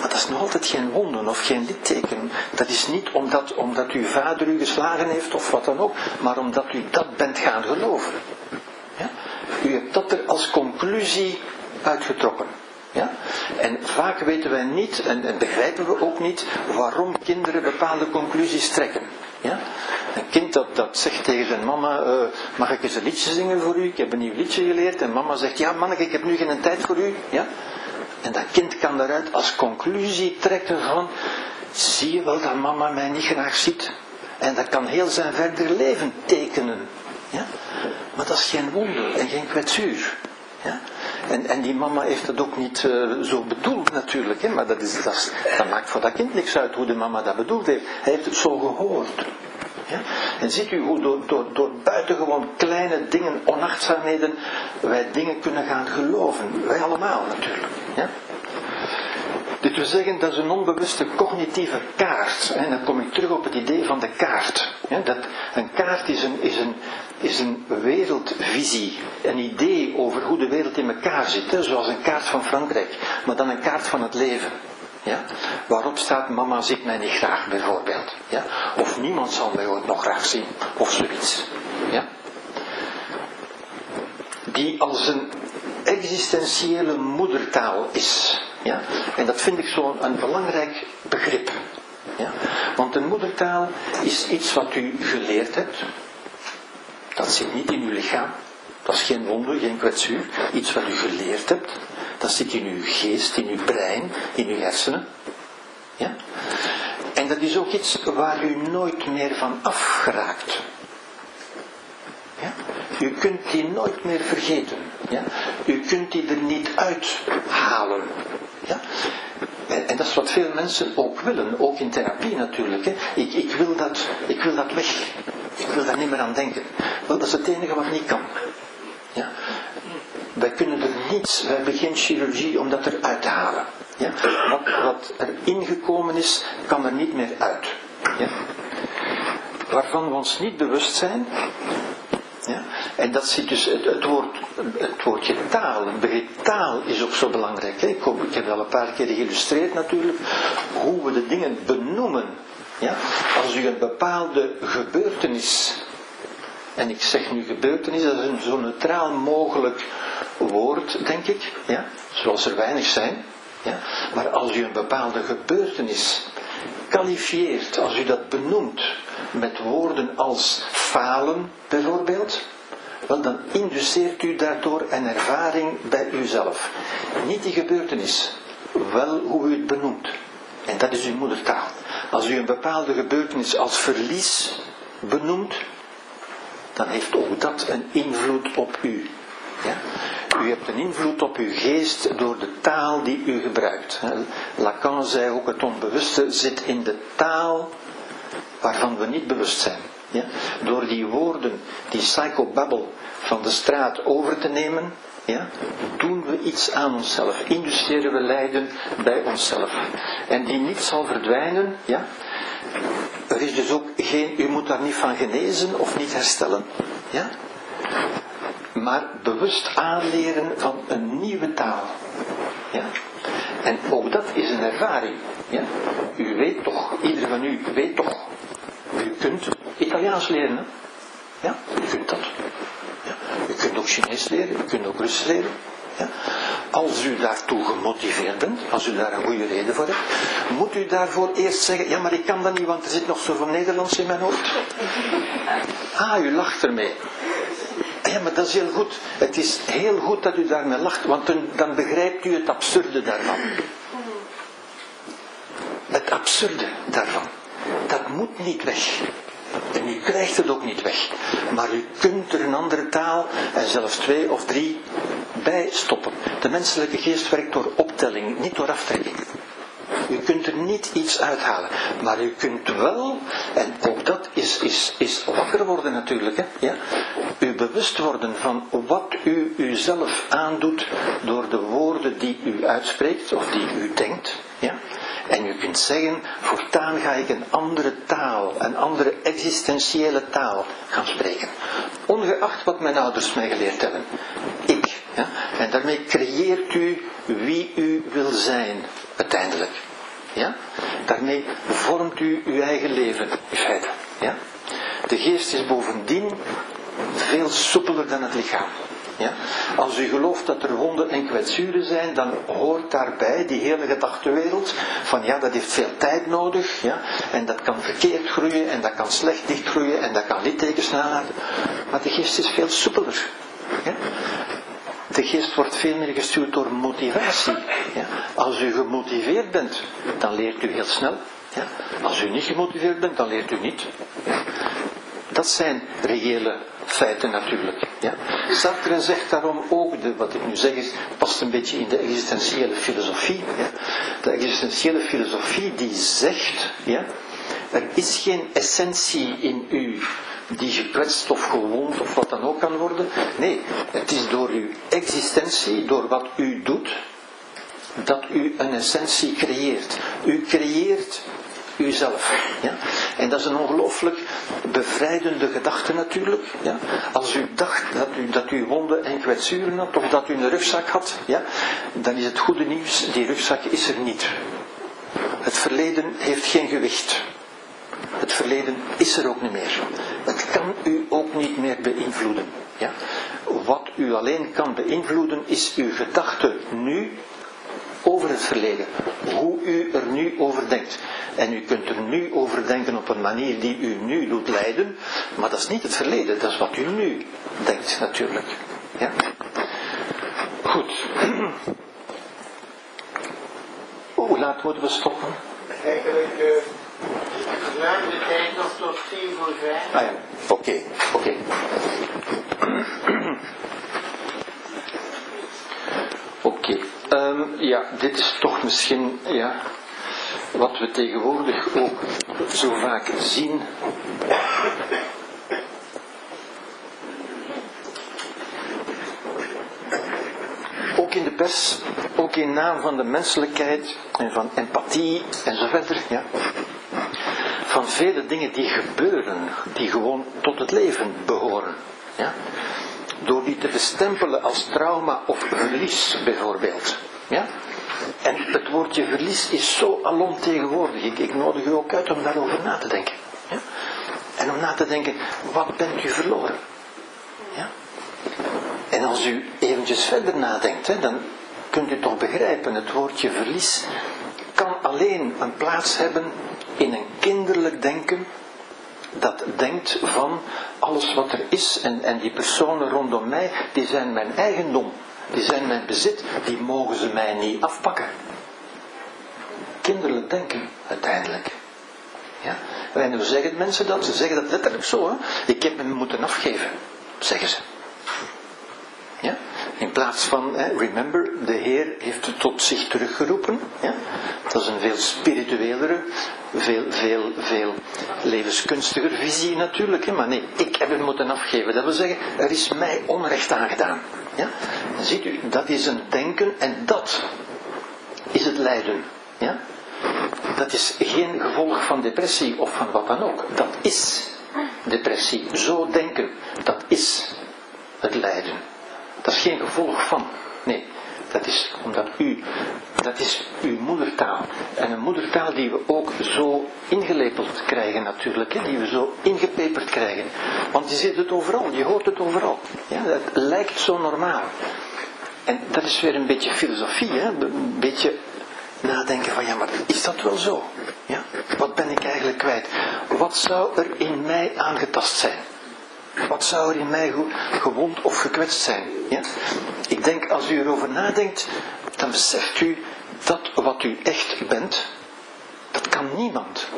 Maar dat is nog altijd geen wonden of geen litteken. Dat is niet omdat, omdat uw vader u geslagen heeft of wat dan ook, maar omdat u dat bent gaan geloven. Ja? U hebt dat er als conclusie uitgetrokken. Ja? En vaak weten wij niet, en, en, begrijpen we ook niet, waarom kinderen bepaalde conclusies trekken. Ja? Een kind dat, dat zegt tegen zijn mama, uh, mag ik eens een liedje zingen voor u? Ik heb een nieuw liedje geleerd. En mama zegt, ja manneke, ik heb nu geen tijd voor u. Ja? En dat kind kan daaruit als conclusie trekken van, zie je wel dat mama mij niet graag ziet? En dat kan heel zijn verder leven tekenen. Ja? Maar dat is geen wonder en geen kwetsuur. Ja? En, en die mama heeft het ook niet uh, zo bedoeld natuurlijk, hè? maar dat, is, dat, dat, maakt voor dat kind niks uit hoe de mama dat bedoeld heeft. Hij heeft het zo gehoord. Ja? En ziet u hoe door, door, door buitengewoon kleine dingen, onachtzaamheden, wij dingen kunnen gaan geloven. Wij allemaal natuurlijk. Ja? Dit wil zeggen, dat is een onbewuste cognitieve kaart. En dan kom ik terug op het idee van de kaart. Dat, een kaart is een, is, een, is een wereldvisie, een idee over hoe de wereld in elkaar zit. Zoals een kaart van Frankrijk, maar dan een kaart van het leven. Ja? Waarop staat mama ziet mij niet graag bijvoorbeeld. Ja? Of niemand zal mij ooit nog graag zien. Of zoiets. Ja? Die als een existentiële moedertaal is. Ja? En dat vind ik zo'n belangrijk begrip. Ja? Want een moedertaal is iets wat u geleerd hebt. Dat zit niet in uw lichaam. Dat is geen wonder, geen kwetsuur. Iets wat u geleerd hebt. Dat zit in uw geest, in uw brein, in uw hersenen. Ja? En dat is ook iets waar u nooit meer van afgeraakt. Ja? Kunt die nooit meer vergeten. Ja? Kunt die er niet uithalen. Ja? En, en, dat is wat veel mensen ook willen, ook in therapie natuurlijk. Hè. Ik, ik, wil dat, ik wil dat weg. Ik wil daar niet meer aan denken. Dat is het enige wat niet kan. Ja? Wij kunnen er niets, wij hebben geen chirurgie om dat eruit te halen. Ja? Wat, wat er ingekomen is, kan er niet meer uit. Ja? Waarvan we ons niet bewust zijn, ja? En dat zit dus, het, woord, het woordje taal, het begrip taal is ook zo belangrijk. Ik, hoop, ik heb het al een paar keer geïllustreerd natuurlijk, hoe we de dingen benoemen. Ja? Als u een bepaalde gebeurtenis, en ik zeg nu gebeurtenis, dat is een zo neutraal mogelijk woord, denk ik, ja? zoals er weinig zijn. Ja? Maar als u een bepaalde gebeurtenis kwalifieert, als u dat benoemt met woorden als falen bijvoorbeeld, dan induceert u daardoor een ervaring bij uzelf. Niet die gebeurtenis, wel hoe u het benoemt. En dat is uw moedertaal. Als u een bepaalde gebeurtenis als verlies benoemt, dan heeft ook dat een invloed op u. Ja? U hebt een invloed op uw geest door de taal die u gebruikt. Lacan zei ook het onbewuste zit in de taal waarvan we niet bewust zijn. Ja? Door die woorden, die psychobabble van de straat over te nemen, ja, doen we iets aan onszelf. Induceren we lijden bij onszelf. En die niet zal verdwijnen, ja. Er is dus ook geen, u moet daar niet van genezen of niet herstellen. Ja? Maar bewust aanleren van een nieuwe taal. Ja? En ook dat is een ervaring. Ja? U weet toch, ieder van u weet toch, u kunt Italiaans leren. Ja, u kunt dat. Ja. U kunt ook Chinees leren, u kunt ook Russisch leren. Ja. Als u daartoe gemotiveerd bent, als u daar een goede reden voor hebt, moet u daarvoor eerst zeggen, ja maar ik kan dat niet, want er zit nog zoveel Nederlands in mijn hoofd. Ah, u lacht ermee. Ja, maar dat is heel goed. Het is heel goed dat u daarmee lacht, want dan, dan begrijpt u het absurde daarvan. Het absurde daarvan. Dat moet niet weg. En u krijgt het ook niet weg. Maar u kunt er een andere taal, en zelfs twee of drie, bij stoppen. De menselijke geest werkt door optelling, niet door aftrekking. U kunt er niet iets uithalen. Maar u kunt wel, en ook dat is, is, is wakker worden natuurlijk, hè, ja? u bewust worden van wat u uzelf aandoet door de woorden die u uitspreekt of die u denkt. Ja? En u kunt zeggen, voortaan ga ik een andere taal, een andere existentiële taal gaan spreken. Ongeacht wat mijn ouders mij geleerd hebben. Ik. Ja? En daarmee creëert u wie u wil zijn, uiteindelijk. Ja? Daarmee vormt u uw eigen leven, in feite. Ja? De geest is bovendien veel soepeler dan het lichaam. Ja? Als u gelooft dat er wonden en kwetsuren zijn, dan hoort daarbij die hele gedachtenwereld van ja, dat heeft veel tijd nodig, ja? en dat kan verkeerd groeien, en dat kan slecht dichtgroeien, en dat kan littekens nalaten. Maar de geest is veel soepeler. Ja? De geest wordt veel meer gestuurd door motivatie. Ja? Als u gemotiveerd bent, dan leert u heel snel. Ja? Als u niet gemotiveerd bent, dan leert u niet. Dat zijn reële feiten natuurlijk. Ja. Sartre zegt daarom ook, de, wat ik nu zeg is, past een beetje in de existentiële filosofie. Ja. De existentiële filosofie die zegt, ja, er is geen essentie in u die gekwetst of gewond of wat dan ook kan worden. Nee, het is door uw existentie, door wat u doet, dat u een essentie creëert. U creëert uzelf. Ja? En dat is een ongelooflijk bevrijdende gedachte natuurlijk. Ja? Als u dacht dat u, dat u wonden en kwetsuren had, of dat u een rugzak had, ja? dan is het goede nieuws, die rugzak is er niet. Het verleden heeft geen gewicht. Het verleden is er ook niet meer. Het kan u ook niet meer beïnvloeden. Ja? Wat u alleen kan beïnvloeden is uw gedachte nu over het verleden. Hoe u er nu over denkt. En u kunt er nu over denken op een manier die u nu doet lijden, maar dat is niet het verleden, dat is wat u nu denkt natuurlijk. Ja? Goed. hoe laat moeten we stoppen? Eigenlijk uh, ruim de tijd nog tot tien voor vijf. Ah ja, oké, oké. Oké, ehm, ja, dit is toch misschien ja, wat we tegenwoordig ook zo vaak zien. Ook in de pers, ook in naam van de menselijkheid en van empathie en zo verder. Ja. Van vele dingen die gebeuren, die gewoon tot het leven behoren. Ja. Door die te bestempelen als trauma of verlies bijvoorbeeld. Ja. En het woordje verlies is zo alomtegenwoordig. Ik, ik nodig u ook uit om daarover na te denken. Ja? En om na te denken, wat bent u verloren? Ja? En als u eventjes verder nadenkt, hè, dan kunt u toch begrijpen, het woordje verlies kan alleen een plaats hebben in een kinderlijk denken dat denkt van alles wat er is en, en die personen rondom mij, die zijn mijn eigendom. Die zijn mijn bezit, die mogen ze mij niet afpakken. Kinderlijk denken, uiteindelijk. Ja? En hoe zeggen mensen dat? Ze zeggen dat letterlijk zo. Hè? Ik heb hem moeten afgeven, zeggen ze. In plaats van, hè, remember, de Heer heeft het tot zich teruggeroepen. Ja? Dat is een veel spirituelere, veel, veel, veel levenskunstiger visie natuurlijk. Hè? Maar nee, ik heb hem moeten afgeven. Dat wil zeggen, er is mij onrecht aangedaan. Ja? Ziet u, dat is een denken en dat is het lijden. Ja? Dat is geen gevolg van depressie of van wat dan ook. Dat is depressie. Zo denken, dat is het lijden. Dat is geen gevolg van. Nee, dat is omdat u, dat is uw moedertaal. En een moedertaal die we ook zo ingelepeld krijgen natuurlijk, hè, die we zo ingepeperd krijgen. Want je ziet het overal, je hoort het overal. Ja, het lijkt zo normaal. En dat is weer een beetje filosofie, hè? een beetje nadenken van ja, maar is dat wel zo? Ja? Wat ben ik eigenlijk kwijt? Wat zou er in mij aangetast zijn? Wat zou er in mij gewond of gekwetst zijn? Ja? Ik denk, als u erover nadenkt, dan beseft u dat wat u echt bent, dat kan niemand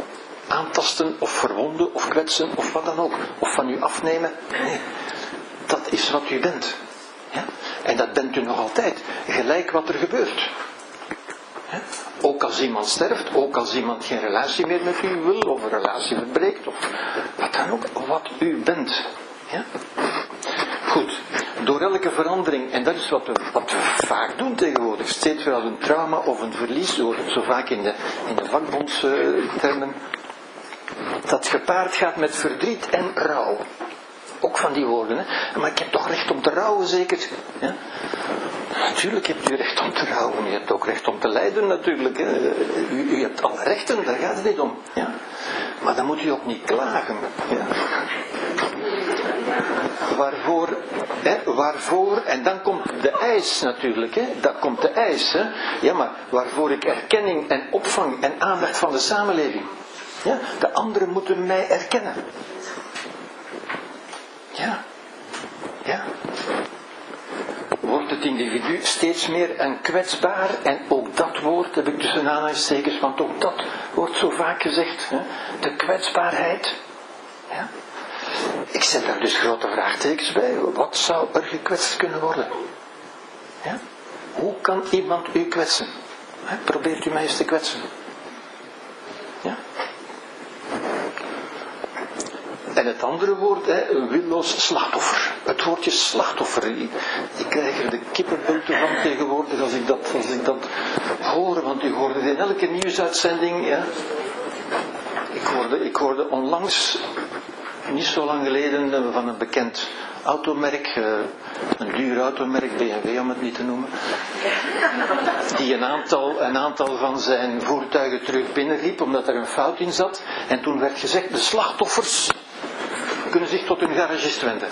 aantasten of verwonden of kwetsen of wat dan ook. Of van u afnemen. Nee, dat is wat u bent. Ja? En dat bent u nog altijd, gelijk wat er gebeurt. Ook als iemand sterft, ook als iemand geen relatie meer met u wil, of een relatie verbreekt, of wat dan ook, wat u bent. Ja? Goed, door elke verandering, en dat is wat we, vaak doen tegenwoordig, steeds weer als een trauma of een verlies, zo vaak in de, in de vakbondstermen, dat gepaard gaat met verdriet en rouw. Ook van die woorden, hè? maar ik heb toch recht om te rouwen, zeker? Ja? Natuurlijk hebt u recht om te rouwen, u hebt ook recht om te lijden natuurlijk. Hè? U, u, hebt alle rechten, daar gaat het niet om. Ja? Maar dan moet u ook niet klagen. Ja? Waarvoor, hè, waarvoor, en dan komt de eis natuurlijk, hè, dan komt de eis. Hè. Ja, maar waarvoor ik erkenning en opvang en aandacht van de samenleving. Ja, de anderen moeten mij erkennen. Ja, ja. Wordt het individu steeds meer een kwetsbaar, en ook dat woord heb ik tussen aanhalingstekens, want ook dat wordt zo vaak gezegd, hè, de kwetsbaarheid. Ja. Ik zet daar dus grote vraagtekens bij. Wat zou er gekwetst kunnen worden? Hoe kan iemand u kwetsen? Probeert u mij eens te kwetsen. Ja? En het andere woord, hè, een willoos slachtoffer. Het woordje slachtoffer. Ik, krijg er de kippenbulten van tegenwoordig als ik, dat, als ik dat hoor. Want u hoorde in elke nieuwsuitzending. Ja. Ik, hoorde, ik hoorde onlangs niet zo lang geleden van een bekend automerk, eh, een duur automerk, BMW om het niet te noemen, die een aantal, een aantal van zijn voertuigen terug binnenliep omdat er een fout in zat. En toen werd gezegd, de slachtoffers kunnen zich tot hun garagist wenden.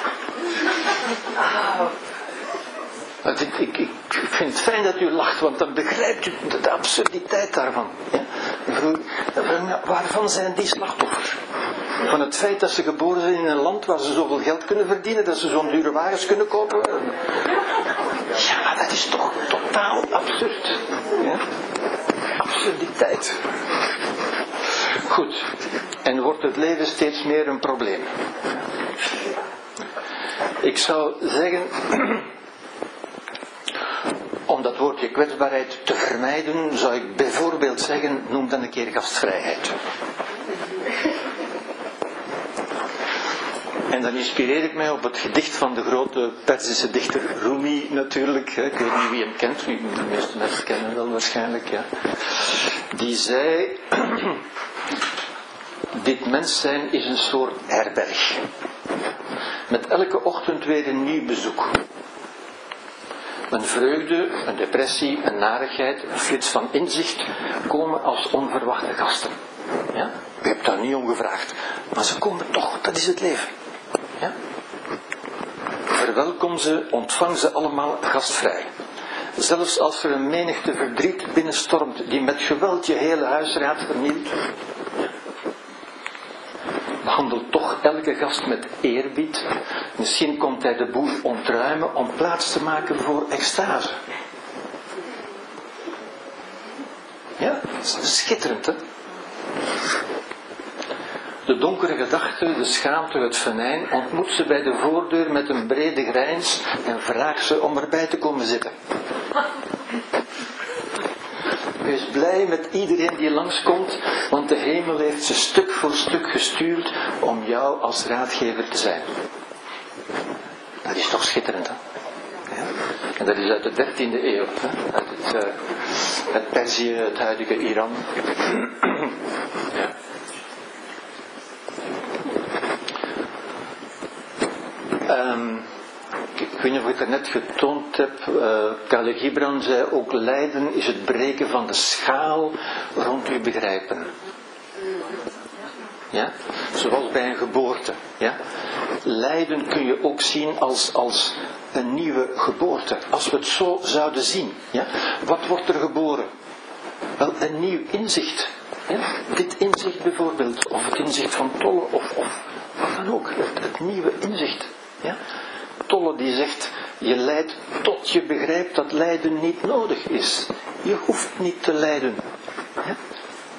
Ik, ik, vind het fijn dat u lacht, want dan begrijpt u de, absurditeit daarvan. Ja? Waarvan zijn die slachtoffers? Van het feit dat ze geboren zijn in een land waar ze zoveel geld kunnen verdienen, dat ze zo'n dure wagens kunnen kopen. Ja, dat is toch totaal absurd. Ja? Absurd. absurditeit. Goed. En wordt het leven steeds meer een probleem? Ik zou zeggen, om dat woordje kwetsbaarheid te vermijden, zou ik bijvoorbeeld zeggen, noem dan een keer gastvrijheid. En dan inspireer ik mij op het gedicht van de grote Perzische dichter Rumi natuurlijk. Ik weet niet wie hem kent, de meeste mensen kennen hem wel waarschijnlijk. Ja. Die zei, dit mens zijn is een soort herberg. Met elke ochtend weer een nieuw bezoek. Een vreugde, een depressie, een narigheid, een flits van inzicht komen als onverwachte gasten. Ja? U hebt daar niet om gevraagd, maar ze komen toch, dat is het leven. Ja? Verwelkom ze, ontvang ze allemaal gastvrij. Zelfs als er een menigte verdriet binnenstormt die met geweld je hele huisraad vernielt, behandel toch elke gast met eerbied. Misschien komt hij de boel ontruimen om plaats te maken voor extase. Ja, schitterend hè. De donkere gedachte, de schaamte, het venijn ontmoet ze bij de voordeur met een brede grijns en vraagt ze om erbij te komen zitten. Wees blij met iedereen die langskomt, want de hemel heeft ze stuk voor stuk gestuurd om jou als raadgever te zijn. Dat is toch schitterend, hè? En dat is uit de 13e eeuw, hè? uit het, uh, het Perzië, het huidige Iran. Um, ik weet niet of ik het net getoond heb. Uh, Kale Gibran zei ook lijden is het breken van de schaal rond uw begrijpen. Ja? Zoals bij een geboorte. Ja? Lijden kun je ook zien als, als een nieuwe geboorte. Als we het zo zouden zien. Ja? Wat wordt er geboren? Wel, een nieuw inzicht. Ja? Dit inzicht bijvoorbeeld, of het inzicht van Tolle, of, of wat dan ook. Het, het nieuwe inzicht. Ja? Tolle die zegt, je lijdt tot je begrijpt dat lijden niet nodig is. Je hoeft niet te lijden. Ja?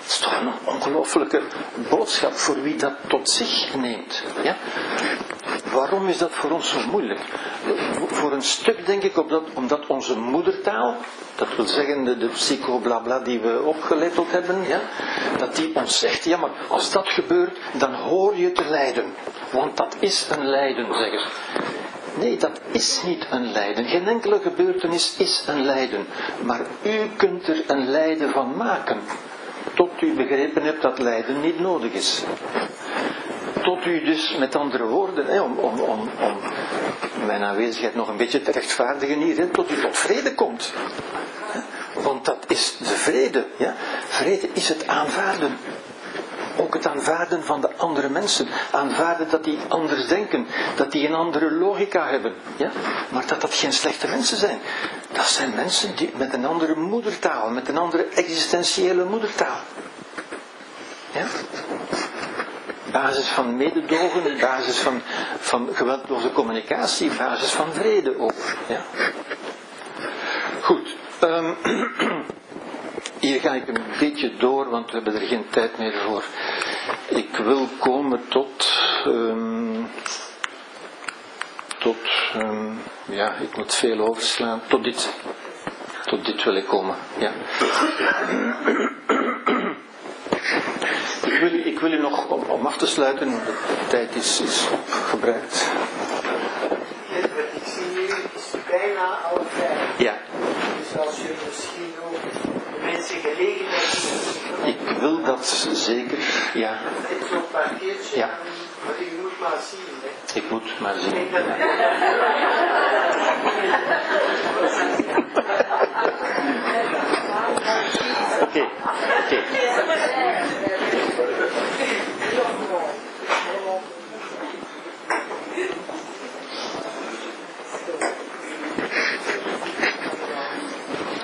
Het is toch een ongelofelijke boodschap voor wie dat tot zich neemt. Ja? Waarom is dat voor ons zo moeilijk? Voor een stuk denk ik omdat, omdat onze moedertaal, dat wil zeggen de, de psychoblabla die we opgeletteld hebben, ja, dat die ons zegt, ja maar als dat gebeurt, dan hoor je te lijden. Want dat is een lijden, zeggen ze. Nee, dat is niet een lijden. Geen enkele gebeurtenis is een lijden. Maar u kunt er een lijden van maken. Tot u begrepen hebt dat lijden niet nodig is. Tot u dus, met andere woorden, hè, om, om, om, mijn aanwezigheid nog een beetje te rechtvaardigen hier, tot u tot vrede komt. Want dat is de vrede. Ja? Vrede is het aanvaarden ook het aanvaarden van de andere mensen. Aanvaarden dat die anders denken, dat die een andere logica hebben. Ja? Maar dat dat geen slechte mensen zijn. Dat zijn mensen die, met een andere moedertaal, met een andere existentiële moedertaal. Ja? Basis van mededogen, basis van, van geweldloze communicatie, basis van vrede ook. Ja? Goed. Um, Hier ga ik een beetje door, want we hebben er geen tijd meer voor. Ik wil komen tot. Um, tot. Um, ja, ik moet veel overslaan. Tot dit. Tot dit wil ik komen. Ja. Ik wil, ik wil u nog, om, om af te sluiten, de tijd is, is gebruikt. Ik zie nu, is bijna al vijf. Ja. Dus als je misschien mensen gelegenheid Ik wil dat zeker, ja. Zo'n parkeertje, Ja. maar je moet maar zien. Hè. Ik moet maar zien. Oké, oké.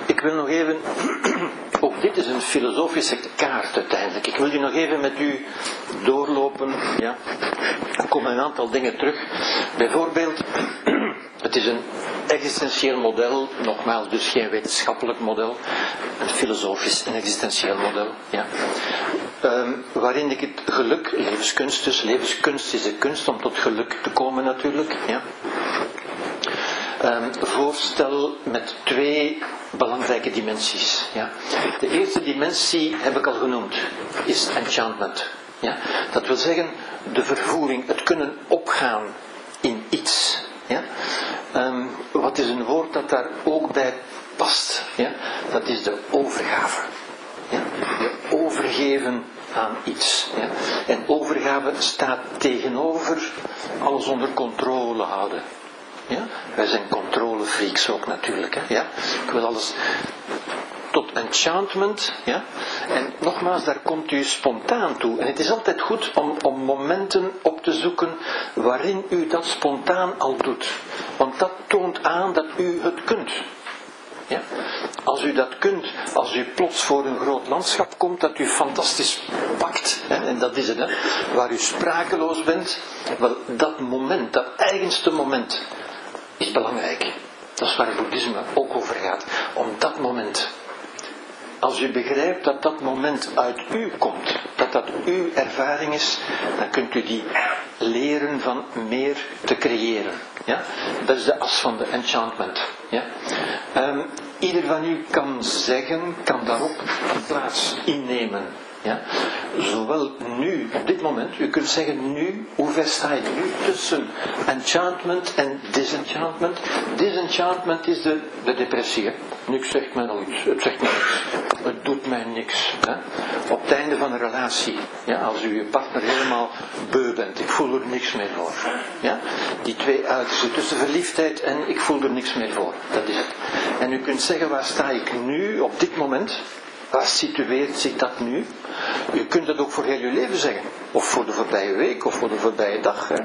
Ik wil nog even, dit is een filosofische kaart uiteindelijk. Ik wil die nog even met u doorlopen. Ja. Er komen een aantal dingen terug. Bijvoorbeeld, het is een existentieel model, nogmaals dus geen wetenschappelijk model, een filosofisch en existentieel model, ja. Ehm, waarin ik het geluk, levenskunst dus, levenskunst is de kunst om tot geluk te komen natuurlijk, ja. Um, voorstel met twee belangrijke dimensies. Ja. De eerste dimensie heb ik al genoemd, is enchantment. Ja. Dat wil zeggen de vervoering, het kunnen opgaan in iets. Ja. Um, wat is een woord dat daar ook bij past? Ja. Dat is de overgave. Ja. Je overgeven aan iets. Ja. En overgave staat tegenover alles onder controle houden. Ja? Wij zijn controlefreaks ook natuurlijk. Hè? Ja? Ik wil alles tot enchantment. Ja? En nogmaals, daar komt u spontaan toe. En het is altijd goed om, om momenten op te zoeken waarin u dat spontaan al doet. Want dat toont aan dat u het kunt. Ja? Als u dat kunt, als u plots voor een groot landschap komt dat u fantastisch pakt, hè, en dat is het, hè, waar u sprakeloos bent, wel, dat moment, dat eigenste moment, is belangrijk. Dat is waar het boeddhisme ook over gaat. Om dat moment. Als u begrijpt dat dat moment uit u komt, dat dat uw ervaring is, dan kunt u die leren van meer te creëren. Ja? Dat is de as van de enchantment. Ja? Um, ieder van u kan zeggen, kan daarop een plaats innemen. Ja? Zowel nu, op dit moment, u kunt zeggen nu, hoe ver sta je nu tussen enchantment en disenchantment? Disenchantment is de, de depressie. Niks zegt mij iets, het zegt mij niks. Het doet mij niks. Hè? Op het einde van een relatie, ja, als u je partner helemaal beu bent, ik voel er niks meer voor. Ja? Die twee uitersten tussen verliefdheid en ik voel er niks meer voor. Dat is het. En u kunt zeggen, waar sta ik nu, op dit moment? Waar situeert zich dat nu? U kunt dat ook voor heel uw leven zeggen. Of voor de voorbije week, of voor de voorbije dag. Hè.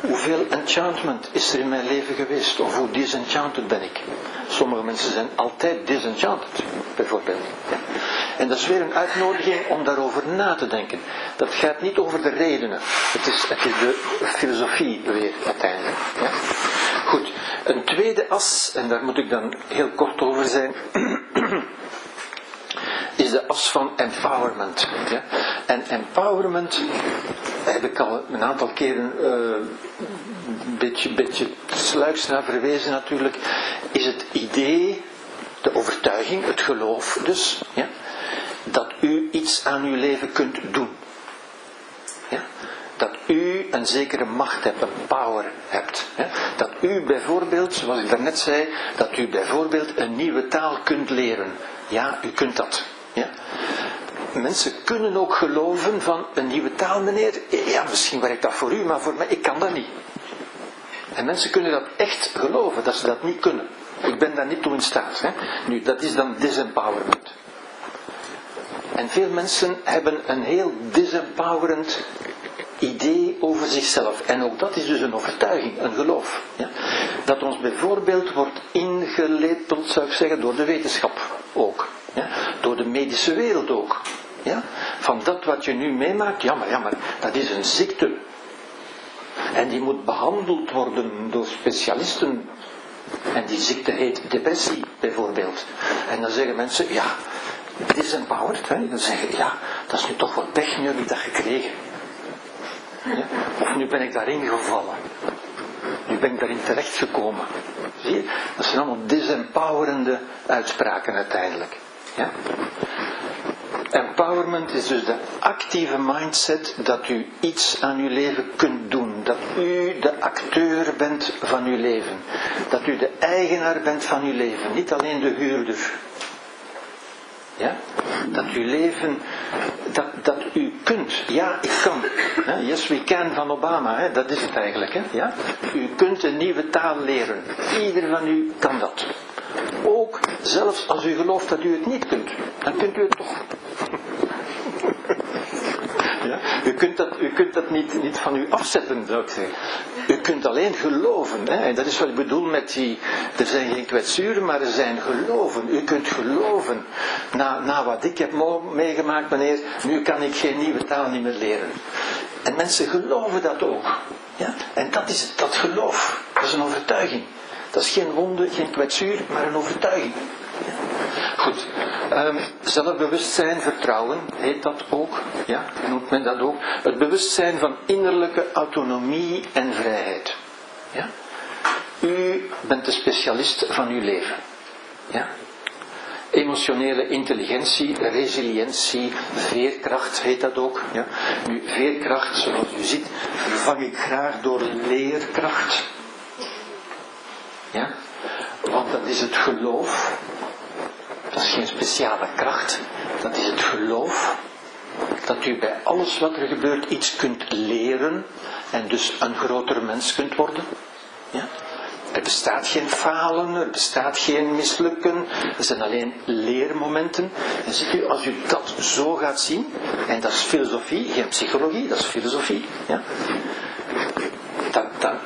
Hoeveel enchantment is er in mijn leven geweest? Of hoe disenchanted ben ik? Sommige mensen zijn altijd disenchanted, bijvoorbeeld. En dat is weer een uitnodiging om daarover na te denken. Dat gaat niet over de redenen. Het is, het de filosofie weer uiteindelijk. Ja. Goed, een tweede as, en daar moet ik dan heel kort over zijn is de as van empowerment. Ja? En empowerment heb ik al een aantal keren uh, een beetje, beetje sluiks naar verwezen natuurlijk, is het idee, de overtuiging, het geloof dus, ja? dat u iets aan uw leven kunt doen. Ja? Dat u een zekere macht hebt, een power hebt. Dat u bijvoorbeeld, zoals ik daarnet zei, dat u bijvoorbeeld een nieuwe taal kunt leren. Ja, u kunt dat. Ja? Mensen kunnen ook geloven van een nieuwe taal, meneer. Ja, misschien werkt dat voor u, maar voor mij, ik kan dat niet. En mensen kunnen dat echt geloven, dat ze dat niet kunnen. Ik ben daar niet toe in staat. Hè? Nu, dat is dan disempowerment. En veel mensen hebben een heel disempowerend idee over zichzelf. En ook dat is dus een overtuiging, een geloof. Ja? Dat ons bijvoorbeeld wordt ingelepeld, zou ik zeggen, door de wetenschap ook. Ja? Door de medische wereld ook. Ja? Van dat wat je nu meemaakt, jammer, jammer, dat is een ziekte. En die moet behandeld worden door specialisten. En die ziekte heet depressie, bijvoorbeeld. En dan zeggen mensen, ja, disempowered. Hè? Dan zeggen ja, dat is nu toch wat pech, nu heb ik dat gekregen. Nu ben ik daarin gevallen. Nu ben ik daarin terechtgekomen. Zie je? Dat zijn allemaal disempowerende uitspraken uiteindelijk. Ja? Empowerment is dus de actieve mindset dat u iets aan uw leven kunt doen. Dat u de acteur bent van uw leven. Dat u de eigenaar bent van uw leven. Niet alleen de huurder. Ja? Dat uw leven, dat, dat u kunt. Ja, ik kan. Yes, we can van Obama, hè? dat is het eigenlijk. Hè? Ja? U kunt een nieuwe taal leren. Ieder van u kan dat. Ook zelfs als u gelooft dat u het niet kunt, dan kunt u het toch. U kunt dat, u kunt dat niet, niet van u afzetten, zou ik zeggen. U kunt alleen geloven. Hè? En dat is wat ik bedoel met die. Er zijn geen kwetsuren, maar er zijn geloven. U kunt geloven. Na, na wat ik heb meegemaakt, meneer, nu kan ik geen nieuwe taal niet meer leren. En mensen geloven dat ook. Ja? En dat is dat geloof. Dat is een overtuiging. Dat is geen wonde, geen kwetsuur, maar een overtuiging. Goed, um, zelfbewustzijn, vertrouwen heet dat ook, ja, noemt men dat ook. Het bewustzijn van innerlijke autonomie en vrijheid. Ja? U bent de specialist van uw leven. Ja? Emotionele intelligentie, resilientie, veerkracht heet dat ook. Ja? Nu, veerkracht, zoals u ziet, vervang ik graag door leerkracht. Ja? Want dat is het geloof. Dat is geen speciale kracht. Dat is het geloof. Dat u bij alles wat er gebeurt iets kunt leren. En dus een groter mens kunt worden. Ja? Er bestaat geen falen, er bestaat geen mislukken, er zijn alleen leermomenten. En ziet u, als u dat zo gaat zien, en dat is filosofie, geen psychologie, dat is filosofie, ja, dan, dan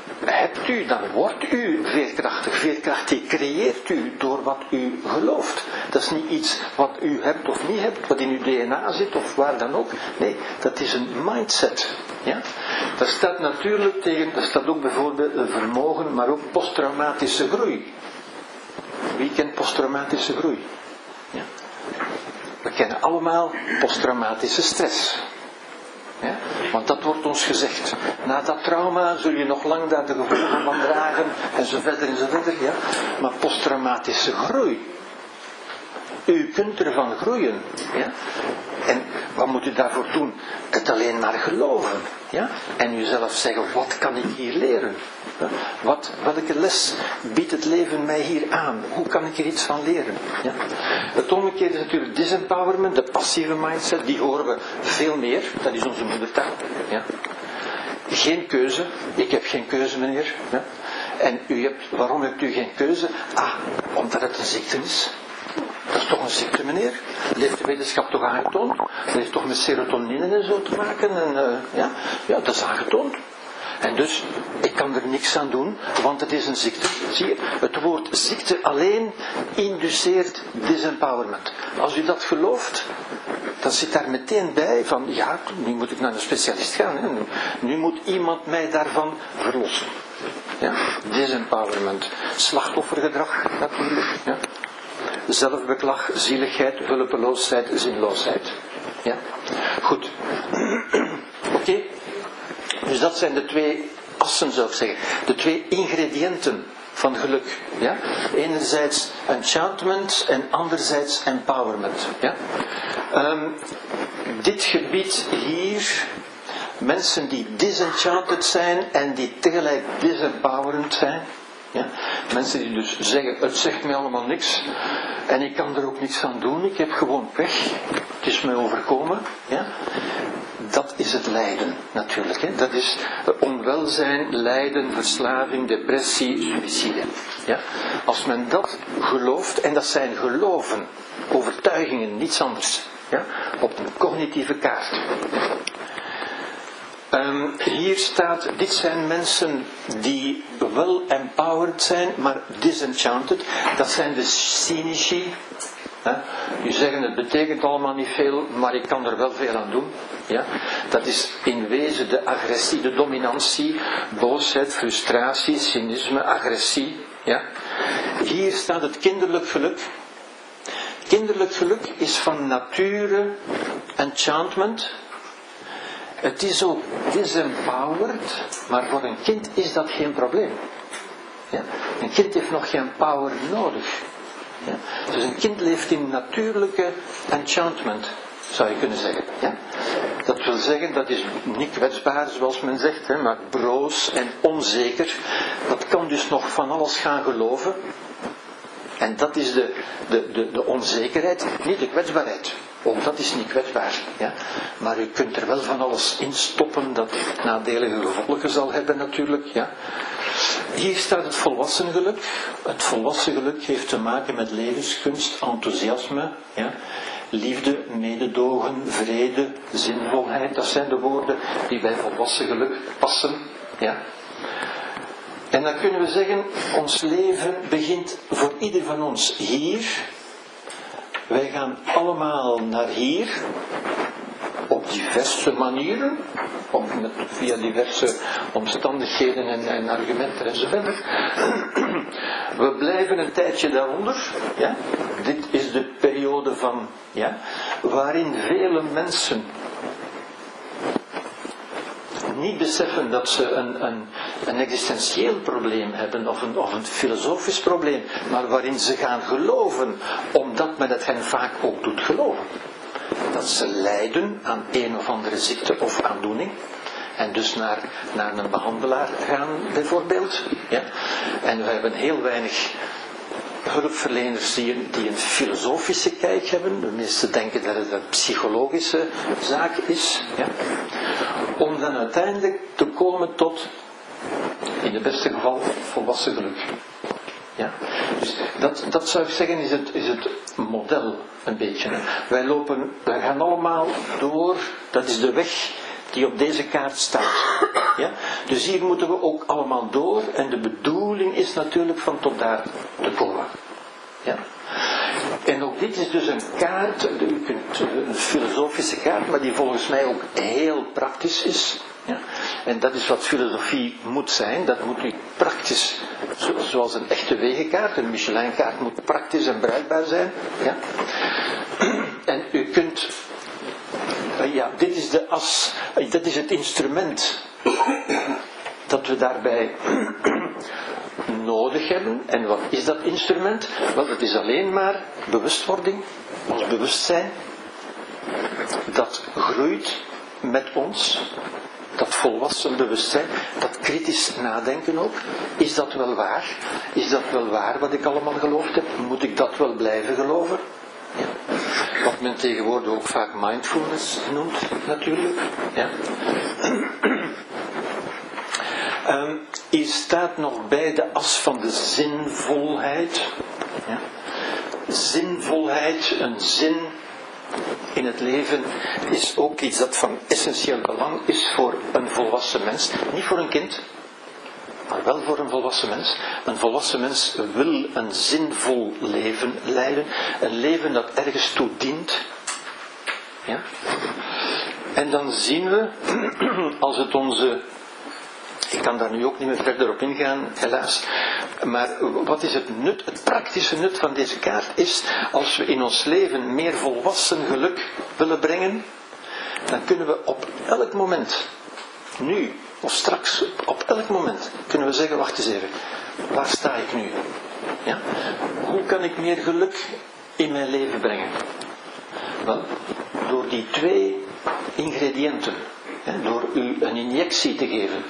hebt u, dan wordt u veerkrachtig. Veerkracht die creëert u door wat u gelooft. Dat is niet iets wat u hebt of niet hebt, wat in uw DNA zit of waar dan ook. Nee, dat is een mindset. Ja? Dat staat natuurlijk tegen, dat staat ook bijvoorbeeld vermogen, maar ook posttraumatische groei. Wie kent posttraumatische groei? Ja? We kennen allemaal posttraumatische stress. Want dat wordt ons gezegd. Na dat trauma zul je nog lang daar de gevolgen van dragen en zo verder en zo verder. Ja? Maar posttraumatische groei. U kunt ervan groeien. Ja? En wat moet u daarvoor doen? Het alleen maar geloven. Ja? En uzelf zeggen, wat kan ik hier leren? Wat, welke les biedt het leven mij hier aan? Hoe kan ik er iets van leren? Ja? Het omgekeerde is natuurlijk disempowerment, de passieve mindset, die horen we veel meer. Dat is onze moedertaal. Ja? Geen keuze. Ik heb geen keuze, meneer. Ja? En u hebt, waarom hebt u geen keuze? Ah, omdat het een ziekte is. Dat is toch een ziekte, meneer? Dat heeft de wetenschap toch aangetoond? Dat heeft toch met serotonine en zo te maken? En, uh, ja? ja, dat is aangetoond. En dus, ik kan er niks aan doen, want het is een ziekte. Zie je, het woord ziekte alleen induceert disempowerment. Als u dat gelooft, dan zit daar meteen bij van, ja, nu moet ik naar een specialist gaan. Nu moet iemand mij daarvan verlossen. Ja, disempowerment. Slachtoffergedrag natuurlijk. Ja. Zelfbeklag, zieligheid, hulpeloosheid, zinloosheid. Ja? Goed. Oké. Dus dat zijn de twee assen, zou ik zeggen. De twee ingrediënten van geluk. Ja? Enerzijds enchantment en anderzijds empowerment. Ja? Um, dit gebied hier, mensen die disenchanted zijn en die tegelijk disempowerend zijn. Ja? Mensen die dus zeggen, het zegt mij allemaal niks en ik kan er ook niks aan doen, ik heb gewoon pech, het is mij overkomen. Ja? Dat is het lijden natuurlijk. Hè? Dat is onwelzijn, lijden, verslaving, depressie, suïcide. Ja? Als men dat gelooft, en dat zijn geloven, overtuigingen, niets anders. Ja? Op een cognitieve kaart. Um, hier staat, dit zijn mensen die wel empowered zijn, maar disenchanted. Dat zijn de cynici. Die zeggen het betekent allemaal niet veel, maar ik kan er wel veel aan doen. Ja? Dat is in wezen de agressie, de dominantie, boosheid, frustratie, cynisme, agressie. Ja? Hier staat het kinderlijk geluk. Kinderlijk geluk is van nature enchantment, het is ook disempowered, maar voor een kind is dat geen probleem. Ja? Een kind heeft nog geen power nodig. Dus een kind leeft in natuurlijke enchantment, zou je kunnen zeggen. Ja? Dat wil zeggen, dat is niet kwetsbaar zoals men zegt, hè, maar broos en onzeker. Dat kan dus nog van alles gaan geloven. En dat is de, de, de, de onzekerheid, niet de kwetsbaarheid. Ook dat is niet kwetsbaar. Ja? Maar u kunt er wel van alles in stoppen dat nadelige gevolgen zal hebben natuurlijk. Ja? Hier staat het volwassen geluk. Het volwassen geluk heeft te maken met levenskunst, enthousiasme, ja? liefde, mededogen, vrede, zinvolheid. Dat zijn de woorden die bij volwassen geluk passen. Ja? En dan kunnen we zeggen, ons leven begint voor ieder van ons hier wij gaan allemaal naar hier, diverse manieren, met, via diverse omstandigheden en, en argumenten enzovoort. We blijven een tijdje daaronder. Ja? Dit is de periode van, ja, waarin vele mensen niet beseffen dat ze een, een, een existentieel probleem hebben of of een filosofisch probleem, maar waarin ze gaan geloven, omdat men het hen vaak ook doet geloven. Dat ze lijden aan een of andere ziekte of aandoening. En dus naar, naar een behandelaar gaan, bijvoorbeeld. Ja? En we hebben heel weinig hulpverleners die een, die een filosofische kijk hebben. De meesten denken dat het een psychologische zaak is. Ja? Om dan uiteindelijk te komen tot, in het beste geval, volwassen geluk. Ja? Dus dat, dat zou ik zeggen is het, is het model een beetje. Wij lopen, wij gaan allemaal door, dat is de weg die op deze kaart staat. Ja? Dus hier moeten we ook allemaal door en de bedoeling is natuurlijk van tot daar te komen. Ja? En ook dit is dus een kaart, een filosofische kaart, maar die volgens mij ook heel praktisch is. Ja? En dat is wat filosofie moet zijn, dat moet u praktisch, zoals een echte wegenkaart, een Michelin-kaart moet praktisch en bruikbaar zijn. Ja? En u kunt ja, dit is de as, dat is het instrument dat we daarbij nodig hebben. En wat is dat instrument? Wel, het is alleen maar bewustwording, ons bewustzijn, dat groeit met ons, dat volwassen bewustzijn, dat kritisch nadenken ook. Is dat wel waar? Is dat wel waar wat ik allemaal geloofd heb? Moet ik dat wel blijven geloven? Wat men tegenwoordig ook vaak mindfulness noemt, natuurlijk. Ja. Hier staat nog bij de as van de zinvolheid. Ja. Zinvolheid, een zin in het leven is ook iets dat van essentieel belang is voor een volwassen mens. Niet voor een kind, maar wel voor een volwassen mens. Een volwassen mens wil een zinvol leven leiden, een leven dat ergens toe dient. Ja? En dan zien we, als het onze. Ik kan daar nu ook niet meer verder op ingaan, helaas. Maar wat is het nut, het praktische nut van deze kaart is, als we in ons leven meer volwassen geluk willen brengen, dan kunnen we op elk moment, nu, of straks, op elk moment, kunnen we zeggen, wacht eens even, waar sta ik nu? Ja? Hoe kan ik meer geluk in mijn leven brengen? Wel, door die twee ingrediënten, door u een injectie te geven,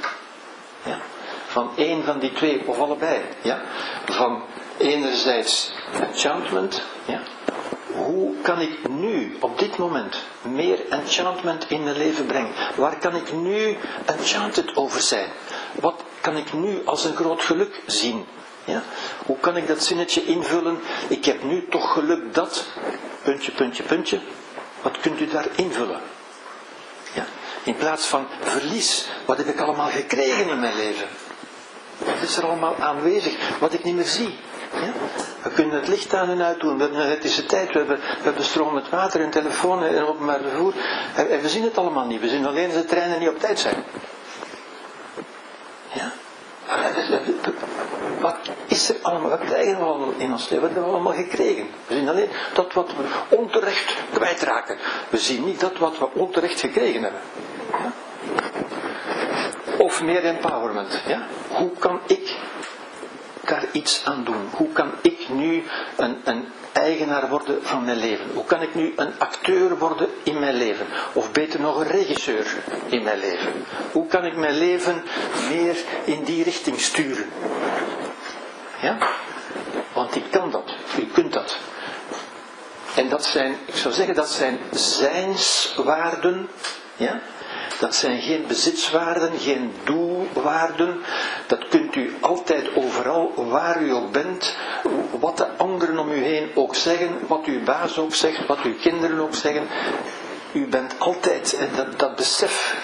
ja, van één van die twee, of allebei, ja, van enerzijds enchantment, ja, hoe kan ik nu, op dit moment, meer enchantment in mijn leven brengen? Waar kan ik nu enchanted over zijn? Wat kan ik nu als een groot geluk zien? Ja? Hoe kan ik dat zinnetje invullen? Ik heb nu toch geluk dat, puntje, puntje, puntje. Wat kunt u daar invullen? In plaats van verlies, wat heb ik allemaal gekregen in mijn leven? Wat is er allemaal aanwezig, wat ik niet meer zie? Ja? We kunnen het licht aan en uit doen. We hebben een elektrische tijd, we hebben, we hebben met water en telefoon en openbaar vervoer. En, we zien het allemaal niet. We zien alleen dat de treinen niet op tijd zijn. Ja? Wat is er allemaal? Wat krijgen we allemaal in ons leven? Wat hebben we allemaal gekregen? We zien alleen dat wat we onterecht kwijtraken. We zien niet dat wat we onterecht gekregen hebben. Of meer empowerment. Ja? Hoe kan ik daar iets aan doen? Hoe kan ik nu een, een eigenaar worden van mijn leven? Hoe kan ik nu een acteur worden in mijn leven? Of beter nog een regisseur in mijn leven? Hoe kan ik mijn leven meer in die richting sturen? Ja? Want ik kan dat. U kunt dat. En dat zijn, ik zou zeggen, dat zijn zijnswaarden. Ja? Dat zijn geen bezitswaarden, geen doelwaarden. Dat kunt u altijd overal, waar u ook bent, wat de anderen om u heen ook zeggen, wat uw baas ook zegt, wat uw kinderen ook zeggen. U bent altijd, dat, dat besef,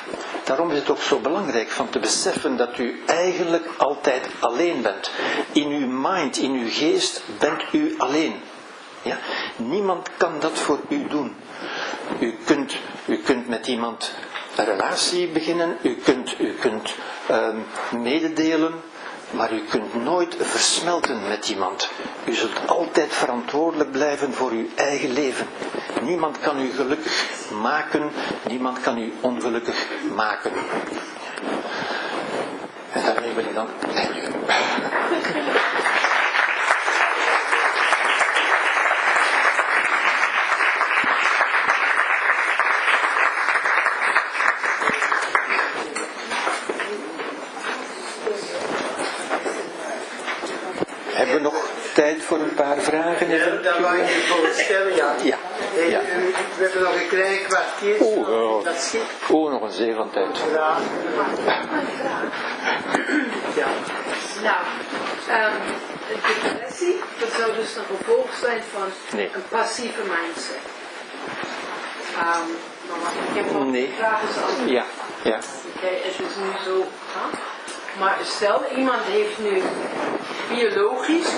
daarom is het ook zo belangrijk van te beseffen dat u eigenlijk altijd alleen bent. In uw mind, in uw geest bent u alleen. Ja? Niemand kan dat voor u doen. U kunt, u kunt met iemand een relatie beginnen, u kunt, u kunt ehm, mededelen, maar u kunt nooit versmelten met iemand. U zult altijd verantwoordelijk blijven voor uw eigen leven. Niemand kan u gelukkig maken, niemand kan u ongelukkig maken. En daarmee wil ik dan. Hebben we nog tijd voor een paar vragen? Ja, dat wou ik je voor stellen, ja. Ja. Hey, ja. u- We hebben nog een klein kwartier. Oeh, oh. Dat schiet. Oh, nog een zee van tijd. Ja. ja. Nou, ehm, een depressie, dat zou dus een gevolg zijn van Nee. een passieve mindset. Ehm, maar ik heb nog Nee. vragen stellen. Ja, ja. Oké, het is nu zo. Maar stel, iemand heeft nu biologisch,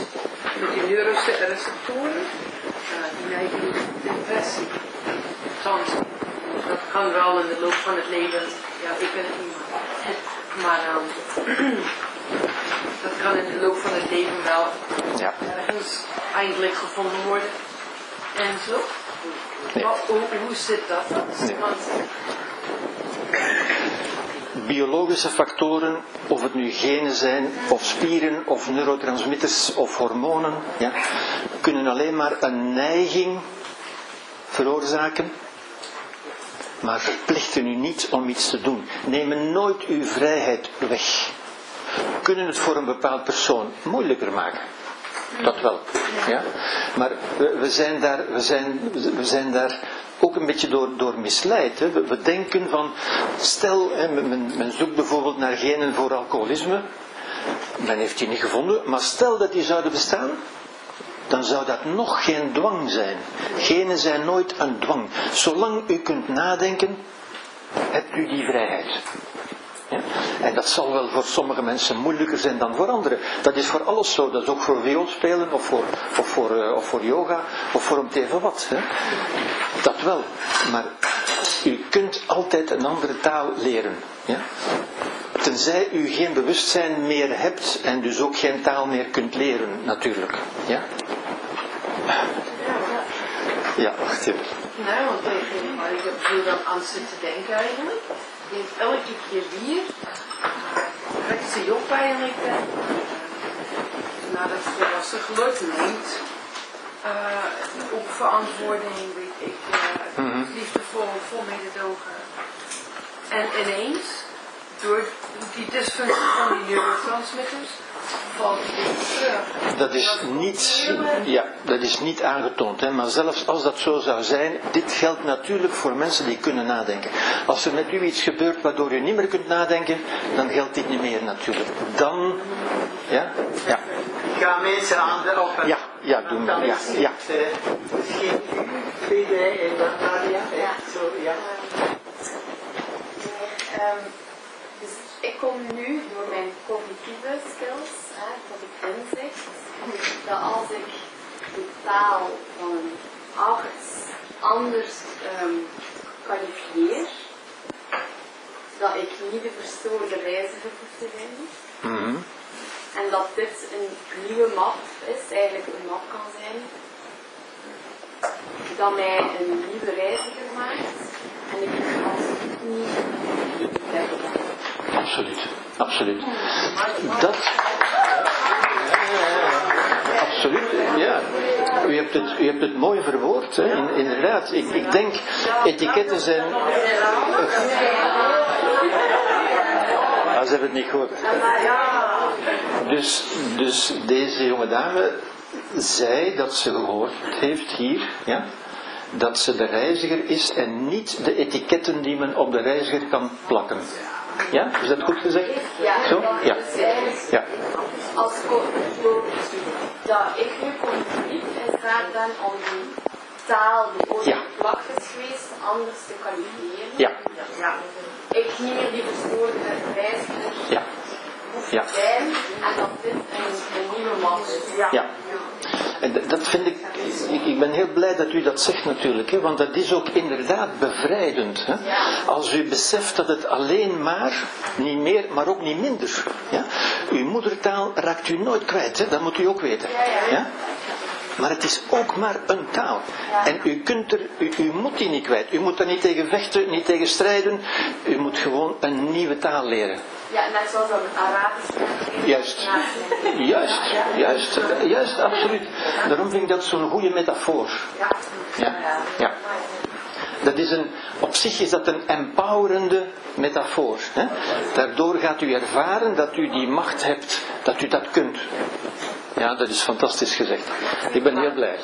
met die neuroreceptoren, die neigen tot depressie. Soms. Dat kan wel in de loop van het leven, ja, ik ben het niet. Maar ehm, dat kan in de loop van het leven wel ja. ergens eindelijk gevonden worden. En zo. Nee. Maar hoe, hoe zit dat? Nee. Want biologische factoren, of het nu genen zijn, of spieren, of neurotransmitters, of hormonen, ja, kunnen alleen maar een neiging veroorzaken, maar verplichten u niet om iets te doen. Nemen nooit uw vrijheid weg. Kunnen het voor een bepaald persoon moeilijker maken. Dat wel. Ja? Maar we, we, zijn daar, we, zijn, we zijn daar ook een beetje door, door misleid. Hè. We, denken van, stel, hè, men, men zoekt bijvoorbeeld naar genen voor alcoholisme. Men heeft die niet gevonden, maar stel dat die zouden bestaan, dan zou dat nog geen dwang zijn. Genen zijn nooit een dwang. Zolang u kunt nadenken, hebt u die vrijheid. En dat zal wel voor sommige mensen moeilijker zijn dan voor anderen. Dat is voor alles zo. Dat is ook voor vioolspelen of voor, voor, eh, of voor yoga of voor om te even wat. Hè? Dat wel. Maar u kunt altijd een andere taal leren. Ja? Tenzij u geen bewustzijn meer hebt en dus ook geen taal meer kunt leren, natuurlijk. Ja? Ja, wacht even. Nee, want ik, heb veel dan aan zitten denken eigenlijk. Ik denk elke keer weer, trekt ze op eigenlijk. Nadat ze volwassen gelukt neemt, eh, ook verantwoording, weet ik, eh, Mhm. liefdevol, vol mededogen. En ineens, door die dysfunctie van die neurotransmitters, valt het. Dat is niet, ja, dat is niet aangetoond. Hè? Maar zelfs als dat zo zou zijn, dit geldt natuurlijk voor mensen die kunnen nadenken. Als er met u iets gebeurt waardoor u niet meer kunt nadenken, dan geldt dit niet meer natuurlijk. Dan, ja, ja, Ik ga mensen aan de op. ja, ja, doe maar, ja, ja. Misschien en Nadia. hè? Zo, ja. Ik kom nu door mijn cognitieve skills, hè, tot ik inzicht dat als ik de taal van een arts anders ehm kwalifieer, dat ik niet de verstoorde reiziger hoef te zijn. Mhm. En dat dit een nieuwe map is, eigenlijk een map kan zijn, dat mij een nieuwe reiziger maakt. En ik absoluut niet ben. Absoluut, absoluut. Dat, absoluut, ja. U hebt het, u hebt het mooi verwoord, hè? In- inderdaad. Ik, ik denk, etiketten zijn... Ah, ze hebben het niet gehoord. Dus, dus deze jonge dame zei dat ze gehoord heeft hier, ja, dat ze de reiziger is en niet de etiketten die men op de reiziger kan plakken. Ja, is dat goed gezegd? Ja, Zo? Ja. Ja. als dat ik nu cognitief in staat ben om die taal die ooit geplakt is geweest anders te kwalificeren. Ja. Ja. Ik niet meer die verstoorde reiziger Ja. Ja. en dat dit een, een nieuwe man is. Ja. En dat vind ik, ik, ik ben heel blij dat u dat zegt natuurlijk, hè, want dat is ook inderdaad bevrijdend. Hè? Als u beseft dat het alleen maar, niet meer, maar ook niet minder. Ja? Uw moedertaal raakt u nooit kwijt, hè? dat moet u ook weten. Ja? Maar het is ook maar een taal. En u, kunt er, u, u, moet die niet kwijt. U moet er niet tegen vechten, niet tegen strijden. U moet gewoon een nieuwe taal leren. Ja, net zoals een Arabisch. Juist. Juist, juist, juist, absoluut. Daarom vind ik dat zo'n goede metafoor. Ja. ja. Dat is een, op zich is dat een empowerende metafoor. Hè? Daardoor gaat u ervaren dat u die macht hebt, dat u dat kunt. Ja, dat is fantastisch gezegd. Ik ben heel blij.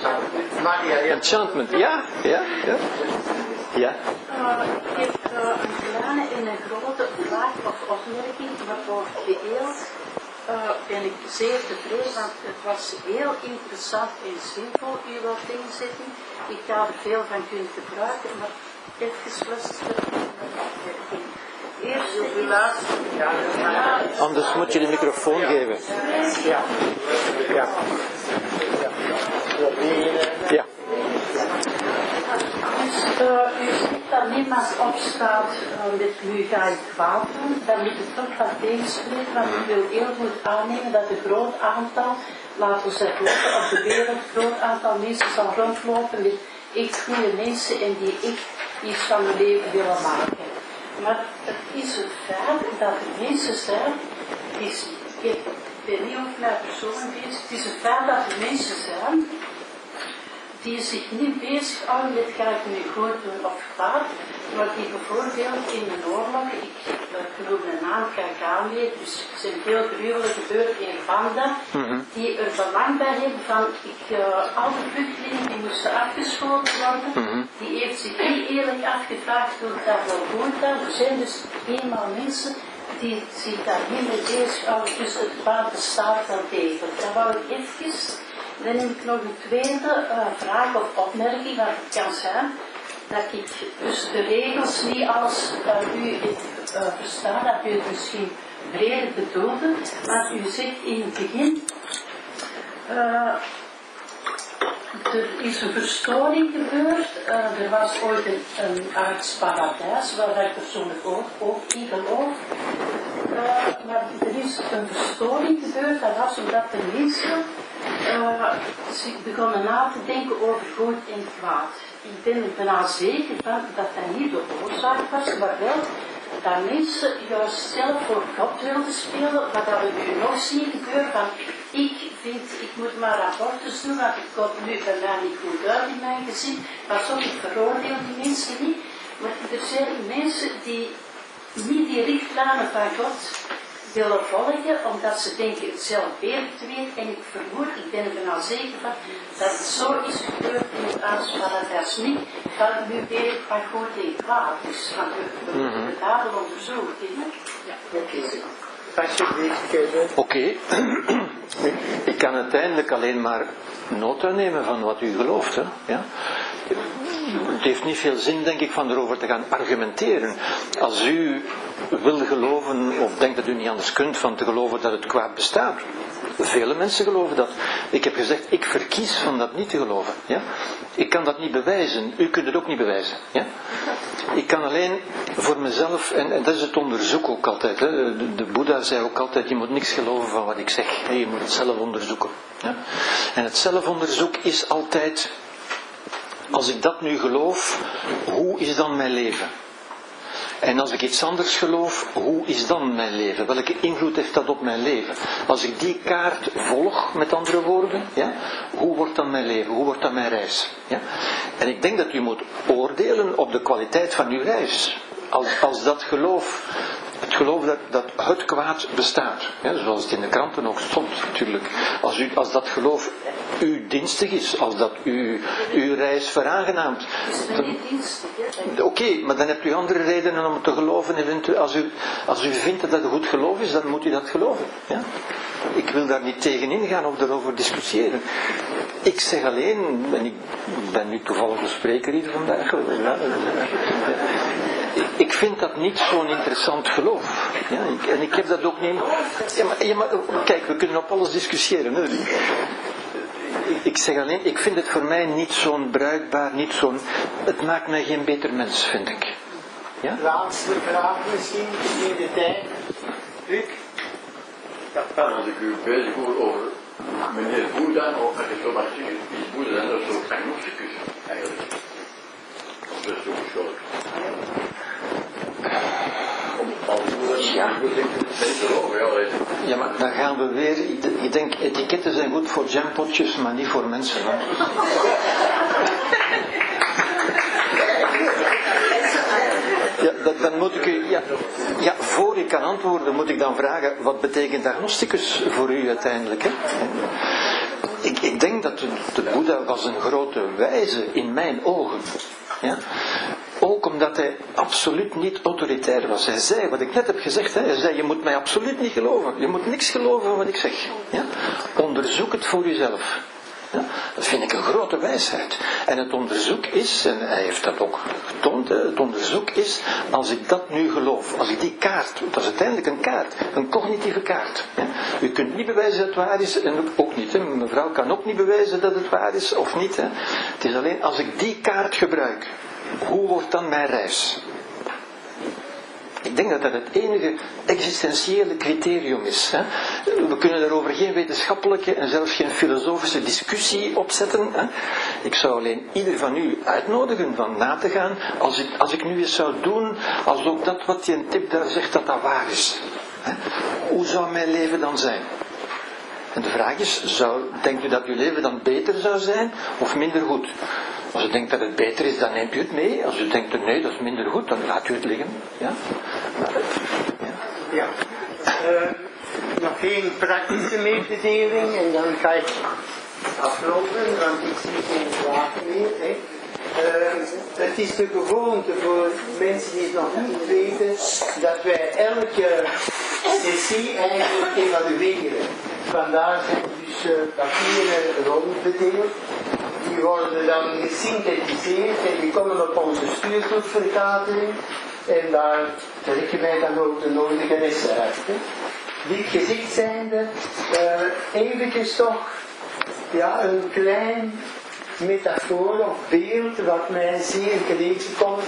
Enchantment, ja, ja, ja. Ja. Ik heb een kleine en een grote vraag of opmerking, maar voor geheel uh, ben ik zeer tevreden, want het was heel interessant en zinvol, uw inzetting. Ik ga er veel van kunnen gebruiken, maar even fluisteren. Eerst uw laatste. Anders moet je de microfoon geven. Ja. Ja. Ja. Dus uh, u ziet dat niemand opstaat uh, met nu ga ik kwaad doen, dan moet het toch wat tegenspreken, want ik wil heel goed aannemen dat een groot aantal, laten we zeggen, op de wereld, een groot aantal mensen zal rondlopen met echt goede mensen en die echt iets van hun leven willen maken. Maar het is het feit dat er mensen zijn, die, ik weet niet of mijn persoon is, het is het feit dat er mensen zijn die zich niet bezighouden met ga ik nu goed doen of kwaad, maar die bijvoorbeeld in een oorlog, ik, ik noem de naam Kagame, dus er zijn veel gruwelen gebeurd in Rwanda, die er belang bij hebben van, ik, uh, al de vluchtelingen die moesten afgeschoten worden, die heeft zich niet eerlijk afgevraagd hoe dat wel goed kan. Er zijn dus eenmaal mensen die zich daar niet mee bezighouden, dus het kwaad bestaat wel degelijk. Dat wou ik even dan heb ik nog een tweede uh, vraag of opmerking, waar het kan zijn dat ik dus de regels niet als uh, u het uh, verstaat, dat u het misschien breder bedoelde, maar u zegt in het begin, er is een verstoring gebeurd, er was ooit een, een artsparadijs, waar ik persoonlijk ook, ook in geloof, maar er is een verstoring gebeurd, dat was omdat de mensen uh, ze begonnen na te denken over goed en kwaad. Ik ben er bijna zeker van dat dat niet de oorzaak was, maar wel dat mensen juist zelf voor God wilden spelen, wat dat we nu nog zien gebeuren, van ik vind, ik moet maar rapporten doen, want ik kom nu bij mij niet goed uit in mijn gezin, maar soms ik veroordeel die mensen niet, maar er zijn mensen die niet die richtlijnen van God willen volgen, omdat ze denken het zelf beter te weten. En ik vermoed, ik ben er nou zeker van, dat het zo is gebeurd in het Aardsparadijs niet, dat nu weer van goed en kwaad is, van de, de daden onderzocht. Ja. Oké, ik kan uiteindelijk alleen maar nota nemen van wat u gelooft. Hè? Ja? Het heeft niet veel zin, denk ik, van erover te gaan argumenteren. Als u wil geloven, of denkt dat u niet anders kunt, van te geloven dat het kwaad bestaat. Vele mensen geloven dat. Ik heb gezegd, ik verkies van dat niet te geloven. Ja? Ik kan dat niet bewijzen. U kunt het ook niet bewijzen. Ja? Ik kan alleen voor mezelf, en, dat is het onderzoek ook altijd. Hè? De, de Boeddha zei ook altijd, je moet niks geloven van wat ik zeg. Je moet het zelf onderzoeken. Ja? En het zelfonderzoek is altijd als ik dat nu geloof, hoe is dan mijn leven? En als ik iets anders geloof, hoe is dan mijn leven? Welke invloed heeft dat op mijn leven? Als ik die kaart volg, met andere woorden, ja, hoe wordt dan mijn leven? Hoe wordt dan mijn reis? Ja? En ik denk dat u moet oordelen op de kwaliteit van uw reis. Als, als dat geloof, het geloof dat, dat het kwaad bestaat, ja, zoals het in de kranten ook stond natuurlijk. Als, u, als dat geloof u dienstig is, als dat u uw reis veraangenaamt. Oké, maar dan hebt u andere redenen om het te geloven. Als u, als u vindt dat dat een goed geloof is, dan moet u dat geloven. Ja? Ik wil daar niet tegen ingaan of erover discussiëren. Ik zeg alleen, en ik ben nu toevallig de spreker hier vandaag. Ik vind dat niet zo'n interessant geloof. Ja, en ik heb dat ook niet. Ja, maar, ja, maar, kijk, we kunnen op alles discussiëren. Hè. Ik, ik zeg alleen, ik vind het voor mij niet zo'n bruikbaar, niet zo'n... Het maakt mij geen beter mens, vind ik. Ja? Laatste vraag misschien, in de tijd. Luc? Ja, als ik u bezig hoor over meneer Boeddha, of met het Thomas is Boeddha dan een soort agnosticus, eigenlijk. Of dat is zo. Ja. Maar dan gaan we weer... Ik denk, etiketten zijn goed voor jampotjes, maar niet voor mensen. Ja, dat, dan moet ik u... Ja, ja, voor ik kan antwoorden, moet ik dan vragen... Wat betekent agnosticus voor u uiteindelijk? Hè? Ik, ik denk dat de, de Boeddha was een grote wijze in mijn ogen. Ja? Ook omdat hij absoluut niet autoritair was. Hij zei, wat ik net heb gezegd, hij zei, je moet mij absoluut niet geloven. Je moet niks geloven wat ik zeg. Ja? Onderzoek het voor jezelf. Ja? Dat vind ik een grote wijsheid. En het onderzoek is, en hij heeft dat ook getoond, het onderzoek is, als ik dat nu geloof, als ik die kaart, dat is uiteindelijk een kaart, een cognitieve kaart. Ja? U kunt niet bewijzen dat het waar is, en ook niet, hè, mevrouw kan ook niet bewijzen dat het waar is, of niet. Hè? Het is alleen als ik die kaart gebruik, hoe wordt dan mijn reis? Ik denk dat dat het enige existentiële criterium is. Hè. We kunnen daarover geen wetenschappelijke en zelfs geen filosofische discussie opzetten. Hè. Ik zou alleen ieder van u uitnodigen van na te gaan, als ik, als ik nu eens zou doen, als ook dat wat die tip daar zegt, dat dat waar is. Hè. Hoe zou mijn leven dan zijn? En de vraag is, zou, denkt u dat uw leven dan beter zou zijn of minder goed? Als u denkt dat het beter is, dan neemt u het mee. Als u denkt, nee, dat is minder goed, dan laat u het liggen. Ja? Ja. Uh, nog geen praktische mededeling en dan ga ik afronden, want ik zie geen vraag meer. Hè. Uh, het is de gewoonte voor mensen die het nog niet weten, dat wij elke sessie eigenlijk evalueren. Vandaar zijn dus uh, papieren rondbedeeld. Die worden dan gesynthetiseerd en die komen op onze stuurgroepvergadering. En daar trekken wij dan ook de nodige lessen uit. Hè. Dit gezegd zijnde, uh, eventjes toch ja, een klein metafoor of beeld wat mij zeer gelegen komt.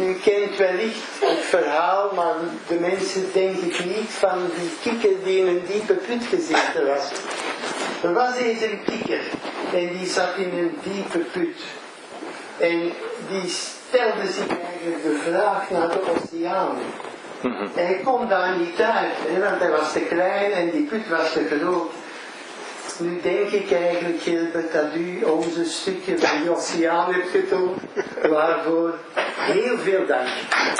U kent wellicht het verhaal, maar de mensen denken niet van die kikker die in een diepe put gezeten was. Er was eens een kikker en die zat in een diepe put. En die stelde zich eigenlijk de vraag naar de oceaan. En hij kon daar niet uit, hè, want hij was te klein en die put was te groot. Nu denk ik eigenlijk, Gilbert, dat u onze stukje van de oceaan hebt getoond. Waarvoor heel veel dank.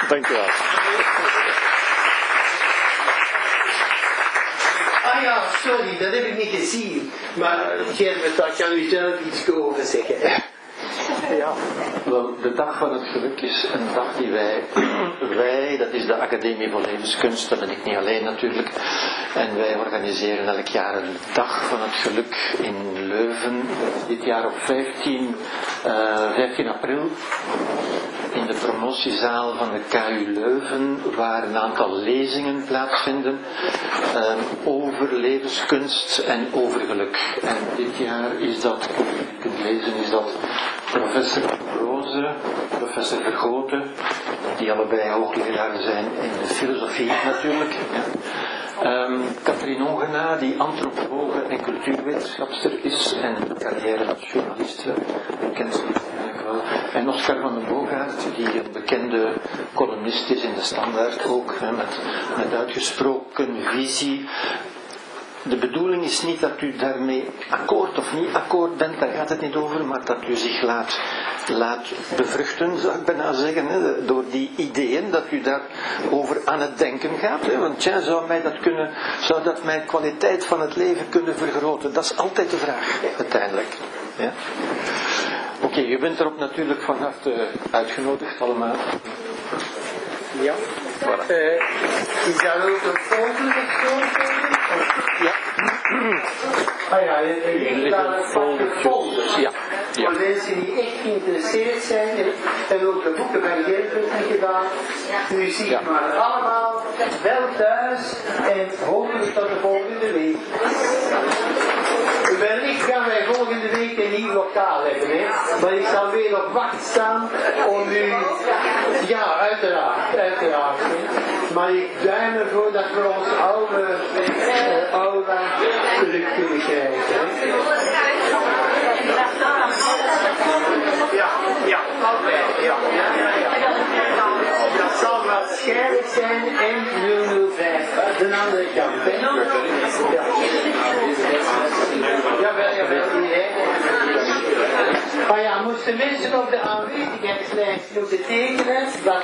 Dank u wel. Ah ja, sorry, dat heb ik niet gezien. Maar Gilbert, daar kan u zelf iets over zeggen. Ja, wel, de dag van het geluk is een dag die wij, wij, dat is de Academie voor Levenskunst, dat ben ik niet alleen natuurlijk, en wij organiseren elk jaar een dag van het geluk in Leuven, dit jaar op 15, uh, 15 april, in de promotiezaal van de KU Leuven, waar een aantal lezingen plaatsvinden um, over levenskunst en over geluk. En dit jaar is dat, je kunt lezen, is dat professor Roze, professor Vergoten, die allebei hoogleraren zijn in de filosofie natuurlijk. Um, Katrien Ongena, die antropologe en cultuurwetenschapster is en carrière als journaliste, kent ze eigenlijk wel. En Oscar van den Boogaard, die een bekende columnist is in de Standaard ook, met, met uitgesproken visie de bedoeling is niet dat u daarmee akkoord of niet akkoord bent, daar gaat het niet over, maar dat u zich laat, laat bevruchten, zou ik bijna zeggen, hè, door die ideeën, dat u daarover aan het denken gaat. Hè, want tja, zou, mij dat kunnen, zou dat mijn kwaliteit van het leven kunnen vergroten? Dat is altijd de vraag, uiteindelijk. Ja? Oké, okay, u bent erop natuurlijk van harte uitgenodigd allemaal. Ja. Voilà. Uh, is dat ook een volgende? Ja. Ah ja, er pakje folders. Ja. ja. Voor mensen die echt geïnteresseerd zijn en ook de boeken bij Gilbert gedaan. U ziet ja. maar allemaal wel thuis en hopelijk tot de volgende week. wellicht gaan wij volgende week een nieuw lokaal hebben, hè. Maar ik zal weer op wacht staan om u... Ja, uiteraard, uiteraard. hè. Maar ik duim ervoor dat we ons oude eh, aula Ja, ja, ja. Dat zal waarschijnlijk zijn M005, de andere kant. Ja. Jawel, jawel. Maar ja, moesten mensen op de aanwezigheidslijst moeten tekenen, dat